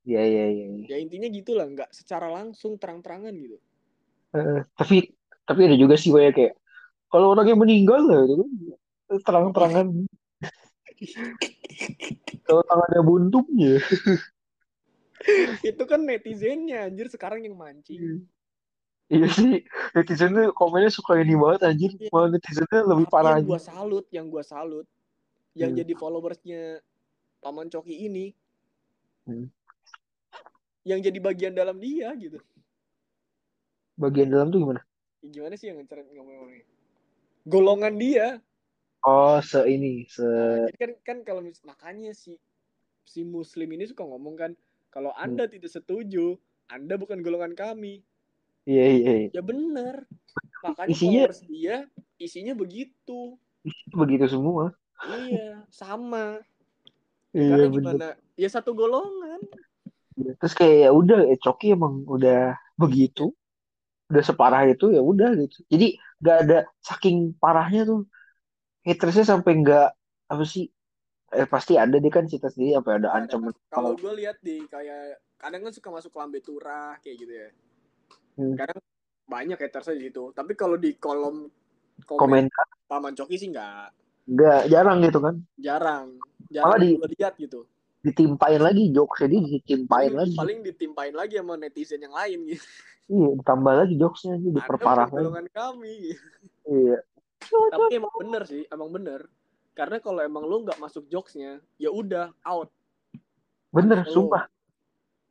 Iya, iya, iya. iya. ya intinya gitulah nggak secara langsung terang-terangan gitu Eh, tapi tapi ada juga sih kayak kayak kalau orangnya meninggal lah gitu kan terang-terangan kalau tangannya buntung ya itu kan netizennya anjir sekarang yang mancing. Iya. Sih netizen tuh komennya suka ini banget anjir. Iya. malah netizennya lebih Tapi parah yang gua salut yang gua salut yang Hmm. jadi followersnya paman coki ini. Hmm. yang jadi bagian dalam dia gitu. Bagian dalam tuh gimana? Ya, gimana sih yang ngeceret ngomong-ngomongnya? Golongan dia. Oh se ini se Nah, jadi kan kan kalau makanya si si muslim ini suka ngomong kan kalau Hmm. anda tidak setuju anda bukan golongan kami. Iya iya iya. ya bener makanya Isinya- dia isinya begitu. Begitu semua. Iya sama. Iya karena bener gimana? Ya satu golongan. Iya. terus kayak ya udah eh, Coki emang udah begitu. Udah separah itu ya udah gitu. Jadi nggak ada saking parahnya tuh hatersnya sampai nggak apa sih eh pasti ada dia kan cerita sendiri apa ada Ada. ancaman kalau gue lihat di kayak kadang kan suka masuk lambe turah kayak gitu ya. Hmm. kadang banyak hatersnya di situ. Tapi kalau di kolom komen, komentar. Paman coki sih nggak. Nggak jarang gitu kan. Jarang. Malah jarang di- gue lihat gitu. ditimpain lagi jokesnya dia ditimpain paling, lagi. paling ditimpain lagi sama netizen yang lain gitu. Iya ditambah lagi jokesnya Anda diperparah golongan kami. Iya. Tapi emang bener sih emang bener karena kalau emang lu nggak masuk jokesnya ya udah out. Bener Oh. sumpah.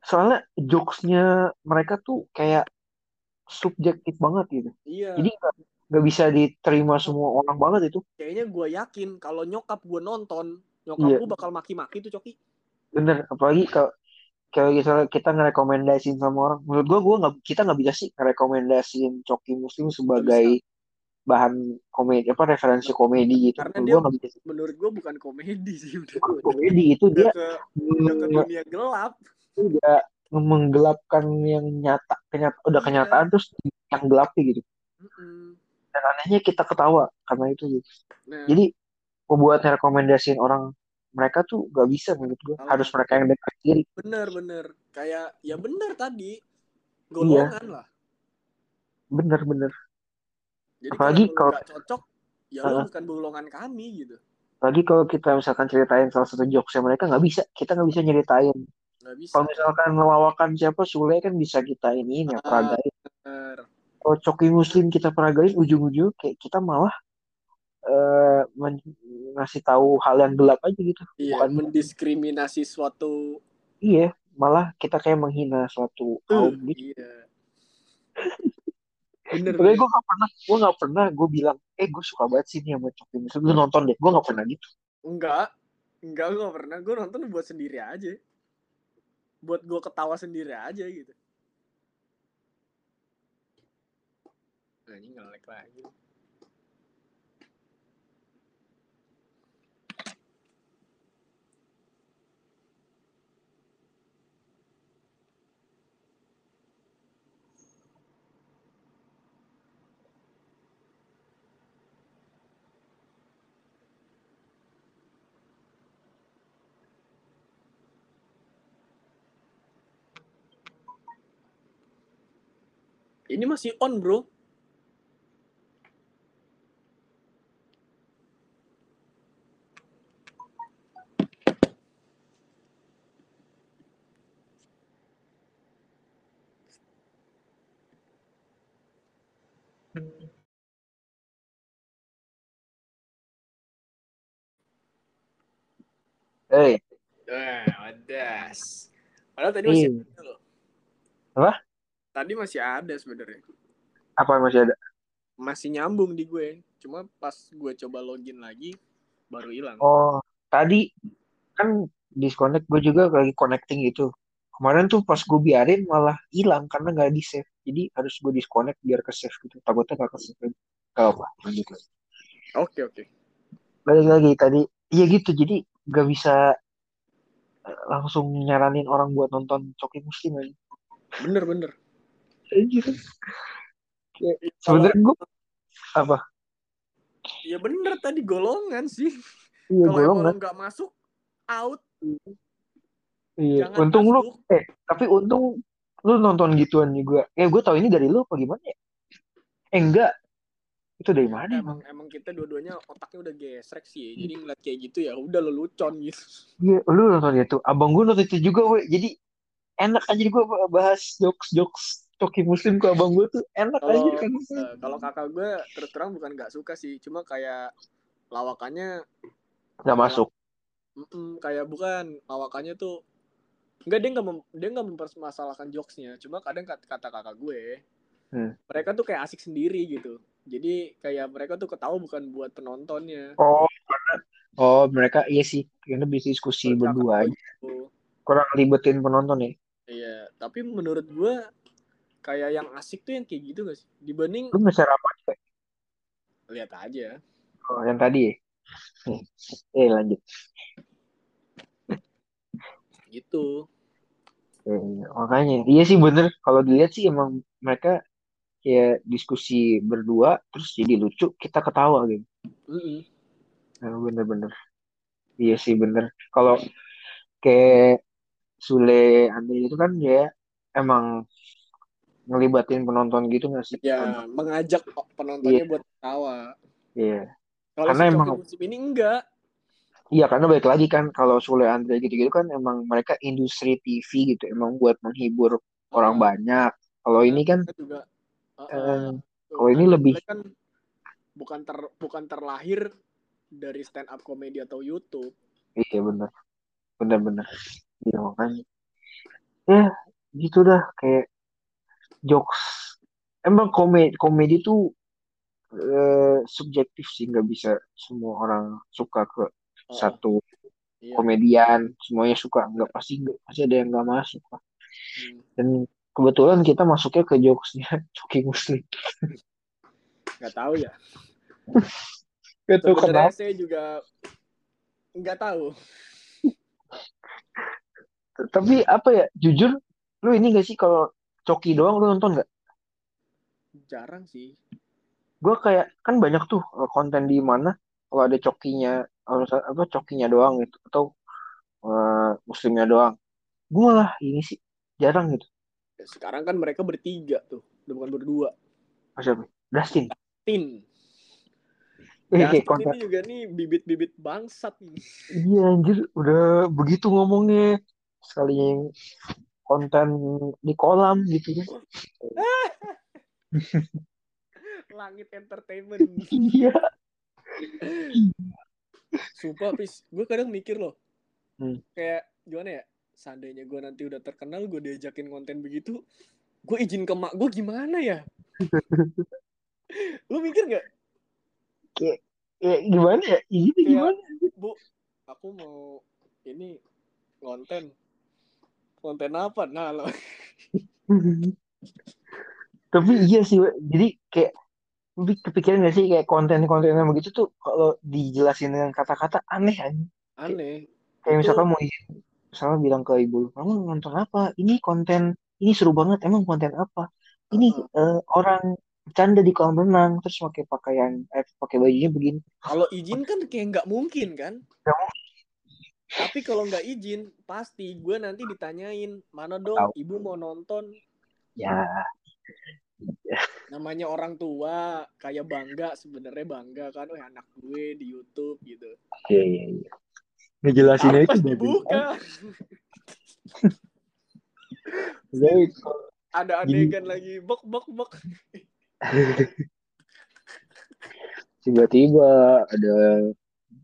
Soalnya jokesnya mereka tuh kayak subjektif banget gitu. Iya. Jadi nggak bisa diterima semua orang banget itu. Kayaknya gue yakin kalau nyokap gue nonton nyokap Iya. gue bakal maki-maki tuh coki. Bener apalagi kalau kalau misalnya kita ngerekomendasiin sama orang menurut gua gua nggak kita nggak bisa sih ngerekomendasiin Coki Muslim sebagai bahan komedi apa referensi komedi gitu. Karena dia- gua bisa. menurut gue bukan komedi sih udah komedi itu udah dia ke udah ke dunia gelap. Udah menggelapkan yang nyata kenyata udah Iya. kenyataan terus yang gelap gitu. Dan anehnya kita ketawa karena itu gitu nah. Jadi membuat rekomendasiin orang mereka tuh gak bisa menurut gua. Kalau- harus mereka yang dekat sendiri. Bener-bener kayak ya bener tadi. Iya. golongan lah. Bener-bener jadi Apalagi kalau kalau- nggak cocok ya Heeh. bukan golongan kami gitu. Lagi kalau kita misalkan ceritain salah satu jokesnya mereka nggak bisa kita nggak bisa nyeritain. Bisa. Kalau misalkan melawakan siapa Sule kan bisa kita iniin ya Ah. peragain. kalau Coki Muslim kita peragain ujung-ujung kayak kita malah eh men- ngasih tahu hal yang gelap aja gitu. Iya bukan mendiskriminasi suatu iya malah kita kayak menghina suatu kaum gitu. iya bener Tapi gue gak pernah, gue gak pernah gue bilang, eh gue suka banget sih nih sama Coki Muslim, gue nonton deh, gue gak pernah gitu. enggak enggak gue nggak pernah. Gue nonton buat sendiri aja. Buat gue ketawa sendiri aja gitu. Nah, ini ngelek lagi Ini masih on, bro. Eh, Eh, wadas. Padahal tadi Iya. masih ada loh. Apa? Tadi masih ada sebenarnya. apa masih ada? Masih nyambung di gue. Cuma pas gue coba login lagi baru hilang. Oh, tadi kan disconnect gue juga lagi connecting gitu. Kemarin tuh pas gue biarin malah hilang karena nggak di save. Jadi harus gue disconnect biar ke save gitu. Takutnya nggak ke save. Gak apa, lanjut lagi. Oke, oke. Balik lagi tadi, iya gitu. Jadi nggak bisa eh, langsung nyaranin orang buat nonton Coki Muslim aja. Bener, bener. Anjir. Kalau Sebenarnya gue apa? ya bener tadi golongan sih. Iya Kalau golongan. lo nggak masuk, out. Iya. Jangan Untung lu, masuk. eh tapi untung lu nonton gituan juga. Eh gue tau ini dari lu apa gimana ya? Eh enggak. Itu dari mana emang? emang emang kita dua-duanya otaknya udah gesrek sih ya. jadi ngeliat kayak gitu ya udah lelucon gitu Iya, lu nonton itu. Abang gue nonton itu juga, weh. Jadi enak aja gue bahas jokes-jokes Coki Muslim ke abang gue tuh enak Kalau- aja kan. Kalau kakak gue terus terang bukan nggak suka sih cuma kayak lawakannya Gak masuk. mm-mm, kayak bukan lawakannya tuh Enggak dia nggak mem- dia nggak mempermasalahkan jokesnya cuma kadang kata, kata kakak gue Hmm. mereka tuh kayak asik sendiri gitu jadi kayak mereka tuh ketawa bukan buat penontonnya Oh, oh mereka iya sih, karena bisa diskusi berdua aja. gitu. Kurang libetin penonton ya. iya tapi menurut gue kayak yang asik tuh yang kayak gitu gak sih dibanding Lu nge-share apa lihat aja Oh, yang tadi ya. Nih. Eh lanjut. gitu Eh, makanya iya sih bener kalau dilihat sih emang mereka kayak diskusi berdua terus jadi lucu kita ketawa gitu Mm-mm. Nah, bener-bener iya sih bener kalau kayak Sule Andre itu kan dia emang ngelibatin penonton gitu nggak sih? Ya mengajak penontonnya Iya. buat ketawa. Iya. Kalau Karena si emang- musim ini enggak. Iya karena balik lagi kan kalau Sule Andre gitu-gitu kan emang mereka industri TV gitu emang buat menghibur orang Ah, banyak. Kalau ini kan juga eh, ah, tuh, kalau ini kan lebih- kan bukan ter bukan terlahir dari stand up comedy atau YouTube. Iya bener bener-bener iya makanya. Ya gitu dah kayak jokes. Emang komedi komedi tuh eh, subjektif sih nggak bisa semua orang suka ke Oh, satu iya. komedian. Semuanya suka nggak pasti nggak pasti ada yang nggak masuk Hmm. dan kebetulan kita masuknya ke jokesnya Coki Muslim nggak tahu ya. Itu kenapa? saya juga nggak tahu. Tapi apa ya jujur lu ini gak sih kalau Coki doang lu nonton nggak? Jarang sih. Gue kayak kan banyak tuh eh, konten di mana kalau ada cokinya apa cokinya doang gitu atau eh, muslimnya doang. Gue malah ini sih jarang gitu. Ya, sekarang kan mereka bertiga tuh udah bukan berdua. Masa Dustin? Tin eh kayak konten. ini juga nih bibit-bibit bangsat nih. Iya anjir udah begitu ngomongnya. Sekalinya yang konten di kolam gitu. Kan langit entertainment. Iya. Sumpah pis gue kadang mikir loh. Hmm. kayak gimana ya seandainya gue nanti udah terkenal gue diajakin konten begitu gue izin ke mak gue gimana ya? Lu mikir nggak? Ya gimana ya? Ini Kayak- gimana? Bu aku mau ini konten konten apa? Nah lo. Tapi iya sih we. jadi kayak lebih kepikiran gak sih kayak konten-konten yang begitu tuh kalau dijelasin dengan kata-kata aneh aja aneh. Kayak Itu- misalkan mau misalnya bilang ke ibu lu, kamu nonton apa? Ini konten ini seru banget emang konten apa? Ini eh, orang bercanda di kolam renang terus pakai pakaian eh pakai bajunya begini. Kalau izin kan kayak nggak mungkin kan? Nggak tapi kalau nggak izin pasti gue nanti ditanyain mana dong? Tahu. ibu mau nonton? Ya. Namanya orang tua kayak bangga sebenarnya bangga kan oh anak gue di YouTube gitu. Iya iya iya. Ngejelasinnya itu dibuka Jadi, ada adegan lagi bok bok bok. Tiba-tiba ada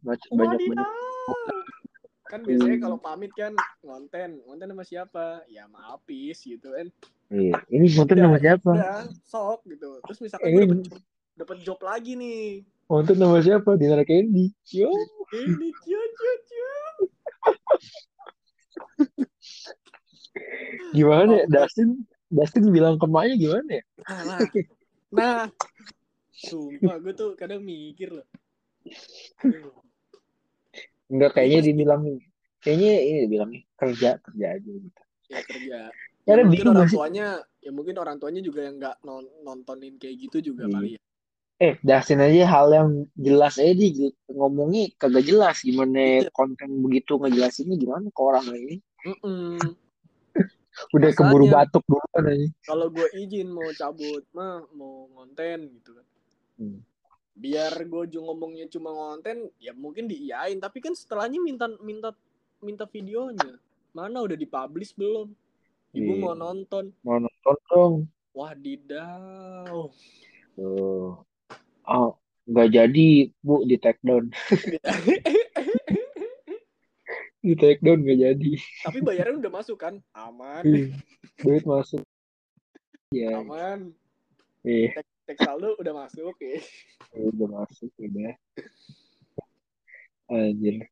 banyak banyak. Kan biasanya kalau pamit kan ngonten ngonten sama siapa? Ya sama Apis gitu kan. Iya ini nonton nama siapa? udah sok gitu. Terus misalkan Eh. dapet job, dapet job lagi nih. Nonton nama siapa? Dinar Candy yo. Ini cio cio cio. Gimana ya? Oh, Dustin Dustin bilang ke Maya gimana ya? Nah, nah. Sumpah gue tuh kadang mikir loh enggak kayaknya dibilang kayaknya ini bilangnya kerja kerja aja gitu. Ya kerja. Ya, ya, mungkin orang tuanya ya mungkin orang tuanya juga yang nggak non- nontonin kayak gitu juga Iya. kali ya. Eh Dustin aja hal yang jelas aja dia ngomongnya kagak jelas. Gimana Iya. konten begitu ngejelasinnya gimana ke orang ini Mm-mm. udah Masanya- keburu batuk dulu kan aja. kalau gue izin mau cabut mah mau ngonten gitu kan. Hmm. Biar gue ngomongnya cuma ngonten ya mungkin diiyain. Tapi kan setelahnya minta minta minta videonya. Mana udah dipublish belum? Ibu Iya. mau nonton. Mau nonton dong. Wadidaw. Tuh. Oh, nggak jadi, Bu, di take down. Di take down nggak jadi. tapi bayaran udah masuk kan? Aman. Ih, Duit masuk. Ya, aman. Eh, teks saldo udah masuk ya udah masuk, udah. Anjir.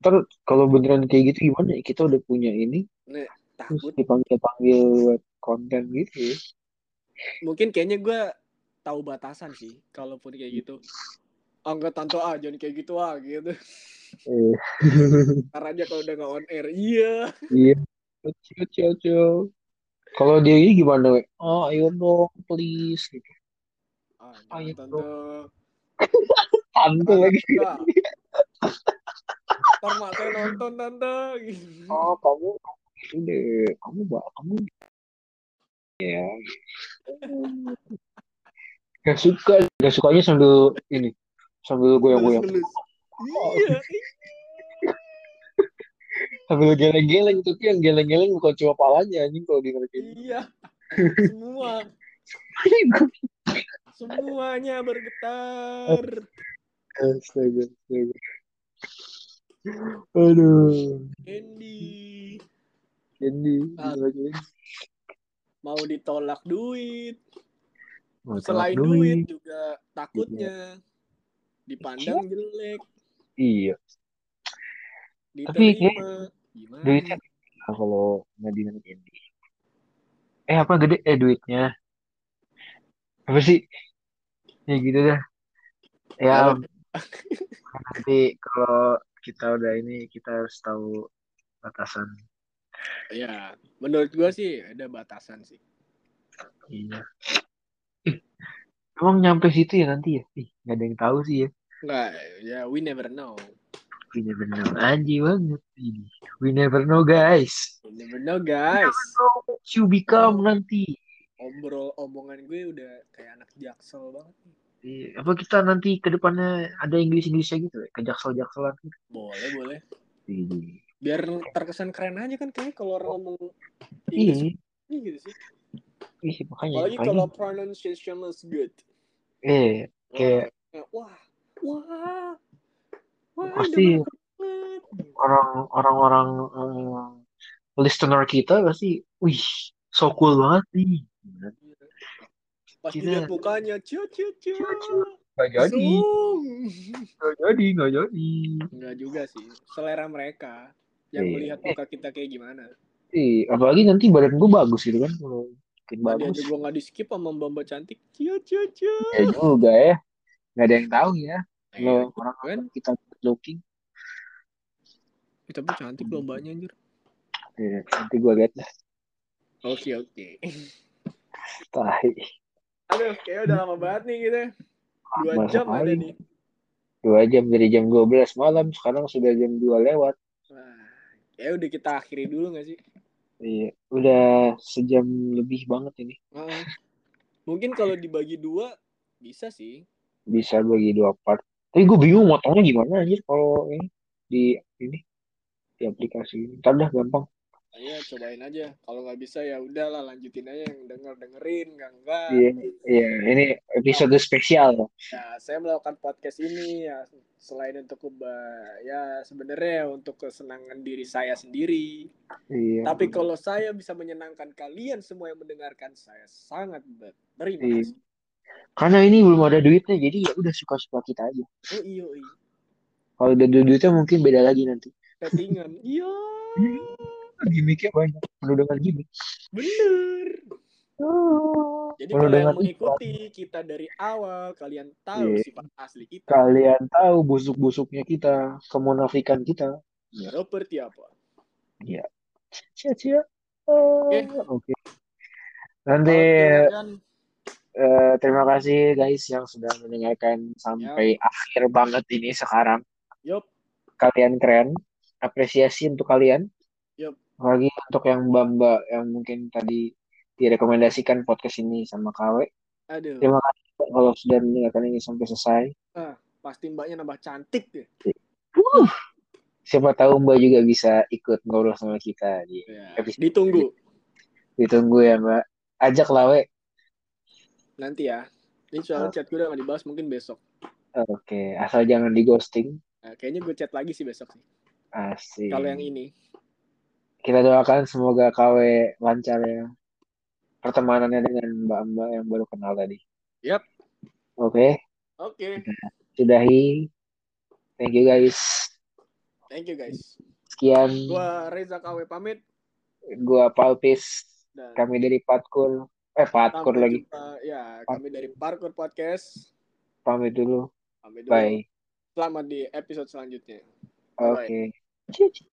Ntar kalau beneran kayak gitu gimana ya? Kita udah punya ini, terus takut dipanggil-panggil buat konten gitu ya. mungkin kayaknya gue tahu batasan sih kalaupun kayak gitu ah enggak tante ah jangan kayak gitu ah gitu Eh, karena aja kalau udah nggak on air iya iya. Cio, cio. Kalau dia ini gimana, we? Oh, ayo dong, please. Gitu. Ah Ayo, jangan tante lagi. ntar mak saya nonton tante. Oh, kamu itu deh. Kamu mbak, kamu ya. Gak suka, gak sukanya sambil ini, sambil goyang-goyang, iya sambil geleng-geleng itu yang geleng-geleng bukan cuma palanya anjing kalau di ngerti. iya semua semuanya bergetar. Astaga, astaga. Aduh, Andy Candy, Ah. mau ditolak duit. Mau selain tolak duit juga takutnya dipandang jelek. Iya, Tapi diterima. gimana? duitnya nah, kalau Nadine sama Candy. Eh apa gede? Eh duitnya. Apa sih? Ya gitu dah. Ya nanti kalau kita udah ini kita harus tahu batasan. ya menurut gua sih ada batasan sih Iya. Emang nyampe situ ya nanti ya? Ih, nggak ada yang tahu sih ya. nggak ya we never know We never know. Anjing banget ini. We never know guys. we never know guys What you become nanti. Obrol omongan gue udah kayak anak jaksel banget nih. Iya, Apa kita nanti ke depannya ada Inggris-Inggrisnya gitu ya? Ke jaksel-jakselan gitu. boleh boleh Iya. biar terkesan keren aja kan kayak kalau orang ngomong Inggris Iya, gitu sih ih, makanya. apalagi kalau pronunciation is good Eh, kayak Wah, wah wah Pasti. orang orang-orang eh, listener kita pasti, wih, so cool banget nih. Pas Kita- dilihat mukanya cio cio cio Cio, cio. Gak jadi, gak jadi, gak jadi. Enggak juga sih selera mereka yang Iya. melihat muka kita kayak gimana Ih, apalagi nanti badan gue bagus gitu kan, kalau makin Tadi bagus. aja gue nggak di skip sama mbak mbak cantik cio cio cio Ya juga ya, nggak ada yang tahu ya. Kalau Eh, orang kan? kita looking, Eh, tapi cantik loh mbaknya anjir ya, nanti gue lihat dah. oke oke Tahi. aduh kayak udah lama banget nih kita dua Masa jam ada nih Dua jam dari jam 12 malam, sekarang sudah jam 2 lewat. Wah, ya udah kita akhiri dulu nggak sih Iya, udah sejam lebih banget ini. Mungkin kalau dibagi dua bisa sih. Bisa bagi dua part. Tapi gue bingung motongnya gimana anjir kalau ini di ini di aplikasi ini. Ntar dah gampang. Iya, cobain aja. Kalau nggak bisa ya udahlah lanjutin aja yang denger dengerin, nggak enggak. Iya, iya. Ini episode spesial. Ya, saya melakukan podcast ini ya selain untuk keba- ya sebenarnya untuk kesenangan diri saya sendiri. Iya. Tapi kalau saya bisa menyenangkan kalian semua yang mendengarkan, saya sangat berterima Iya. kasih. Karena ini belum ada duitnya, jadi ya udah suka-suka kita aja. Oh iya, iya. Kalau udah duitnya mungkin beda lagi nanti. Settingan. Iya. Gimiknya banyak, penuh dengan gimik. Bener. Jadi kalau yang dengan mengikuti kita dari awal, kalian tahu Iya. sifat asli kita. Kalian tahu busuk-busuknya kita, kemunafikan kita. Seperti apa? Cia-cia. Oke. Oke. Nanti Oke, kan? eh, terima kasih guys yang sudah mendengarkan sampai akhir banget ini sekarang. Yup. Kalian keren. Apresiasi untuk kalian. Yup. Lagi untuk yang mbak-mbak yang mungkin tadi direkomendasikan podcast ini sama KW. Aduh. Terima kasih kalau sudah mendengarkan ini sampai selesai. Pasti mbaknya nambah cantik deh. Siapa tahu Mbak juga bisa ikut ngobrol sama kita di Ya, episode ditunggu ditunggu ya Mbak. Ajak lawe. nanti ya. Ini soal Oh. chat gue udah gak dibahas mungkin besok. Oke, asal jangan di ghosting. Nah, kayaknya gue chat lagi sih besok sih. Asik. Kalau yang ini. Kita doakan semoga KW lancar ya pertemanannya dengan mbak-mbak yang baru kenal tadi. Yap. Oke, Oke. sudahi. Thank you guys. Thank you guys. Sekian Gua Reza KW pamit gua Palpis. dan Kami dari Patkur. Eh Patkur lagi. jumpa. Ya, kami dari Parkour Podcast. Pamit dulu. Pamit dulu. Bye. Selamat di episode selanjutnya. Oke. Bye-bye.